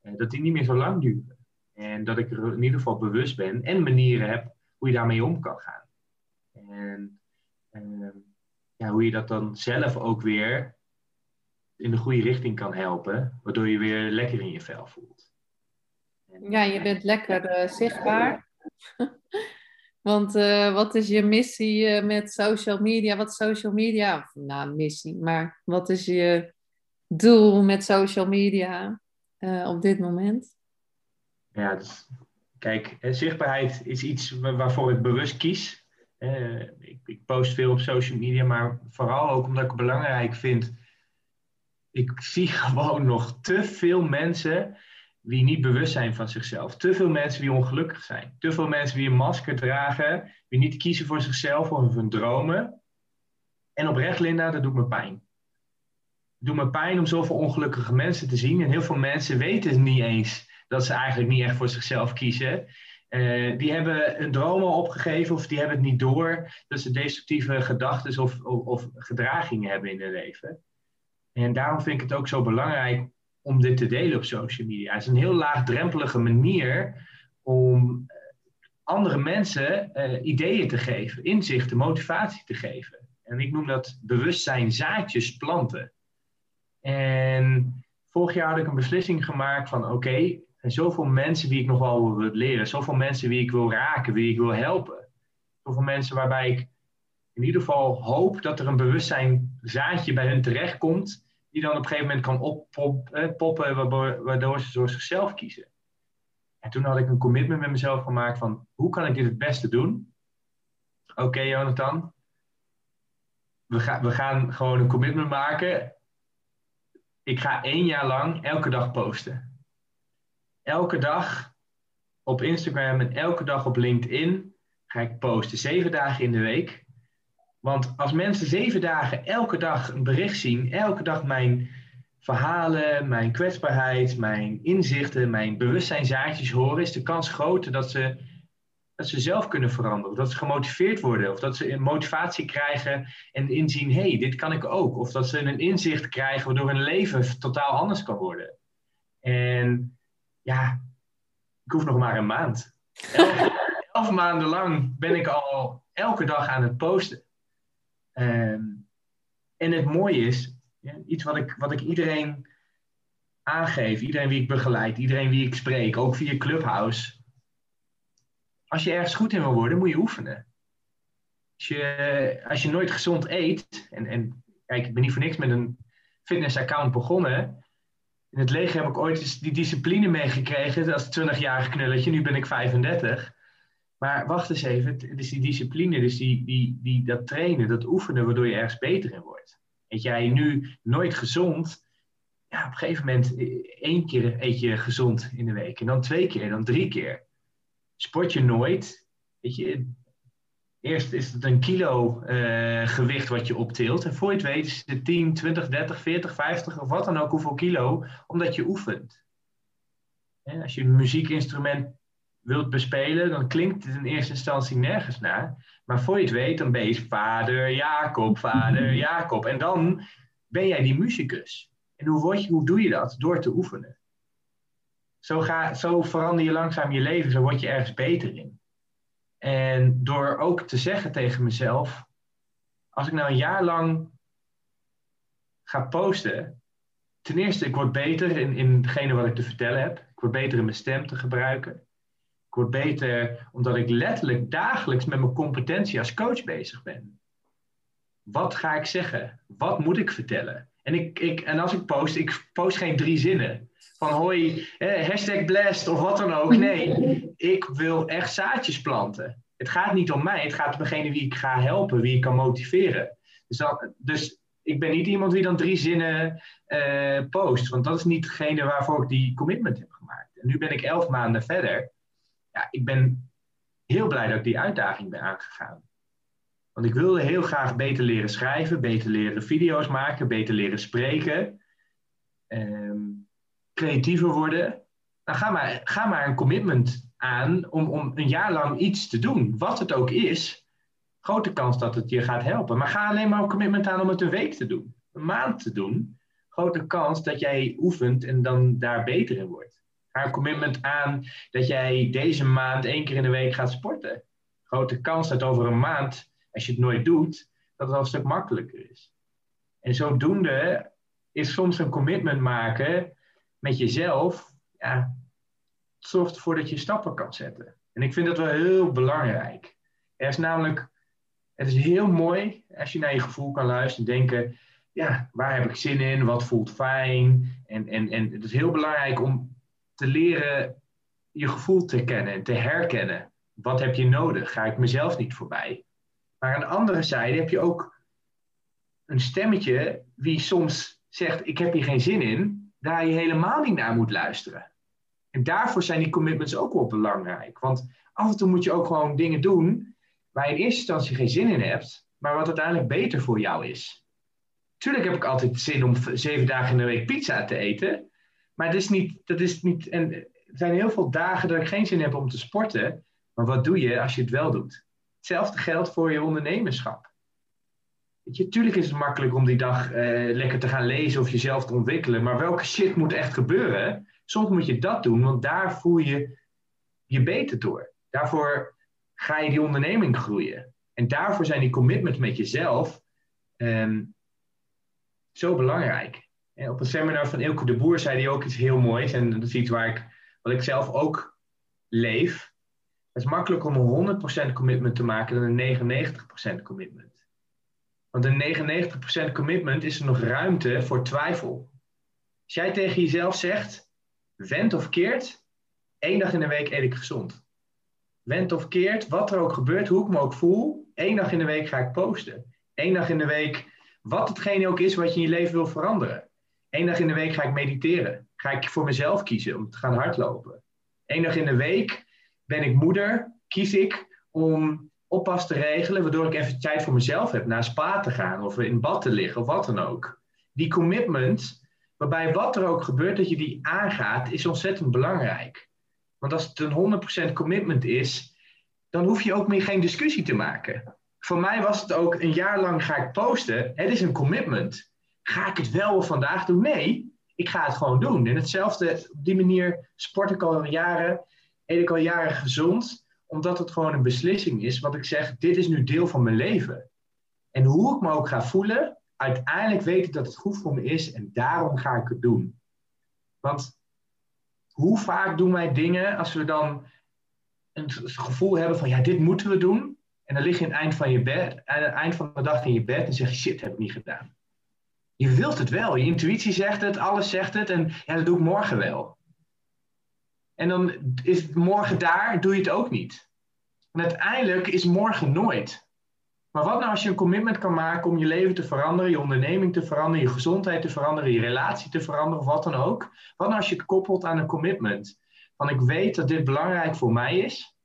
eh, dat die niet meer zo lang duren. En dat ik er in ieder geval bewust ben en manieren heb hoe je daarmee om kan gaan. En ehm, ja, hoe je dat dan zelf ook weer in de goede richting kan helpen, waardoor je weer lekker in je vel voelt. ja, je bent lekker uh, zichtbaar. Want uh, wat is je missie uh, met social media? Wat social media? Nou, missie, maar wat is je doel met social media op dit moment? Ja, kijk, zichtbaarheid is iets waarvoor ik bewust kies. Ik, ik, post veel op social media, maar vooral ook omdat ik het belangrijk vind ik zie gewoon nog te veel mensen die niet bewust zijn van zichzelf. Te veel mensen die ongelukkig zijn. Te veel mensen die een masker dragen, die niet kiezen voor zichzelf of hun dromen. En oprecht, Linda, dat doet me pijn. Het doet me pijn om zoveel ongelukkige mensen te zien. En heel veel mensen weten niet eens dat ze eigenlijk niet echt voor zichzelf kiezen. Uh, die hebben hun dromen opgegeven of die hebben het niet door dat ze destructieve gedachten of, of, of gedragingen hebben in hun leven. En daarom vind ik het ook zo belangrijk om dit te delen op social media. Het is een heel laagdrempelige manier om eh, andere mensen uh, ideeën te geven, inzichten, motivatie te geven. En ik noem dat bewustzijn zaadjes planten. En vorig jaar had ik een beslissing gemaakt van oké, okay, zijn zoveel mensen wie ik nog wel wil leren, zoveel mensen wie ik wil raken, wie ik wil helpen. Zoveel mensen waarbij ik in ieder geval hoop dat er een bewustzijn zaadje bij hun terechtkomt, die dan op een gegeven moment kan oppoppen, waardoor, waardoor ze voor zichzelf kiezen. En toen had ik een commitment met mezelf gemaakt van, hoe kan ik dit het beste doen? Oké, Jonathan, we, we gaan gewoon een commitment maken. Ik ga één jaar lang elke dag posten. Elke dag op Instagram en elke dag op LinkedIn ga ik posten. Zeven dagen in de week. Want als mensen zeven dagen elke dag een bericht zien, elke dag mijn verhalen, mijn kwetsbaarheid, mijn inzichten, mijn bewustzijnzaadjes horen, is de kans groter dat ze, dat ze zelf kunnen veranderen. Of dat ze gemotiveerd worden. Of dat ze een motivatie krijgen en inzien, hé, hey, dit kan ik ook. Of dat ze een inzicht krijgen waardoor hun leven totaal anders kan worden. En ja, ik hoef nog maar een maand. Elf, elf maanden lang ben ik al elke dag aan het posten. Ehm, en het mooie is, ja, iets wat ik, wat ik iedereen aangeef, iedereen wie ik begeleid, iedereen wie ik spreek, ook via Clubhouse. Als je ergens goed in wil worden, moet je oefenen. Als je, als je nooit gezond eet, en, en kijk, ik ben niet voor niks met een fitnessaccount begonnen. In het leger heb ik ooit die discipline meegekregen als 20-jarig knulletje. Nu ben ik 35. Maar wacht eens even, is die discipline, dus die, die, die, dat trainen, dat oefenen, waardoor je ergens beter in wordt. Eet jij nu nooit gezond, ja, op een gegeven moment eh, één keer eet je gezond in de week. En dan twee keer, dan drie keer. Sport je nooit, weet je, eerst is het een kilo uh, gewicht wat je optilt. En voor je het weet is het 10, 20, 30, 40, 50 of wat dan ook, hoeveel kilo, omdat je oefent. En als je een muziekinstrument wilt bespelen, dan klinkt het in eerste instantie nergens naar. Maar voor je het weet, dan ben je vader Jacob, vader Jacob. En dan ben jij die muzikus. En hoe, word je, hoe doe je dat? Door te oefenen. Zo, ga, zo verander je langzaam je leven, zo word je ergens beter in. En door ook te zeggen tegen mezelf, als ik nou een jaar lang ga posten, ten eerste, ik word beter in, in hetgene wat ik te vertellen heb. Ik word beter in mijn stem te gebruiken. Ik word beter omdat ik letterlijk dagelijks met mijn competentie als coach bezig ben. Wat ga ik zeggen? Wat moet ik vertellen? En, ik, ik, en als ik post, ik post geen drie zinnen. Van hoi, eh, hashtag blessed of wat dan ook. Nee, ik wil echt zaadjes planten. Het gaat niet om mij, het gaat om degene wie ik ga helpen, wie ik kan motiveren. Dus, dus ik ben niet iemand die dan drie zinnen uh, post. Want dat is niet degene waarvoor ik die commitment heb gemaakt. En nu ben ik elf maanden verder ja, ik ben heel blij dat ik die uitdaging ben aangegaan. Want ik wilde heel graag beter leren schrijven, beter leren video's maken, beter leren spreken, ehm, creatiever worden. Nou, ga maar, ga maar een commitment aan om, om een jaar lang iets te doen, wat het ook is. Grote kans dat het je gaat helpen. Maar ga alleen maar een commitment aan om het een week te doen, een maand te doen. Grote kans dat jij oefent en dan daar beter in wordt haar commitment aan dat jij deze maand één keer in de week gaat sporten. Grote kans dat over een maand, als je het nooit doet, dat het al een stuk makkelijker is. En zodoende is soms een commitment maken met jezelf, ja, het zorgt ervoor dat je stappen kan zetten. En ik vind dat wel heel belangrijk. Er is namelijk, het is heel mooi als je naar je gevoel kan luisteren en denken, ja, waar heb ik zin in, wat voelt fijn. En, en, en het is heel belangrijk om te leren je gevoel te kennen en te herkennen. Wat heb je nodig? Ga ik mezelf niet voorbij? Maar aan de andere zijde heb je ook een stemmetje wie soms zegt: Ik heb hier geen zin in, daar je helemaal niet naar moet luisteren. En daarvoor zijn die commitments ook wel belangrijk. Want af en toe moet je ook gewoon dingen doen waar je in eerste instantie geen zin in hebt, maar wat uiteindelijk beter voor jou is. Tuurlijk heb ik altijd zin om zeven dagen in de week pizza te eten. Maar het is niet, dat is niet. En er zijn heel veel dagen dat ik geen zin heb om te sporten. Maar wat doe je als je het wel doet? Hetzelfde geldt voor je ondernemerschap. Je, tuurlijk is het makkelijk om die dag eh, lekker te gaan lezen of jezelf te ontwikkelen. Maar welke shit moet echt gebeuren? Soms moet je dat doen, want daar voel je je beter door. Daarvoor ga je die onderneming groeien. En daarvoor zijn die commitments met jezelf ehm, zo belangrijk. Op een seminar van Ilke de Boer zei hij ook iets heel moois. En dat is iets waar ik, wat ik zelf ook leef. Het is makkelijker om een 100% commitment te maken dan een 99% commitment. Want een 99% commitment is er nog ruimte voor twijfel. Als jij tegen jezelf zegt, wend of keert, één dag in de week eet ik gezond. Wend of keert, wat er ook gebeurt, hoe ik me ook voel, één dag in de week ga ik posten. Eén dag in de week, wat hetgene ook is wat je in je leven wil veranderen. Eén dag in de week ga ik mediteren. Ga ik voor mezelf kiezen om te gaan hardlopen. Eén dag in de week ben ik moeder, kies ik om oppas te regelen, waardoor ik even tijd voor mezelf heb, naar spa te gaan of in bad te liggen of wat dan ook. Die commitment, waarbij wat er ook gebeurt, dat je die aangaat, is ontzettend belangrijk. Want als het een 100% commitment is, dan hoef je ook meer geen discussie te maken. Voor mij was het ook een jaar lang ga ik posten. Het is een commitment. Ga ik het wel vandaag doen? Nee, ik ga het gewoon doen. En hetzelfde, op die manier sport ik al jaren, eet ik al jaren gezond, omdat het gewoon een beslissing is. Wat ik zeg, dit is nu deel van mijn leven. En hoe ik me ook ga voelen, uiteindelijk weet ik dat het goed voor me is en daarom ga ik het doen. Want hoe vaak doen wij dingen als we dan een gevoel hebben van ja, dit moeten we doen. En dan lig je aan het eind van je bed, aan het eind van de dag in je bed en zeg je shit, heb ik niet gedaan. Je wilt het wel. Je intuïtie zegt het, alles zegt het en ja, dat doe ik morgen wel. En dan is morgen daar, doe je het ook niet. En uiteindelijk is morgen nooit. Maar wat nou als je een commitment kan maken om je leven te veranderen, je onderneming te veranderen, je gezondheid te veranderen, je relatie te veranderen of wat dan ook? Wat nou als je het koppelt aan een commitment? Van ik weet dat dit belangrijk voor mij is.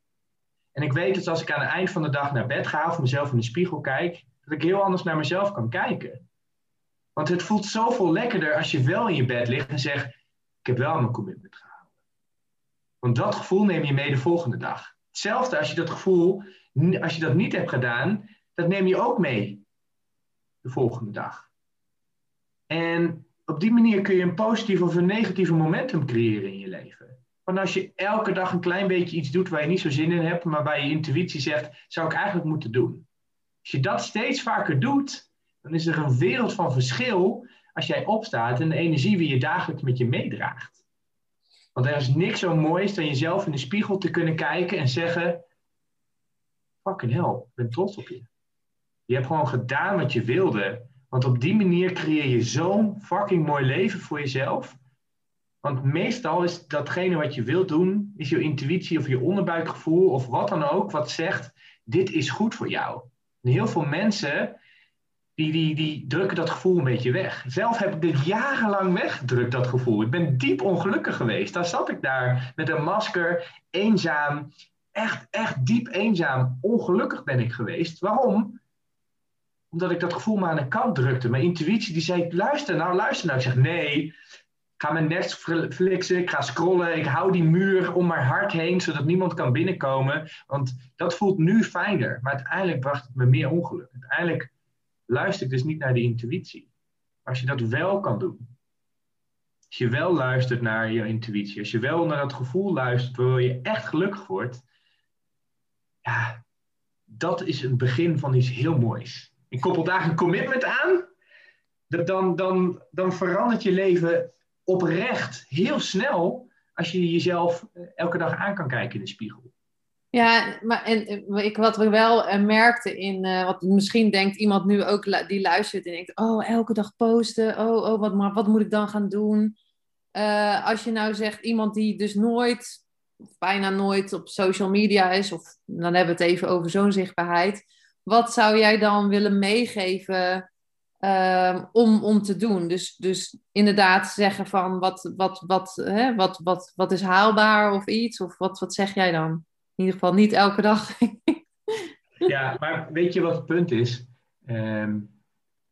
En ik weet dat als ik aan het eind van de dag naar bed ga of mezelf in de spiegel kijk, dat ik heel anders naar mezelf kan kijken. Want het voelt zoveel lekkerder als je wel in je bed ligt en zegt: Ik heb wel mijn commitment gehouden. Want dat gevoel neem je mee de volgende dag. Hetzelfde als je dat gevoel, als je dat niet hebt gedaan, dat neem je ook mee de volgende dag. En op die manier kun je een positief of een negatieve momentum creëren in je leven. Want als je elke dag een klein beetje iets doet waar je niet zo zin in hebt, maar waar je intuïtie zegt, zou ik eigenlijk moeten doen. Als je dat steeds vaker doet, dan is er een wereld van verschil als jij opstaat en de energie die je dagelijks met je meedraagt. Want er is niks zo moois dan jezelf in de spiegel te kunnen kijken en zeggen: Fucking hell, ik ben trots op je. Je hebt gewoon gedaan wat je wilde. Want op die manier creëer je zo'n fucking mooi leven voor jezelf. Want meestal is datgene wat je wilt doen, is je intuïtie of je onderbuikgevoel of wat dan ook, wat zegt: Dit is goed voor jou. En heel veel mensen die, die, die drukken dat gevoel een beetje weg. Zelf heb ik dit jarenlang weggedrukt, dat gevoel. Ik ben diep ongelukkig geweest. Daar zat ik daar met een masker, eenzaam. Echt, echt diep eenzaam. Ongelukkig ben ik geweest. Waarom? Omdat ik dat gevoel maar aan de kant drukte. Mijn intuïtie die zei, luister nou, luister nou. Ik zeg, nee, ik ga mijn Netflixen, ik ga scrollen, ik hou die muur om mijn hart heen, zodat niemand kan binnenkomen. Want dat voelt nu fijner. Maar uiteindelijk bracht het me meer ongeluk. Uiteindelijk luister dus niet naar die intuïtie. Als je dat wel kan doen. Als je wel luistert naar je intuïtie. Als je wel naar dat gevoel luistert waardoor je echt gelukkig wordt. Ja, dat is het begin van iets heel moois. Ik koppel daar een commitment aan. Dan, dan, dan verandert je leven oprecht heel snel als je jezelf elke dag aan kan kijken in de spiegel. Ja, maar en, ik, wat we wel uh, merkten in, uh, wat misschien denkt iemand nu ook die luistert en denkt, oh, elke dag posten, oh, oh, wat, maar wat moet ik dan gaan doen? Uh, als je nou zegt, iemand die dus nooit, bijna nooit op social media is, of dan hebben we het even over zo'n zichtbaarheid, wat zou jij dan willen meegeven ehm, om, om te doen? Dus, dus inderdaad zeggen van, wat, wat, wat, hè, wat, wat, wat is haalbaar of iets, of wat, wat zeg jij dan? In ieder geval niet elke dag. ja, maar weet je wat het punt is? Ehm,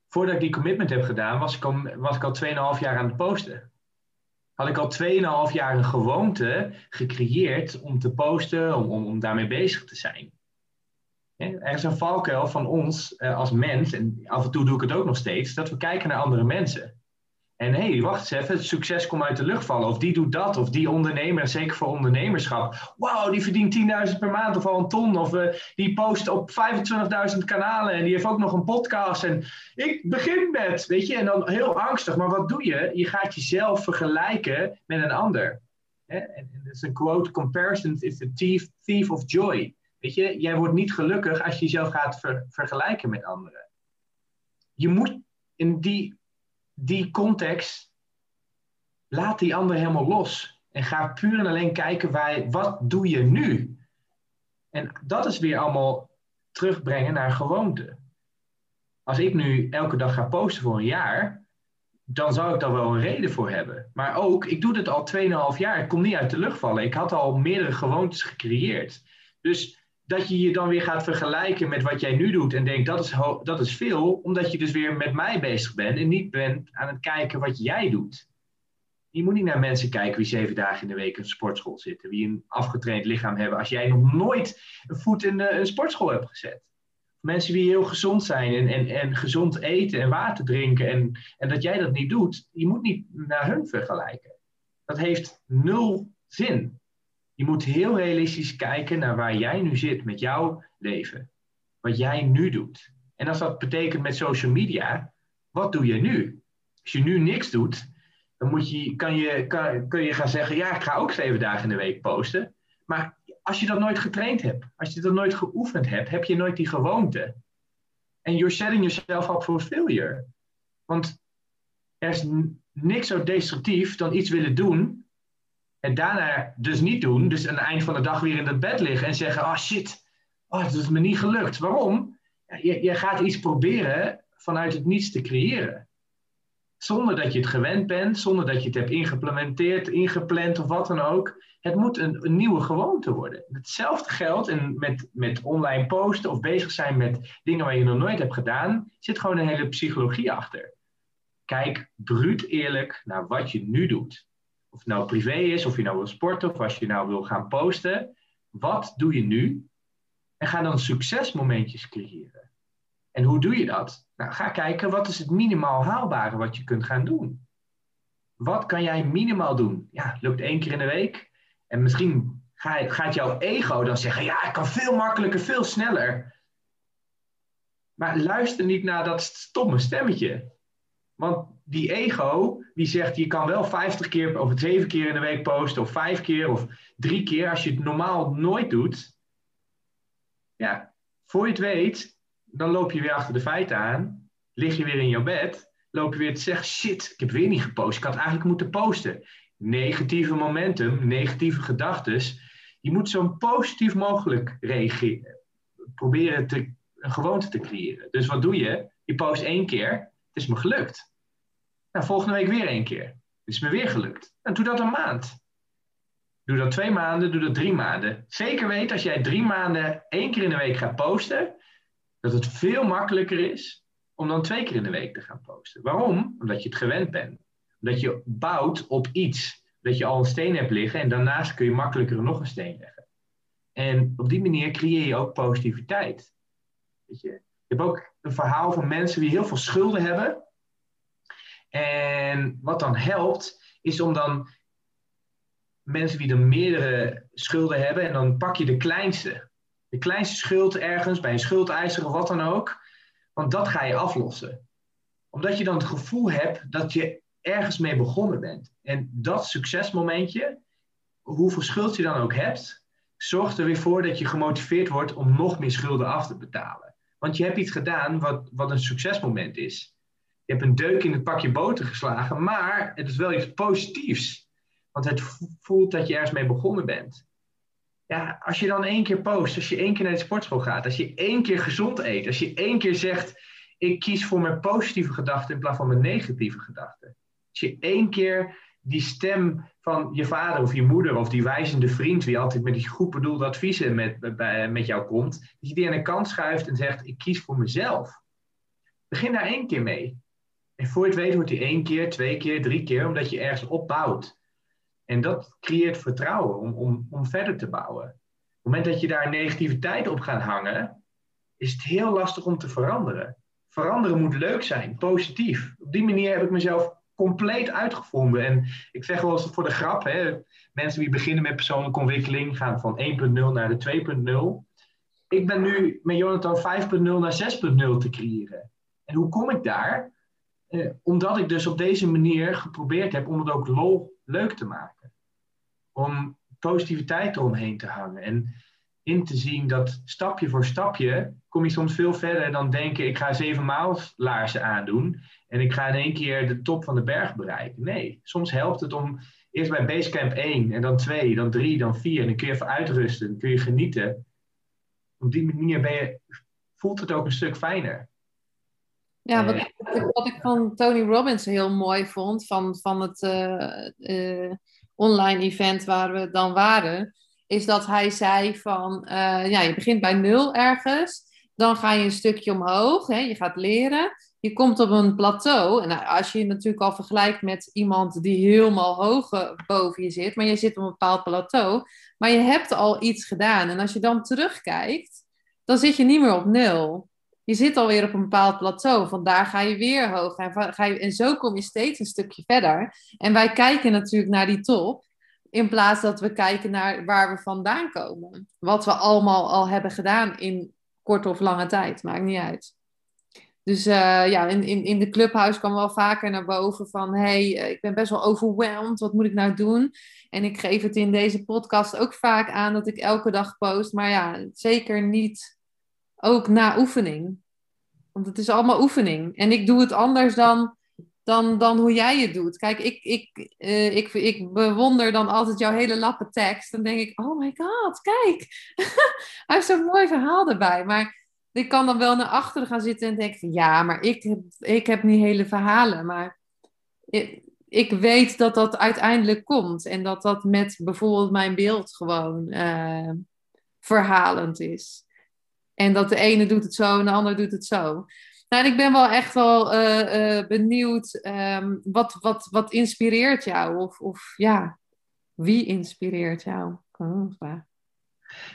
voordat ik die commitment heb gedaan, was ik al, was ik al 2,5 jaar aan het posten. Had ik al 2,5 jaar een gewoonte gecreëerd om te posten, om, om, om daarmee bezig te zijn. Er is een valkuil van ons eh, als mens, en af en toe doe ik het ook nog steeds, dat we kijken naar andere mensen. En hé, hey, wacht eens even, het succes komt uit de lucht vallen. Of die doet dat, of die ondernemer, zeker voor ondernemerschap. Wauw, die verdient 10.000 per maand of al een ton. Of uh, die post op 25.000 kanalen en die heeft ook nog een podcast. En ik begin met, weet je, en dan heel angstig. Maar wat doe je? Je gaat jezelf vergelijken met een ander. En dat is een quote, comparison is the thief, thief of joy. Weet je, jij wordt niet gelukkig als je jezelf gaat vergelijken met anderen. Je moet in die die context, laat die ander helemaal los. En ga puur en alleen kijken, waar, wat doe je nu? En dat is weer allemaal terugbrengen naar gewoonte. Als ik nu elke dag ga posten voor een jaar, dan zou ik daar wel een reden voor hebben. Maar ook, ik doe dit al 2,5 jaar. Ik kom niet uit de lucht vallen. Ik had al meerdere gewoontes gecreëerd. Dus dat je je dan weer gaat vergelijken met wat jij nu doet en denkt dat is, dat is veel, omdat je dus weer met mij bezig bent en niet bent aan het kijken wat jij doet. Je moet niet naar mensen kijken wie zeven dagen in de week in een sportschool zitten, wie een afgetraind lichaam hebben, als jij nog nooit een voet in een sportschool hebt gezet. Mensen die heel gezond zijn en, en, en gezond eten en water drinken en, en dat jij dat niet doet, je moet niet naar hun vergelijken. Dat heeft nul zin. Je moet heel realistisch kijken naar waar jij nu zit met jouw leven. Wat jij nu doet. En als dat betekent met social media, wat doe je nu? Als je nu niks doet, dan moet je, kan, je, kun je gaan zeggen: Ja, ik ga ook zeven dagen in de week posten. Maar als je dat nooit getraind hebt, als je dat nooit geoefend hebt, heb je nooit die gewoonte. En you're setting yourself up for failure. Want er is niks zo destructief dan iets willen doen en daarna dus niet doen. Dus aan het eind van de dag weer in het bed liggen en zeggen: Oh shit, oh, het is me niet gelukt. Waarom? Je, je gaat iets proberen vanuit het niets te creëren. Zonder dat je het gewend bent, zonder dat je het hebt ingeïmplementeerd, ingepland of wat dan ook. Het moet een, een nieuwe gewoonte worden. Hetzelfde geldt en met, met online posten of bezig zijn met dingen waar je nog nooit hebt gedaan, zit gewoon een hele psychologie achter. Kijk bruut eerlijk naar wat je nu doet of het nou privé is, of je nou wil sporten, of als je nou wil gaan posten. Wat doe je nu? En ga dan succesmomentjes creëren. En hoe doe je dat? Nou, ga kijken, wat is het minimaal haalbare wat je kunt gaan doen? Wat kan jij minimaal doen? Ja, lukt één keer in de week. En misschien gaat jouw ego dan zeggen, ja, ik kan veel makkelijker, veel sneller. Maar luister niet naar dat stomme stemmetje. Want die ego, die zegt je kan wel 50 keer of 7 keer in de week posten, of 5 keer of 3 keer, als je het normaal nooit doet. Ja, voor je het weet, dan loop je weer achter de feiten aan, lig je weer in jouw bed, loop je weer te zeggen: shit, ik heb weer niet gepost, ik had eigenlijk moeten posten. Negatieve momentum, negatieve gedachten. Je moet zo positief mogelijk reageren. Proberen te, een gewoonte te creëren. Dus wat doe je? Je post één keer, het is me gelukt. Nou, volgende week weer één keer. Het is me weer gelukt. En doe dat een maand. Doe dat twee maanden, doe dat drie maanden. Zeker weet als jij drie maanden één keer in de week gaat posten, dat het veel makkelijker is om dan twee keer in de week te gaan posten. Waarom? Omdat je het gewend bent. Omdat je bouwt op iets. Dat je al een steen hebt liggen en daarnaast kun je makkelijker nog een steen leggen. En op die manier creëer je ook positiviteit. Weet je? je hebt ook een verhaal van mensen die heel veel schulden hebben. En wat dan helpt, is om dan mensen die er meerdere schulden hebben, en dan pak je de kleinste. De kleinste schuld ergens, bij een schuldeiser of wat dan ook. Want dat ga je aflossen. Omdat je dan het gevoel hebt dat je ergens mee begonnen bent. En dat succesmomentje, hoeveel schuld je dan ook hebt, zorgt er weer voor dat je gemotiveerd wordt om nog meer schulden af te betalen. Want je hebt iets gedaan wat, wat een succesmoment is je hebt een deuk in het pakje boter geslagen, maar het is wel iets positiefs. Want het voelt dat je ergens mee begonnen bent. Ja, als je dan één keer post, als je één keer naar de sportschool gaat, als je één keer gezond eet, als je één keer zegt, ik kies voor mijn positieve gedachten in plaats van mijn negatieve gedachten. Als je één keer die stem van je vader of je moeder of die wijzende vriend, die altijd met die goed bedoelde adviezen met, met jou komt, dat je die aan de kant schuift en zegt, ik kies voor mezelf. Begin daar één keer mee. En voor je het weet wordt die één keer, twee keer, drie keer, omdat je ergens opbouwt. En dat creëert vertrouwen om, om, om verder te bouwen. Op het moment dat je daar negativiteit op gaat hangen, is het heel lastig om te veranderen. Veranderen moet leuk zijn, positief. Op die manier heb ik mezelf compleet uitgevonden. En ik zeg wel eens voor de grap, hè, mensen die beginnen met persoonlijke ontwikkeling gaan van 1.0 naar de 2.0. Ik ben nu met Jonathan 5.0 naar 6.0 te creëren. En hoe kom ik daar? Eh, omdat ik dus op deze manier geprobeerd heb om het ook lol leuk te maken. Om positiviteit eromheen te hangen. En in te zien dat stapje voor stapje kom je soms veel verder dan denken ik ga zeven maal laarzen aandoen en ik ga in één keer de top van de berg bereiken. Nee, soms helpt het om eerst bij Basecamp 1 en dan 2, dan 3, dan 4 en dan kun je even uitrusten, dan kun je genieten. Op die manier ben je, voelt het ook een stuk fijner. Ja, wat, wat, ik, wat ik van Tony Robbins heel mooi vond, van, van het uh, online event waar we dan waren, is dat hij zei van, uh, ja, je begint bij nul ergens, dan ga je een stukje omhoog, hè, je gaat leren, je komt op een plateau. En nou, als je je natuurlijk al vergelijkt met iemand die helemaal hoog boven je zit, maar je zit op een bepaald plateau, maar je hebt al iets gedaan. En als je dan terugkijkt, dan zit je niet meer op nul. Je zit alweer op een bepaald plateau. Vandaar ga je weer hoog. En, ga je, en zo kom je steeds een stukje verder. En wij kijken natuurlijk naar die top. In plaats dat we kijken naar waar we vandaan komen. Wat we allemaal al hebben gedaan in korte of lange tijd. Maakt niet uit. Dus uh, ja, in, in, in de clubhuis kwam wel vaker naar boven van... hey, eh, ik ben best wel overweldigd, wat moet ik nou doen? En ik geef het in deze podcast ook vaak aan dat ik elke dag post. Maar ja, zeker niet ook na oefening. Want het is allemaal oefening. En ik doe het anders dan, dan, dan hoe jij het doet. Kijk, ik, ik, uh, ik, ik bewonder dan altijd jouw hele lappe tekst. Dan denk ik, oh my god, kijk. Hij heeft zo'n mooi verhaal erbij. Maar ik kan dan wel naar achteren gaan zitten en denken ja, maar ik heb, ik heb niet hele verhalen. Maar ik, weet dat dat uiteindelijk komt. En dat dat met bijvoorbeeld mijn beeld gewoon uh, verhalend is. En dat de ene doet het zo en de ander doet het zo. Nou, en ik ben wel echt wel uh, uh, benieuwd, um, wat, wat, wat inspireert jou? Of, of ja, wie inspireert jou?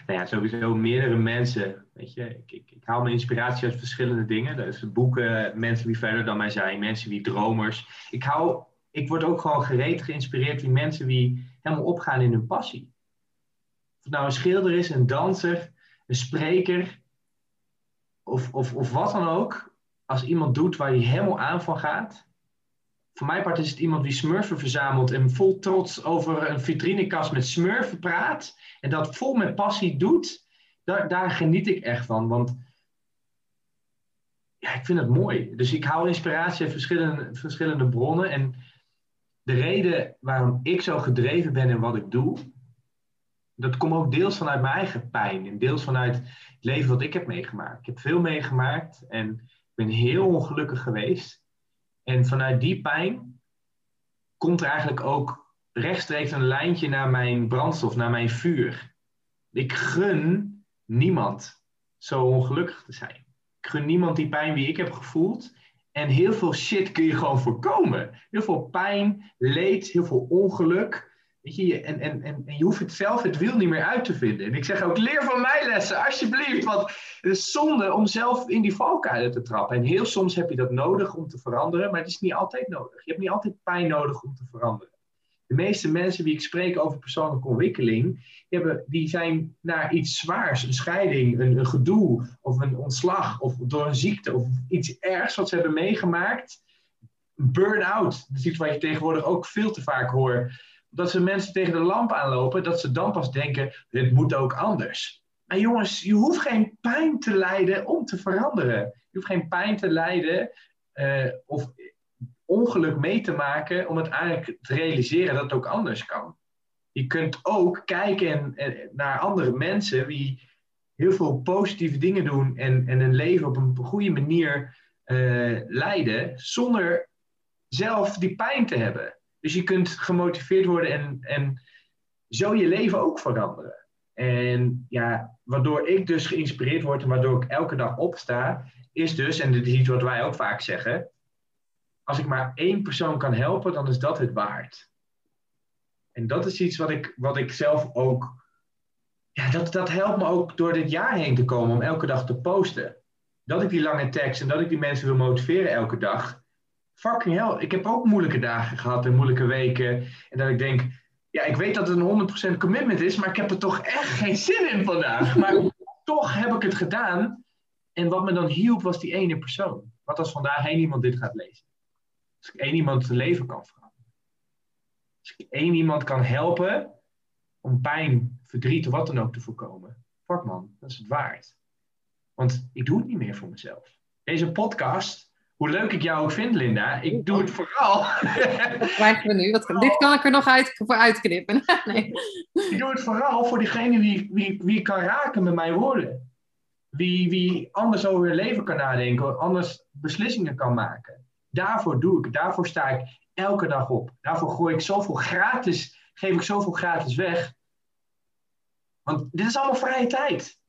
Nou ja, sowieso meerdere mensen. Weet je, ik, ik, ik, haal mijn inspiratie uit verschillende dingen. Dus boeken, mensen die verder dan mij zijn, mensen die dromers. Ik, hou, ik word ook gewoon gereed geïnspireerd die mensen die helemaal opgaan in hun passie. Of het nou een schilder is, een danser, een spreker, of, of, of wat dan ook. Als iemand doet waar hij helemaal aan van gaat. Voor mijn part is het iemand die smurfen verzamelt en vol trots over een vitrinekast met smurfen praat en dat vol met passie doet, daar, daar geniet ik echt van. Want ja, ik vind het mooi. Dus ik haal inspiratie uit verschillende, verschillende bronnen. En de reden waarom ik zo gedreven ben in wat ik doe, dat komt ook deels vanuit mijn eigen pijn. En deels vanuit het leven wat ik heb meegemaakt. Ik heb veel meegemaakt en ben heel ongelukkig geweest. En vanuit die pijn komt er eigenlijk ook rechtstreeks een lijntje naar mijn brandstof, naar mijn vuur. Ik gun niemand zo ongelukkig te zijn. Ik gun niemand die pijn die ik heb gevoeld. En heel veel shit kun je gewoon voorkomen. Heel veel pijn, leed, heel veel ongeluk. En, en, en je hoeft het zelf het wiel niet meer uit te vinden. En ik zeg ook, leer van mijn lessen, alsjeblieft. Want het is zonde om zelf in die valkuilen te trappen. En heel soms heb je dat nodig om te veranderen, maar het is niet altijd nodig. Je hebt niet altijd pijn nodig om te veranderen. De meeste mensen die ik spreek over persoonlijke ontwikkeling, die, hebben, die zijn naar iets zwaars, een scheiding, een, een gedoe of een ontslag of door een ziekte of iets ergs wat ze hebben meegemaakt. Burn-out, dat is iets wat je tegenwoordig ook veel te vaak hoort. Dat ze mensen tegen de lamp aanlopen, dat ze dan pas denken, dit moet ook anders. Maar jongens, je hoeft geen pijn te lijden om te veranderen. Je hoeft geen pijn te lijden uh, of ongeluk mee te maken om het eigenlijk te realiseren dat het ook anders kan. Je kunt ook kijken naar andere mensen die heel veel positieve dingen doen en, en hun leven op een goede manier uh, leiden, zonder zelf die pijn te hebben. Dus je kunt gemotiveerd worden en, en zo je leven ook veranderen. En ja, waardoor ik dus geïnspireerd word en waardoor ik elke dag opsta, is dus, en dit is iets wat wij ook vaak zeggen, als ik maar één persoon kan helpen, dan is dat het waard. En dat is iets wat ik, wat ik zelf ook. Ja, dat, dat helpt me ook door dit jaar heen te komen om elke dag te posten. Dat ik die lange tekst en dat ik die mensen wil motiveren elke dag. Fucking hell. Ik heb ook moeilijke dagen gehad en moeilijke weken. En dat ik denk, ja, ik weet dat het een 100% commitment is, maar ik heb er toch echt geen zin in vandaag. Maar toch heb ik het gedaan. En wat me dan hielp was die ene persoon. Wat als vandaag heen iemand dit gaat lezen? Als ik één iemand zijn leven kan veranderen. Als ik één iemand kan helpen om pijn, verdriet of wat dan ook te voorkomen. Fuck man, dat is het waard. Want ik doe het niet meer voor mezelf. Deze podcast, hoe leuk ik jou ook vind, Linda, ik doe het vooral. Krijgen we nu? Dit kan ik er nog uit, voor uitknippen. nee. Ik doe het vooral voor diegene wie, wie, wie kan raken met mijn woorden. Wie, wie anders over hun leven kan nadenken, anders beslissingen kan maken. Daarvoor doe ik. Daarvoor sta ik elke dag op. Daarvoor gooi ik zoveel gratis, geef ik zoveel gratis weg. Want dit is allemaal vrije tijd.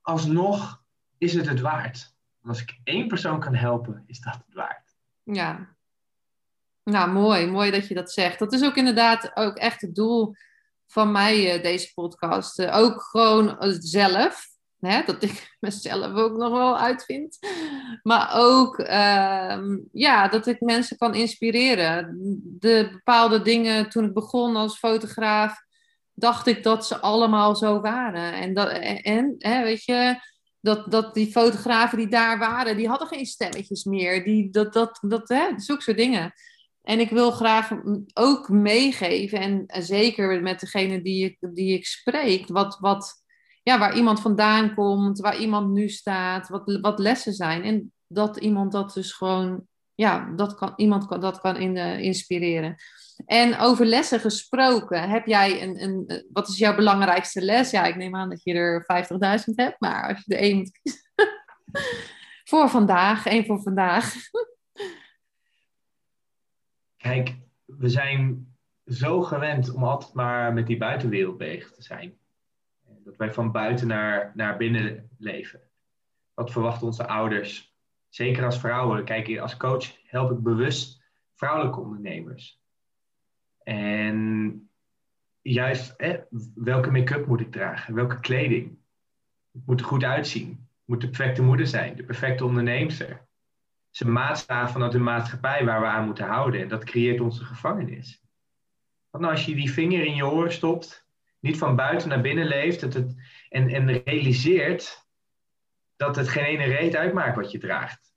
Alsnog is het het waard. Als ik één persoon kan helpen, is dat het waard. Ja. Nou, mooi. Mooi dat je dat zegt. Dat is ook inderdaad ook echt het doel van mij, uh, deze podcast. Uh, ook gewoon zelf. Hè, dat ik mezelf ook nog wel uitvind. Maar ook uh, ja, dat ik mensen kan inspireren. De bepaalde dingen toen ik begon als fotograaf, dacht ik dat ze allemaal zo waren. En, dat, en hè, weet je, dat, dat die fotografen die daar waren, die hadden geen stemmetjes meer. Die, dat, dat, dat, hè, zulke soort dingen. En ik wil graag ook meegeven, en zeker met degene die ik, die ik spreek, wat, wat, ja, waar iemand vandaan komt, waar iemand nu staat, wat, wat lessen zijn. En dat iemand dat dus gewoon, ja, dat kan, iemand kan, dat kan in, uh, inspireren. En over lessen gesproken, heb jij een, een, wat is jouw belangrijkste les? Ja, ik neem aan dat je er 50.000 hebt, maar als je er één moet kiezen. voor vandaag, één voor vandaag. Kijk, we zijn zo gewend om altijd maar met die buitenwereld bezig te zijn. Dat wij van buiten naar, naar binnen leven. Wat verwachten onze ouders? Zeker als vrouwen. Kijk, als coach help ik bewust vrouwelijke ondernemers. En juist, welke make-up moet ik dragen? Welke kleding? Het moet er goed uitzien. Het moet de perfecte moeder zijn, de perfecte onderneemster. Het is een maatstaf vanuit de maatschappij waar we aan moeten houden. En dat creëert onze gevangenis. Want als je die vinger in je oor stopt, niet van buiten naar binnen leeft het, het, en, en realiseert dat het geen ene reet uitmaakt wat je draagt.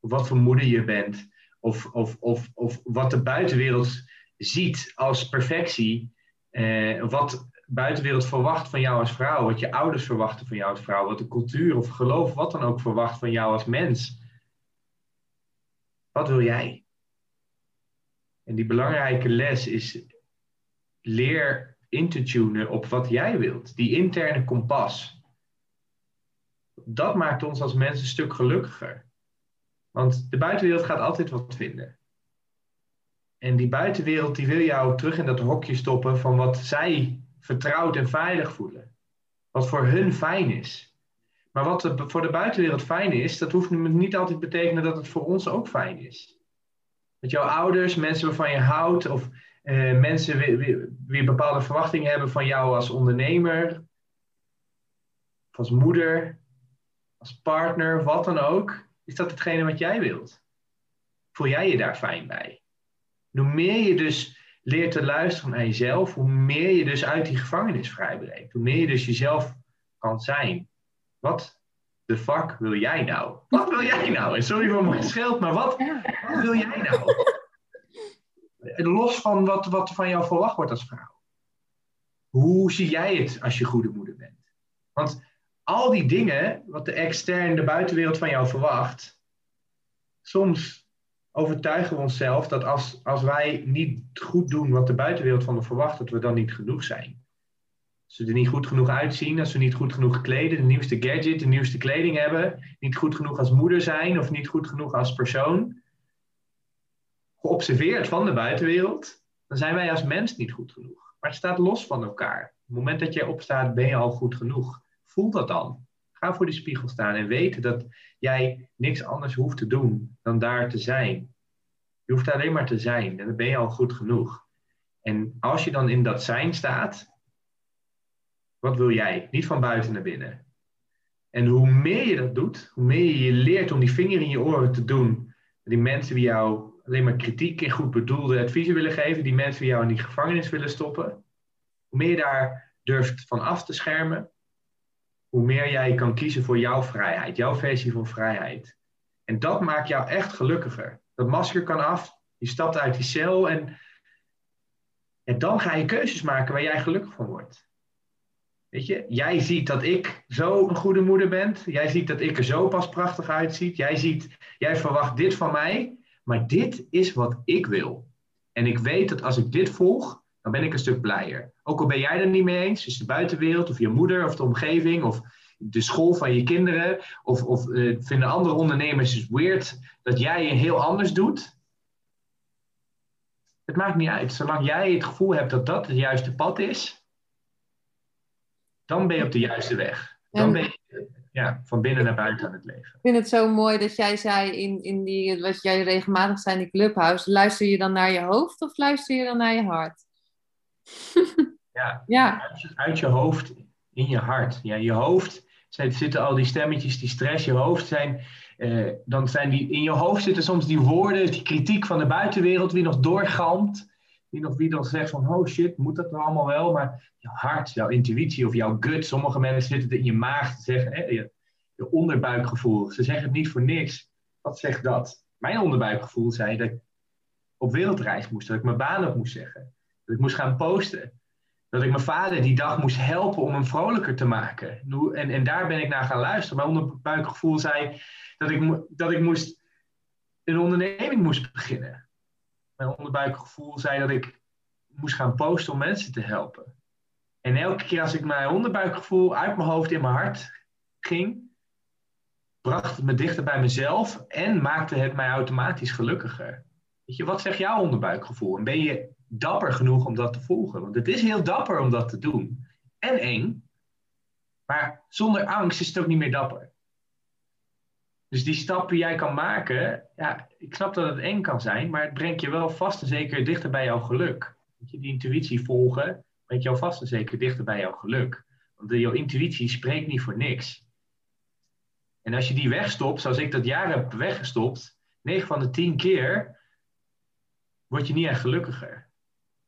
Of wat voor moeder je bent. Of, of, of, of wat de buitenwereld ziet als perfectie, eh, wat buitenwereld verwacht van jou als vrouw, wat je ouders verwachten van jou als vrouw, wat de cultuur of geloof, wat dan ook verwacht van jou als mens. Wat wil jij? En die belangrijke les is leer in te tunen op wat jij wilt. Die interne kompas. Dat maakt ons als mensen een stuk gelukkiger. Want de buitenwereld gaat altijd wat vinden. En die buitenwereld die wil jou terug in dat hokje stoppen van wat zij vertrouwd en veilig voelen. Wat voor hun fijn is. Maar wat voor de buitenwereld fijn is, dat hoeft niet altijd te betekenen dat het voor ons ook fijn is. Dat jouw ouders, mensen waarvan je houdt, of eh, mensen wie, bepaalde verwachtingen hebben van jou als ondernemer, of als moeder, als partner, wat dan ook, is dat hetgene wat jij wilt. Voel jij je daar fijn bij? Hoe meer je dus leert te luisteren naar jezelf, hoe meer je dus uit die gevangenis vrijbreekt. Hoe meer je dus jezelf kan zijn. Wat de fuck wil jij nou? Wat wil jij nou? En sorry voor mijn schild, maar wat, wat wil jij nou? Los van wat, wat van jou verwacht wordt als vrouw. Hoe zie jij het als je goede moeder bent? Want al die dingen, wat de externe, de buitenwereld van jou verwacht, soms overtuigen we onszelf dat als, als wij niet goed doen wat de buitenwereld van ons verwacht, dat we dan niet genoeg zijn. Als we er niet goed genoeg uitzien, als we niet goed genoeg kleden, de nieuwste gadget, de nieuwste kleding hebben, niet goed genoeg als moeder zijn of niet goed genoeg als persoon, geobserveerd van de buitenwereld, dan zijn wij als mens niet goed genoeg. Maar het staat los van elkaar. Op het moment dat jij opstaat, ben je al goed genoeg. Voel dat dan. Ga voor die spiegel staan en weten dat jij niks anders hoeft te doen dan daar te zijn. Je hoeft alleen maar te zijn en dan ben je al goed genoeg. En als je dan in dat zijn staat, wat wil jij? Niet van buiten naar binnen. En hoe meer je dat doet, hoe meer je je leert om die vinger in je oren te doen. Die mensen die jou alleen maar kritiek en goed bedoelde adviezen willen geven, die mensen die jou in die gevangenis willen stoppen. Hoe meer je daar durft van af te schermen, hoe meer jij kan kiezen voor jouw vrijheid, jouw versie van vrijheid. En dat maakt jou echt gelukkiger. Dat masker kan af, je stapt uit die cel en, en dan ga je keuzes maken waar jij gelukkig van wordt. Weet je, jij ziet dat ik zo een goede moeder ben. Jij ziet dat ik er zo pas prachtig uitziet. Jij ziet, jij verwacht dit van mij. Maar dit is wat ik wil. En ik weet dat als ik dit volg, dan ben ik een stuk blijer. Ook al ben jij er niet mee eens, dus de buitenwereld of je moeder of de omgeving of de school van je kinderen? Of, of eh, vinden andere ondernemers het weird dat jij je heel anders doet? Het maakt niet uit. Zolang jij het gevoel hebt dat dat het juiste pad is, dan ben je op de juiste weg. Dan ben je ja, van binnen naar buiten aan het leven. Ik vind het zo mooi dat jij zei in, in die, wat jij regelmatig zei in die clubhouse, luister je dan naar je hoofd of luister je dan naar je hart? ja, ja. Uit, je hoofd in je hart. Ja, je hoofd zitten al die stemmetjes, die stress, je hoofd zijn, eh, dan zijn die, in je hoofd zitten soms die woorden, die kritiek van de buitenwereld, wie nog doorgalmt. Wie nog, wie nog zegt van, oh shit, moet dat nou allemaal wel? Maar jouw hart, jouw intuïtie of jouw gut, sommige mensen zitten in je maag te zeggen, hè, je, je onderbuikgevoel. Ze zeggen het niet voor niks. Wat zegt dat? Mijn onderbuikgevoel zei dat ik op wereldreis moest, dat ik mijn baan op moest zeggen. Ik moest gaan posten. Dat ik mijn vader die dag moest helpen om hem vrolijker te maken. En, en daar ben ik naar gaan luisteren. Mijn onderbuikgevoel zei dat ik, dat ik moest, een onderneming moest beginnen. Mijn onderbuikgevoel zei dat ik moest gaan posten om mensen te helpen. En elke keer als ik mijn onderbuikgevoel uit mijn hoofd in mijn hart ging, bracht het me dichter bij mezelf en maakte het mij automatisch gelukkiger. Weet je, wat zegt jouw onderbuikgevoel? En ben je dapper genoeg om dat te volgen? Want het is heel dapper om dat te doen. En eng. Maar zonder angst is het ook niet meer dapper. Dus die stappen jij kan maken, ja, ik snap dat het eng kan zijn, maar het brengt je wel vast en zeker dichter bij jouw geluk. Dat je die intuïtie volgen, brengt jou vast en zeker dichter bij jouw geluk. Want jouw intuïtie spreekt niet voor niks. En als je die wegstopt, zoals ik dat jaren heb weggestopt, 9 van de 10 keer word je niet echt gelukkiger.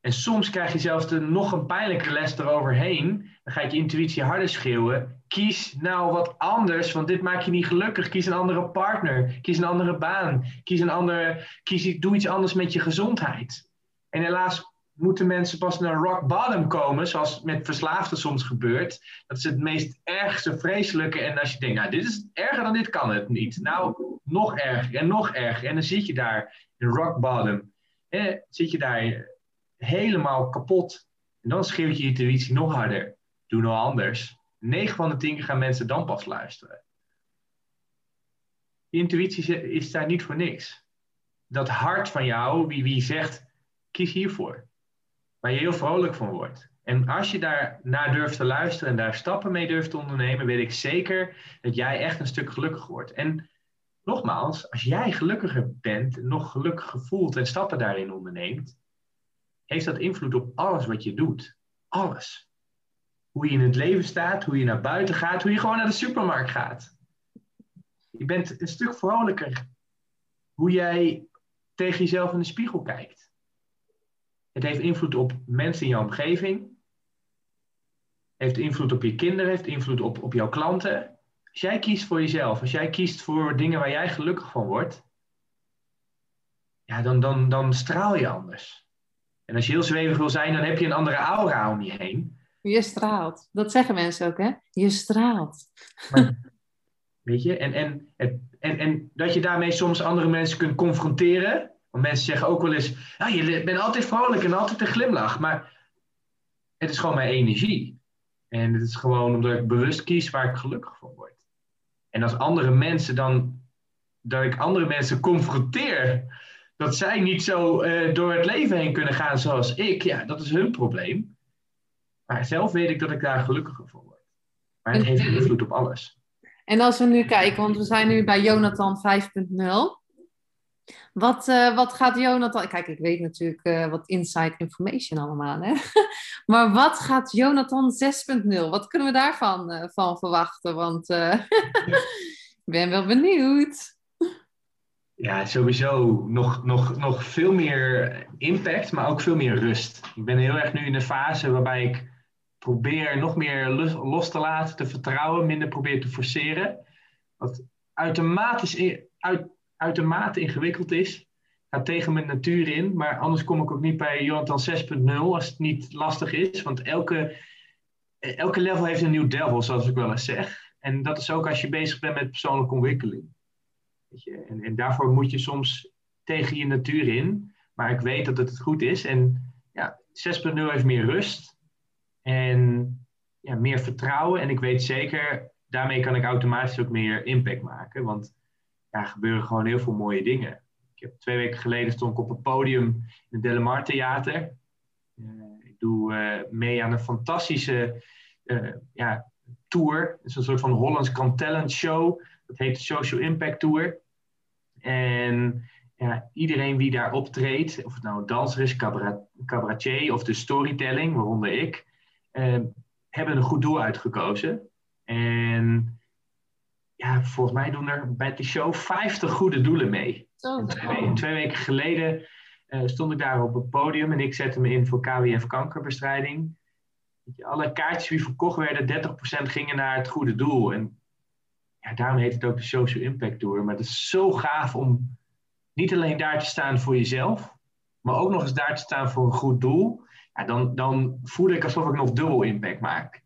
En soms krijg je zelfs de, nog een pijnlijke les eroverheen. Dan gaat je intuïtie harder schreeuwen. Kies nou wat anders, want dit maakt je niet gelukkig. Kies een andere partner. Kies een andere baan. Kies een andere, kies, doe iets anders met je gezondheid. En helaas moeten mensen pas naar rock bottom komen, zoals met verslaafden soms gebeurt. Dat is het meest ergste, vreselijke. En als je denkt, nou, dit is erger dan dit kan het niet. Nou, nog erger en nog erger. En dan zit je daar in rock bottom. Eh, zit je daar helemaal kapot. En dan schreeuwt je intuïtie nog harder. Doe nou anders. 9 van de 10 keer gaan mensen dan pas luisteren. Intuïtie is daar niet voor niks. Dat hart van jou, wie, wie zegt, kies hiervoor waar je heel vrolijk van wordt. En als je daar naar durft te luisteren en daar stappen mee durft te ondernemen, weet ik zeker dat jij echt een stuk gelukkiger wordt. En nogmaals, als jij gelukkiger bent, nog gelukkiger voelt en stappen daarin onderneemt, heeft dat invloed op alles wat je doet. Alles. Hoe je in het leven staat, hoe je naar buiten gaat, hoe je gewoon naar de supermarkt gaat. Je bent een stuk vrolijker. Hoe jij tegen jezelf in de spiegel kijkt. Het heeft invloed op mensen in jouw omgeving. Heeft invloed op je kinderen, heeft invloed op, op jouw klanten. Als jij kiest voor jezelf, als jij kiest voor dingen waar jij gelukkig van wordt, ja, dan, dan, dan straal je anders. En als je heel zwevig wil zijn, dan heb je een andere aura om je heen. Je straalt. Dat zeggen mensen ook, hè? Je straalt. weet je, en, en, en, en dat je daarmee soms andere mensen kunt confronteren. Want mensen zeggen ook wel eens, ja, je bent altijd vrolijk en altijd een glimlach. Maar het is gewoon mijn energie. En het is gewoon omdat ik bewust kies waar ik gelukkig van word. En als andere mensen dan, dat ik andere mensen confronteer, dat zij niet zo uh, door het leven heen kunnen gaan zoals ik, ja, dat is hun probleem. Maar zelf weet ik dat ik daar gelukkiger van word. Maar het heeft invloed op alles. En als we nu kijken, want we zijn nu bij Jonathan 5.0. Wat, uh, wat gaat Jonathan... Kijk, ik weet natuurlijk uh, wat inside information allemaal, hè? maar wat gaat Jonathan 6.0? Wat kunnen we daarvan van verwachten? Want ik ben wel benieuwd. Ja, sowieso nog, nog, nog veel meer impact, maar ook veel meer rust. Ik ben heel erg nu in de fase waarbij ik probeer nog meer los te laten, te vertrouwen, minder probeer te forceren. Wat uitermate, uit, uitermate ingewikkeld is. Gaat tegen mijn natuur in, maar anders kom ik ook niet bij Jonathan 6.0 als het niet lastig is. Want elke, elke level heeft een nieuw devil, zoals ik wel eens zeg. En dat is ook als je bezig bent met persoonlijke ontwikkeling. En, en daarvoor moet je soms tegen je natuur in. Maar ik weet dat het goed is. En ja, 6.0 heeft meer rust. En ja, meer vertrouwen. En ik weet zeker daarmee kan ik automatisch ook meer impact maken. Want ja, gebeuren gewoon heel veel mooie dingen. Ik heb twee weken geleden stond ik op een podium in het Delamar Theater. Uh, ik doe uh, mee aan een fantastische uh, ja, tour. Het is een soort van Hollands Can Talent show. Dat heet de Social Impact Tour. En ja, iedereen wie daar optreedt, of het nou danser is, cabaretier of de storytelling, waaronder ik, hebben een goed doel uitgekozen. En ja, volgens mij doen er bij de show 50 goede doelen mee. Oh, twee, twee, weken geleden uh, stond ik daar op het podium en ik zette me in voor KWF kankerbestrijding. Alle kaartjes die verkocht werden, 30% gingen naar het goede doel. En ja, daarom heet het ook de Social Impact Tour. Maar het is zo gaaf om niet alleen daar te staan voor jezelf, maar ook nog eens daar te staan voor een goed doel. Ja, dan, dan voel ik alsof ik nog dubbel impact maak.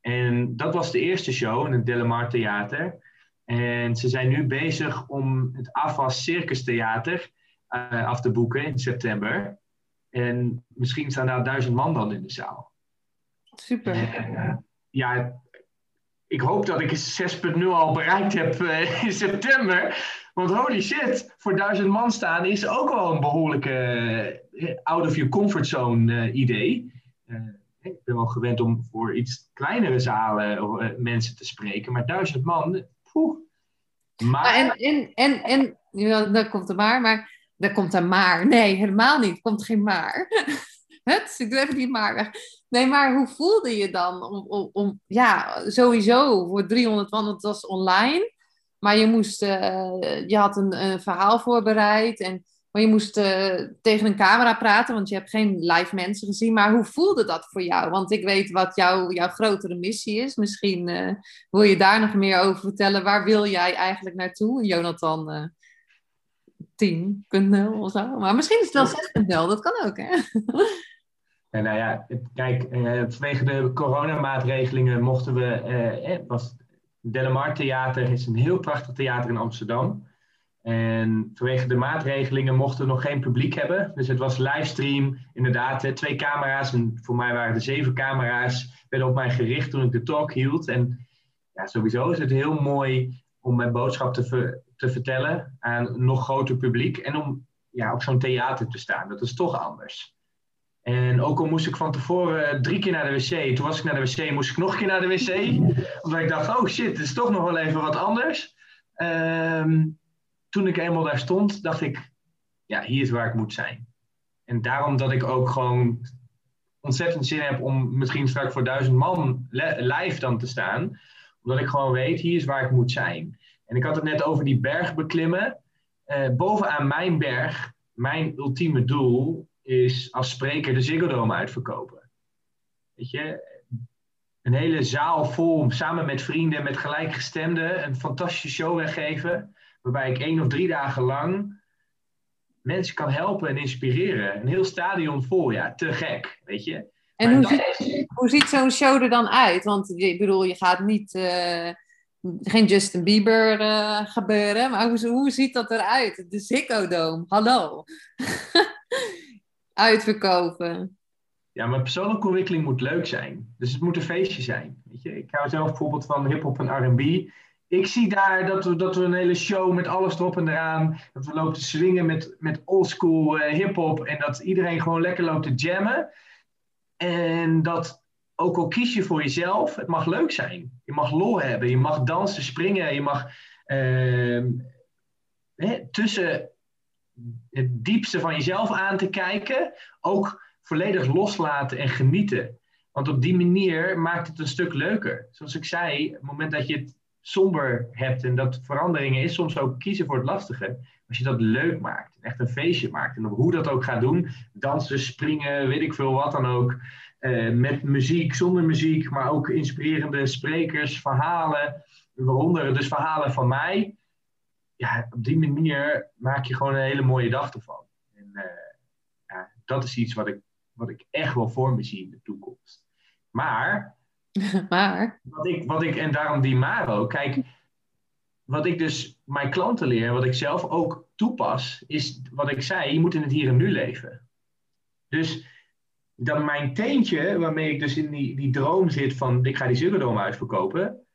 En dat was de eerste show in het Delamar Theater. En ze zijn nu bezig om het AFAS Circus Theater uh, af te boeken in september. En misschien staan daar duizend man dan in de zaal. Super. Uh, ja, ik hoop dat ik 6.0 al bereikt heb uh, in september. Want holy shit, voor duizend man staan is ook wel een behoorlijke out of your comfort zone idee ik ben wel gewend om voor iets kleinere zalen mensen te spreken, maar duizend man, poeh. Maar... en, en, en, en daar komt er maar, maar daar komt er maar. Nee, helemaal niet. Er komt geen maar. Het, ik doe even die maar weg. Nee, maar hoe voelde je dan om, om, om ja, sowieso voor 300 man, het was online, maar je moest, uh, je had een, een verhaal voorbereid en maar je moest uh, tegen een camera praten, want je hebt geen live mensen gezien. Maar hoe voelde dat voor jou? Want ik weet wat jouw jouw grotere missie is. Misschien uh, wil je daar nog meer over vertellen. Waar wil jij eigenlijk naartoe? Jonathan uh, eh, 10.0 of zo. Maar misschien is het wel 6.0, dat kan ook, hè? En nou ja, kijk, vanwege de coronamaatregelingen mochten we... Eh, was Delamar Theater is een heel prachtig theater in Amsterdam. En vanwege de maatregelingen mochten we nog geen publiek hebben. Dus het was livestream, inderdaad, twee camera's. En voor mij waren er zeven camera's, werden op mij gericht toen ik de talk hield. En ja, sowieso is het heel mooi om mijn boodschap te, te vertellen aan een nog groter publiek. En om ja, op zo'n theater te staan. Dat is toch anders. En ook al moest ik van tevoren drie keer naar de wc. Toen was ik naar de wc, moest ik nog een keer naar de wc. Omdat ik dacht, oh shit, het is toch nog wel even wat anders. Um, toen ik eenmaal daar stond, dacht ik, ja, hier is waar ik moet zijn. En daarom dat ik ook gewoon ontzettend zin heb om misschien straks voor duizend man live dan te staan. Omdat ik gewoon weet, hier is waar ik moet zijn. En ik had het net over die berg beklimmen. Uh, bovenaan mijn berg, mijn ultieme doel is als spreker de Ziggo Dome uitverkopen. Weet je, een hele zaal vol, samen met vrienden, met gelijkgestemden, een fantastische show weggeven waarbij ik één of drie dagen lang mensen kan helpen en inspireren. Een heel stadion vol, ja, te gek, weet je. En hoe ziet, hoe ziet, zo'n show er dan uit? Want ik bedoel, je gaat niet, uh, geen Justin Bieber uh, gebeuren, maar hoe, hoe ziet dat eruit? De Ziggo Dome, hallo. Uitverkopen. Ja, mijn persoonlijke ontwikkeling moet leuk zijn. Dus het moet een feestje zijn. Weet je? Ik hou zelf bijvoorbeeld van hip-hop en RB ik zie daar dat we, dat we een hele show met alles erop en eraan. Dat we lopen te swingen met, met oldschool uh, hip-hop. En dat iedereen gewoon lekker loopt te jammen. En dat ook al kies je voor jezelf, het mag leuk zijn. Je mag lol hebben, je mag dansen, springen, je mag uh, hè, tussen het diepste van jezelf aan te kijken, ook volledig loslaten en genieten. Want op die manier maakt het een stuk leuker. Zoals ik zei, het moment dat je het somber hebt en dat veranderingen is soms ook kiezen voor het lastige. Als je dat leuk maakt, echt een feestje maakt en hoe dat ook gaat doen, dansen, springen, weet ik veel wat dan ook, uh, met muziek, zonder muziek, maar ook inspirerende sprekers, verhalen, waaronder dus verhalen van mij. Ja, op die manier maak je gewoon een hele mooie dag ervan. En uh, ja, dat is iets wat ik, wat ik echt wel voor me zie in de toekomst. Maar maar. Wat ik, wat ik, en daarom die Maro. Kijk, wat ik dus mijn klanten leer, wat ik zelf ook toepas, is wat ik zei: je moet in het hier en nu leven. Dus dan mijn teentje, waarmee ik dus in die, die droom zit van: ik ga die Ziggo uitverkopen.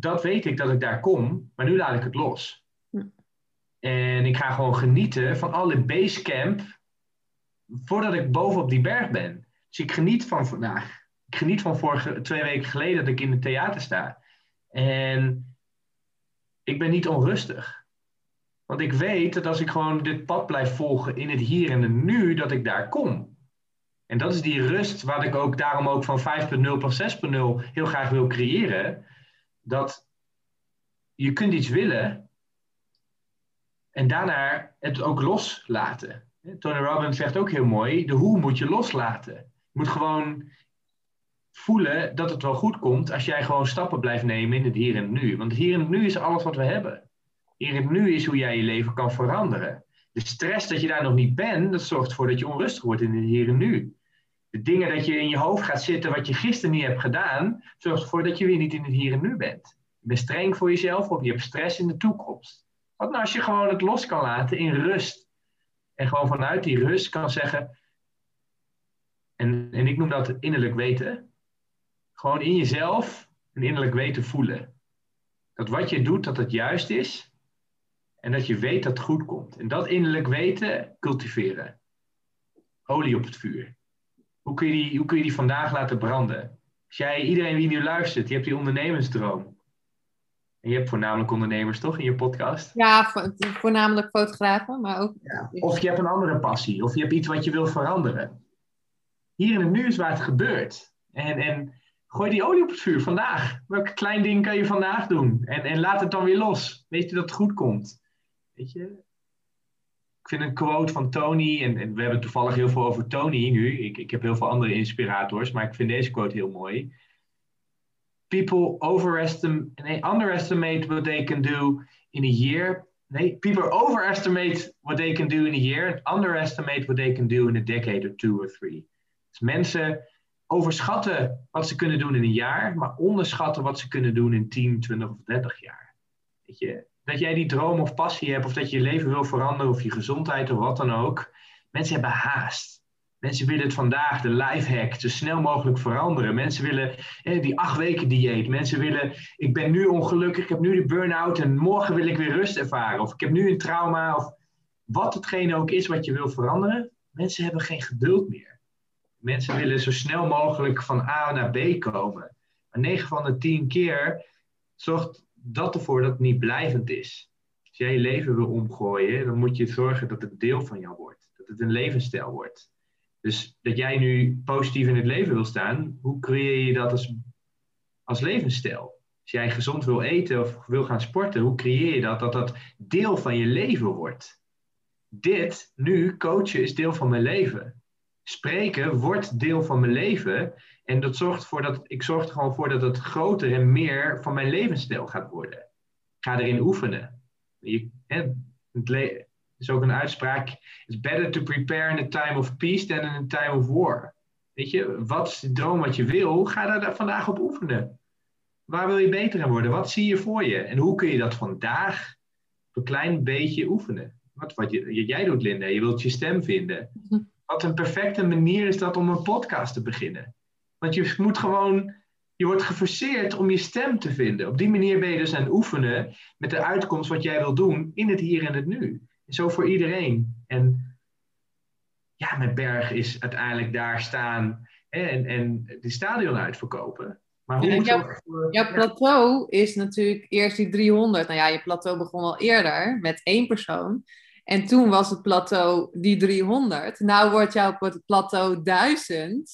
Dat weet ik dat ik daar kom, maar nu laat ik het los. Hm. En ik ga gewoon genieten van alle basecamp voordat ik bovenop die berg ben. Dus ik geniet van, nou, ik geniet van vorige, twee weken geleden dat ik in het theater sta. En ik ben niet onrustig. Want ik weet dat als ik gewoon dit pad blijf volgen in het hier en het nu, dat ik daar kom. En dat is die rust waar ik ook daarom ook van 5.0 plus 6.0 heel graag wil creëren. Dat je kunt iets willen en daarna het ook loslaten. Tony Robbins zegt ook heel mooi, de hoe moet je loslaten. Je moet gewoon voelen dat het wel goed komt als jij gewoon stappen blijft nemen in het hier en het nu. Want hier en het nu is alles wat we hebben. Hier en het nu is hoe jij je leven kan veranderen. De stress dat je daar nog niet bent, dat zorgt ervoor dat je onrustig wordt in het hier en nu. De dingen dat je in je hoofd gaat zitten wat je gisteren niet hebt gedaan, zorgt ervoor dat je weer niet in het hier en nu bent. Je bent streng voor jezelf of je hebt stress in de toekomst. Wat nou als je gewoon het los kan laten in rust? En gewoon vanuit die rust kan zeggen, en, en ik noem dat innerlijk weten, gewoon in jezelf een innerlijk weten voelen. Dat wat je doet, dat het juist is. En dat je weet dat het goed komt. En dat innerlijk weten cultiveren. Olie op het vuur. Hoe kun je die, hoe kun je die vandaag laten branden? Als jij, iedereen die nu luistert, je hebt die ondernemersdroom. En je hebt voornamelijk ondernemers toch in je podcast? Ja, voornamelijk fotografen, maar ook. Ja. Of je hebt een andere passie, of je hebt iets wat je wil veranderen. Hier in het nu is waar het gebeurt. En, en Gooi die olie op het vuur vandaag. Welk klein ding kan je vandaag doen? En, en laat het dan weer los. Weet je dat het goed komt? Weet je? Ik vind een quote van Tony, en, en we hebben toevallig heel veel over Tony nu. Ik, ik heb heel veel andere inspirators, maar ik vind deze quote heel mooi. People overestimate, underestimate what they can do in a year. Nee, people overestimate what they can do in a year and underestimate what they can do in a decade or two or three. Dus mensen overschatten wat ze kunnen doen in een jaar, maar onderschatten wat ze kunnen doen in 10, 20 of 30 jaar. Weet je, dat jij die droom of passie hebt, of dat je je leven wil veranderen, of je gezondheid of wat dan ook. Mensen hebben haast. Mensen willen het vandaag, de life hack, zo snel mogelijk veranderen. Mensen willen die acht weken dieet. Mensen willen, ik ben nu ongelukkig, ik heb nu de burn-out en morgen wil ik weer rust ervaren. Of ik heb nu een trauma, of wat hetgene ook is wat je wil veranderen. Mensen hebben geen geduld meer. Mensen willen zo snel mogelijk van A naar B komen. Maar 9 van de 10 keer zorgt dat ervoor dat het niet blijvend is. Als jij je leven wil omgooien, dan moet je zorgen dat het deel van jou wordt. Dat het een levensstijl wordt. Dus dat jij nu positief in het leven wil staan, hoe creëer je dat als, als levensstijl? Als jij gezond wil eten of wil gaan sporten, hoe creëer je dat dat dat deel van je leven wordt? Dit, nu, coachen, is deel van mijn leven spreken wordt deel van mijn leven. En dat zorgt ervoor dat ik zorg er gewoon voor dat het groter en meer van mijn levensstijl gaat worden. Ga erin oefenen. Je, hè, het is ook een uitspraak. It's better to prepare in a time of peace than in a time of war. Weet je, wat is de droom wat je wil? Ga daar vandaag op oefenen. Waar wil je beter in worden? Wat zie je voor je? En hoe kun je dat vandaag een klein beetje oefenen? Wat, wat jij doet, Linda, je wilt je stem vinden. Wat een perfecte manier is dat om een podcast te beginnen. Want je moet gewoon, je wordt geforceerd om je stem te vinden. Op die manier ben je dus aan het oefenen met de uitkomst wat jij wil doen in het hier en het nu. zo voor iedereen. En ja, met Berg is uiteindelijk daar staan en, en die stadion uitverkopen. Maar hoe jouw, jouw plateau is natuurlijk eerst die 300. Nou ja, je plateau begon al eerder met één persoon. En toen was het plateau die 300. Nou wordt jouw plateau 1000.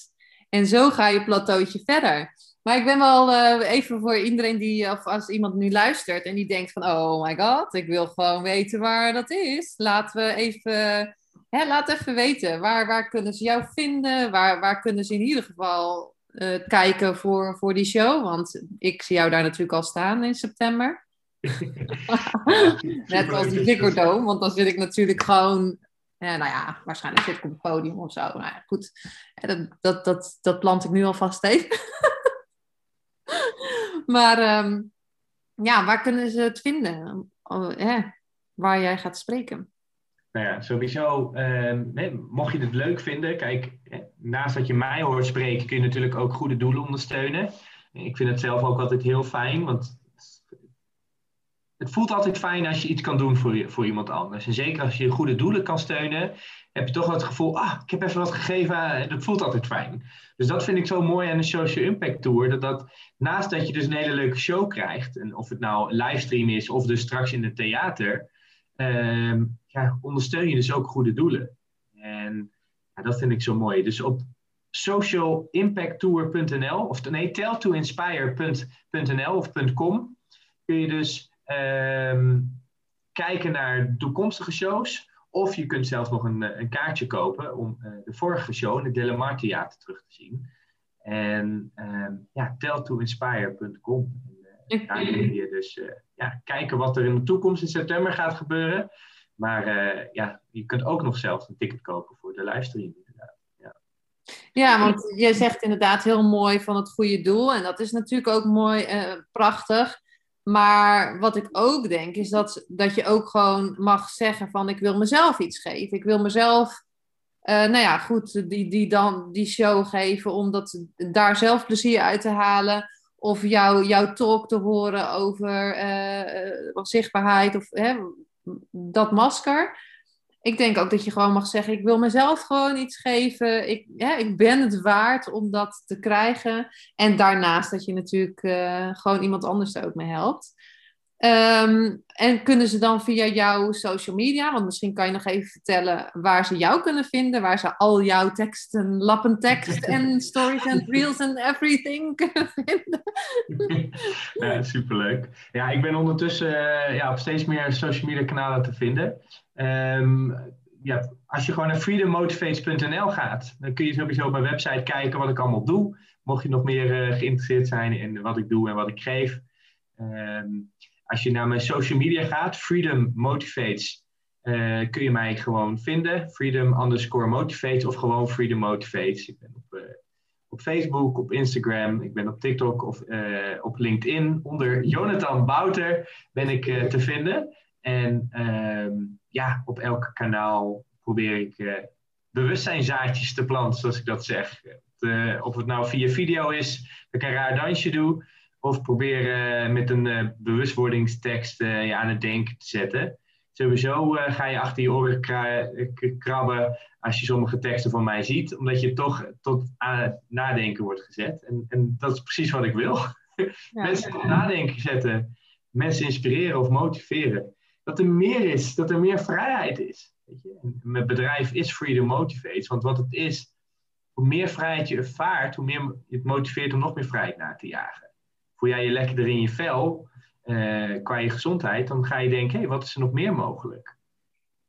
En zo ga je plateautje verder. Maar ik ben wel uh, even voor iedereen die, of als iemand nu luistert en die denkt van, oh my god, ik wil gewoon weten waar dat is. Laten we even, hè, laat even weten, waar, waar kunnen ze jou vinden? Waar, waar kunnen ze in ieder geval uh, kijken voor, voor die show? Want ik zie jou daar natuurlijk al staan in september. Net als die Ziggo want dan zit ik natuurlijk gewoon... Ja, nou ja, waarschijnlijk zit ik op het podium of zo. Nou ja, goed. Dat, dat, dat, dat plant ik nu alvast even. maar ehm, ja, waar kunnen ze het vinden? Oh, waar jij gaat spreken? Nou ja, sowieso, uh, mocht je het leuk vinden, kijk, naast dat je mij hoort spreken, kun je natuurlijk ook goede doelen ondersteunen. Ik vind het zelf ook altijd heel fijn, want het voelt altijd fijn als je iets kan doen voor, voor iemand anders. En zeker als je goede doelen kan steunen, heb je toch wel het gevoel, ah, ik heb even wat gegeven, dat voelt altijd fijn. Dus dat vind ik zo mooi aan de Social Impact Tour, dat, dat naast dat je dus een hele leuke show krijgt, en of het nou livestream is of dus straks in het theater, ehm, ja, ondersteun je dus ook goede doelen. En dat vind ik zo mooi. Dus op socialimpacttour.nl of nee, telltoinspire.nl of .com kun je dus Ehm, kijken naar toekomstige shows. Of je kunt zelfs nog een, eh, een kaartje kopen om uh, de vorige show in het Delamar Theater terug te zien. En um, ja, telltoinspire.com. Uh, daar kun je dus uh, ja, kijken wat er in de toekomst in september gaat gebeuren. Maar ja, je kunt ook nog zelf een ticket kopen voor de livestream. Ja. ja, want je zegt inderdaad heel mooi van het goede doel. En dat is natuurlijk ook mooi, prachtig. Maar wat ik ook denk, is dat, dat je ook gewoon mag zeggen van ik wil mezelf iets geven. Ik wil mezelf, uh, nou ja, goed, die, die, dan, die show geven om dat, daar zelf plezier uit te halen. Of jou, jouw talk te horen over uh, zichtbaarheid of hè, dat masker ik denk ook dat je gewoon mag zeggen: ik wil mezelf gewoon iets geven. Ik, ja, ik ben het waard om dat te krijgen. En daarnaast dat je natuurlijk uh, gewoon iemand anders er ook mee helpt. Um, en kunnen ze dan via jouw social media, want misschien kan je nog even vertellen waar ze jou kunnen vinden, waar ze al jouw teksten, lappentekst en stories en reels en everything kunnen vinden. ja, superleuk. Ja, ik ben ondertussen uh, ja, op steeds meer social media kanalen te vinden. Um, ja, als je gewoon naar freedommotivates.nl gaat, dan kun je sowieso op mijn website kijken wat ik allemaal doe. Mocht je nog meer uh, geïnteresseerd zijn in wat ik doe en wat ik geef. Um, als je naar mijn social media gaat, Freedom Motivates, uh, kun je mij gewoon vinden. Freedom underscore motivates of gewoon Freedom Motivates. Ik ben op, uh, op Facebook, op Instagram, ik ben op TikTok of uh, op LinkedIn. Onder Jonathan Bouter ben ik te vinden. En ehm, ja, op elk kanaal probeer ik bewustzijnzaadjes te planten, zoals ik dat zeg. of het nou via video is, dat ik een raar dansje doe of proberen met een uh, bewustwordingstekst uh, je aan het denken te zetten. Sowieso ga je achter je oren krabben als je sommige teksten van mij ziet, omdat je toch tot aan het nadenken wordt gezet. En, en dat is precies wat ik wil. Ja, mensen tot nadenken zetten, mensen inspireren of motiveren. Dat er meer is, dat er meer vrijheid is. Weet je? En mijn bedrijf is Freedom Motivates, want wat het is, hoe meer vrijheid je ervaart, hoe meer je het motiveert om nog meer vrijheid na te jagen voel jij je lekkerder in je vel uh, qua je gezondheid, dan ga je denken, hé, hey, wat is er nog meer mogelijk?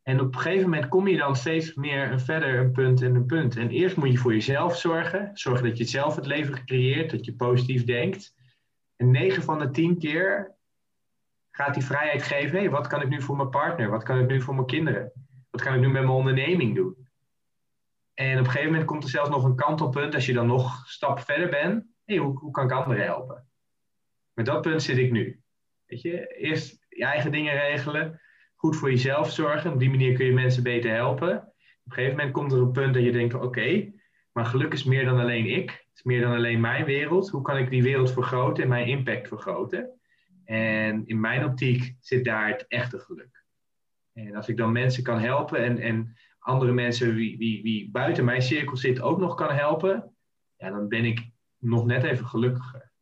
En op een gegeven moment kom je dan steeds meer een verder een punt en een punt. En eerst moet je voor jezelf zorgen. Zorgen dat je zelf het leven creëert, dat je positief denkt. En 9 van de 10 keer gaat die vrijheid geven. Hé, wat kan ik nu voor mijn partner? Wat kan ik nu voor mijn kinderen? Wat kan ik nu met mijn onderneming doen? En op een gegeven moment komt er zelfs nog een kantelpunt als je dan nog stap verder bent. Hé, hoe, hoe kan ik anderen helpen? Met dat punt zit ik nu. Weet je, eerst je eigen dingen regelen, goed voor jezelf zorgen. Op die manier kun je mensen beter helpen. Op een gegeven moment komt er een punt dat je denkt: oké, maar geluk is meer dan alleen ik. Het is meer dan alleen mijn wereld. Hoe kan ik die wereld vergroten en mijn impact vergroten? En in mijn optiek zit daar het echte geluk. En als ik dan mensen kan helpen en, en andere mensen wie buiten mijn cirkel zit ook nog kan helpen, ja, dan ben ik nog net even gelukkiger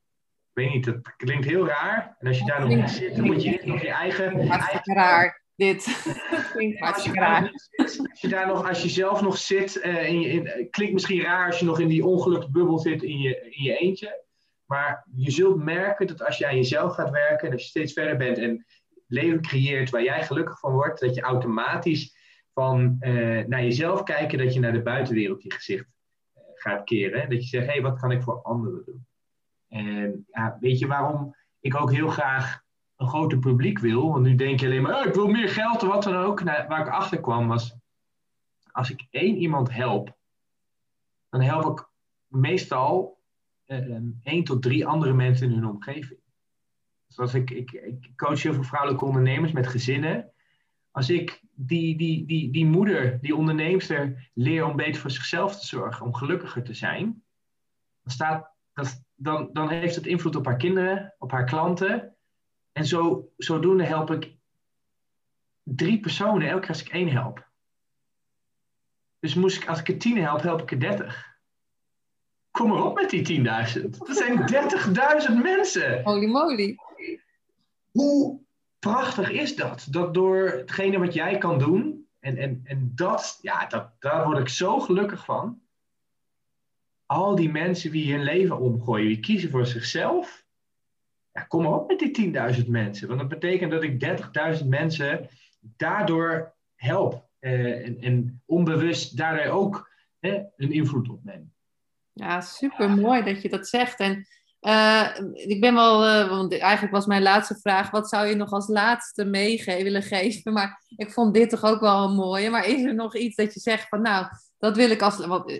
ik weet niet, dat klinkt heel raar. En als je daar nog in zit, dan moet je nog je eigen... Hartstikke raar, dit. klinkt hartstikke raar. Als je daar nog, als je zelf nog zit, uh, in je, in, klinkt misschien raar als je nog in die ongeluksbubbel zit in je, in je eentje. Maar je zult merken dat als je aan jezelf gaat werken, en als je steeds verder bent en leven creëert waar jij gelukkig van wordt, dat je automatisch van uh, naar jezelf kijken, dat je naar de buitenwereld je gezicht uh, gaat keren. Dat je zegt, hé, hey, wat kan ik voor anderen doen? En weet je waarom ik ook heel graag een groter publiek wil? Want nu denk je alleen maar, oh, ik wil meer geld of wat dan ook. Nou, waar ik achter kwam was, als ik één iemand help, dan help ik meestal uh, één tot drie andere mensen in hun omgeving. Zoals ik, ik, ik coach heel veel vrouwelijke ondernemers met gezinnen. Als ik die, die, die, die moeder, die onderneemster, leer om beter voor zichzelf te zorgen, om gelukkiger te zijn, dan staat dat, dan, dan heeft het invloed op haar kinderen, op haar klanten. En zo, zodoende help ik drie personen elke keer als ik één help. Dus moest ik, als ik er tien help, help ik er dertig. Kom maar op met die 10.000. Dat zijn 30.000 mensen. Holy moly. Hoe prachtig is dat? Dat door hetgene wat jij kan doen, en, en, en dat, ja, dat, daar word ik zo gelukkig van. Al die mensen die hun leven omgooien, die kiezen voor zichzelf. Ja, kom maar op met die 10.000 mensen. Want dat betekent dat ik 30.000 mensen daardoor help. Eh, en, en, onbewust daardoor ook een invloed op neem. Ja, super mooi dat je dat zegt. En uh, ik ben wel, uh, want eigenlijk was mijn laatste vraag: wat zou je nog als laatste meegeven willen geven? Maar ik vond dit toch ook wel een mooie. Maar is er nog iets dat je zegt van, nou, dat wil ik als. Want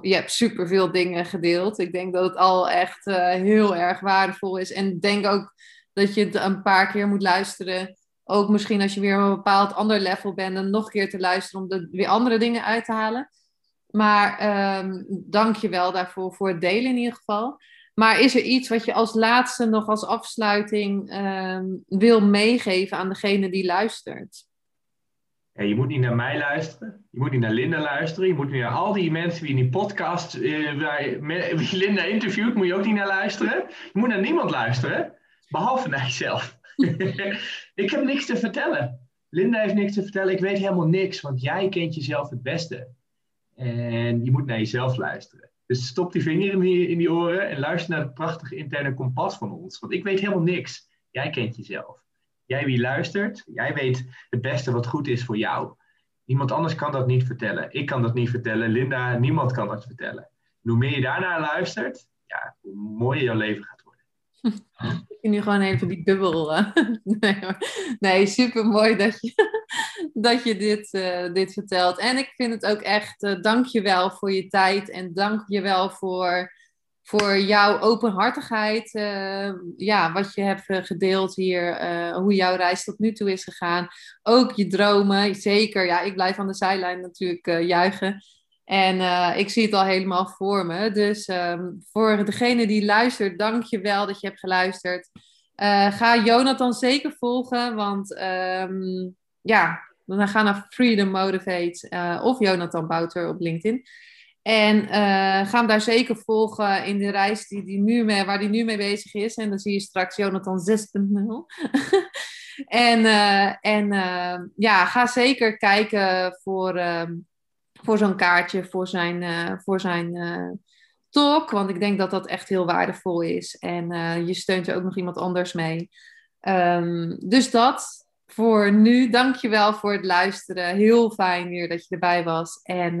je hebt super veel dingen gedeeld. Ik denk dat het al echt uh, heel erg waardevol is. En denk ook dat je het een paar keer moet luisteren. Ook misschien als je weer op een bepaald ander level bent, dan nog een keer te luisteren om er weer andere dingen uit te halen. Maar um, dank je wel daarvoor, voor het delen in ieder geval. Maar is er iets wat je als laatste nog als afsluiting um, wil meegeven aan degene die luistert? Je moet niet naar mij luisteren. Je moet niet naar Linda luisteren. Je moet niet naar al die mensen die in die podcast, uh, waar Linda interviewt, moet je ook niet naar luisteren. Je moet naar niemand luisteren, behalve naar jezelf. ik heb niks te vertellen. Linda heeft niks te vertellen. Ik weet helemaal niks, want jij kent jezelf het beste. En je moet naar jezelf luisteren. Dus stop die vinger in in die oren en luister naar het prachtige interne kompas van ons. Want ik weet helemaal niks. Jij kent jezelf. Jij wie luistert, jij weet het beste wat goed is voor jou. Iemand anders kan dat niet vertellen. Ik kan dat niet vertellen. Linda, niemand kan dat vertellen. En hoe meer je daarnaar luistert, ja, hoe mooier jouw leven gaat worden. Ik nu gewoon even die bubbel. Uh, nee, nee, super mooi dat je, dat je dit, uh, dit vertelt. En ik vind het ook echt, uh, dank je wel voor je tijd en dank je wel voor, voor jouw openhartigheid. ja, wat je hebt gedeeld hier, hoe jouw reis tot nu toe is gegaan. Ook je dromen, zeker. Ja, ik blijf aan de zijlijn natuurlijk juichen. En ik zie het al helemaal voor me. Dus um, voor degene die luistert, dank je wel dat je hebt geluisterd. Uh, ga Jonathan zeker volgen, want um, ja, dan ga naar Freedom Motivate uh, of Jonathan Bouter op LinkedIn. En ga hem daar zeker volgen in de reis die, die nu mee, waar hij nu mee bezig is. En dan zie je straks Jonathan 6.0. en en ja, ga zeker kijken voor... Um, voor zo'n kaartje, voor zijn, voor zijn talk. Want ik denk dat dat echt heel waardevol is. En je steunt er ook nog iemand anders mee. Um, dus dat voor nu. Dankjewel voor het luisteren. Heel fijn weer dat je erbij was. En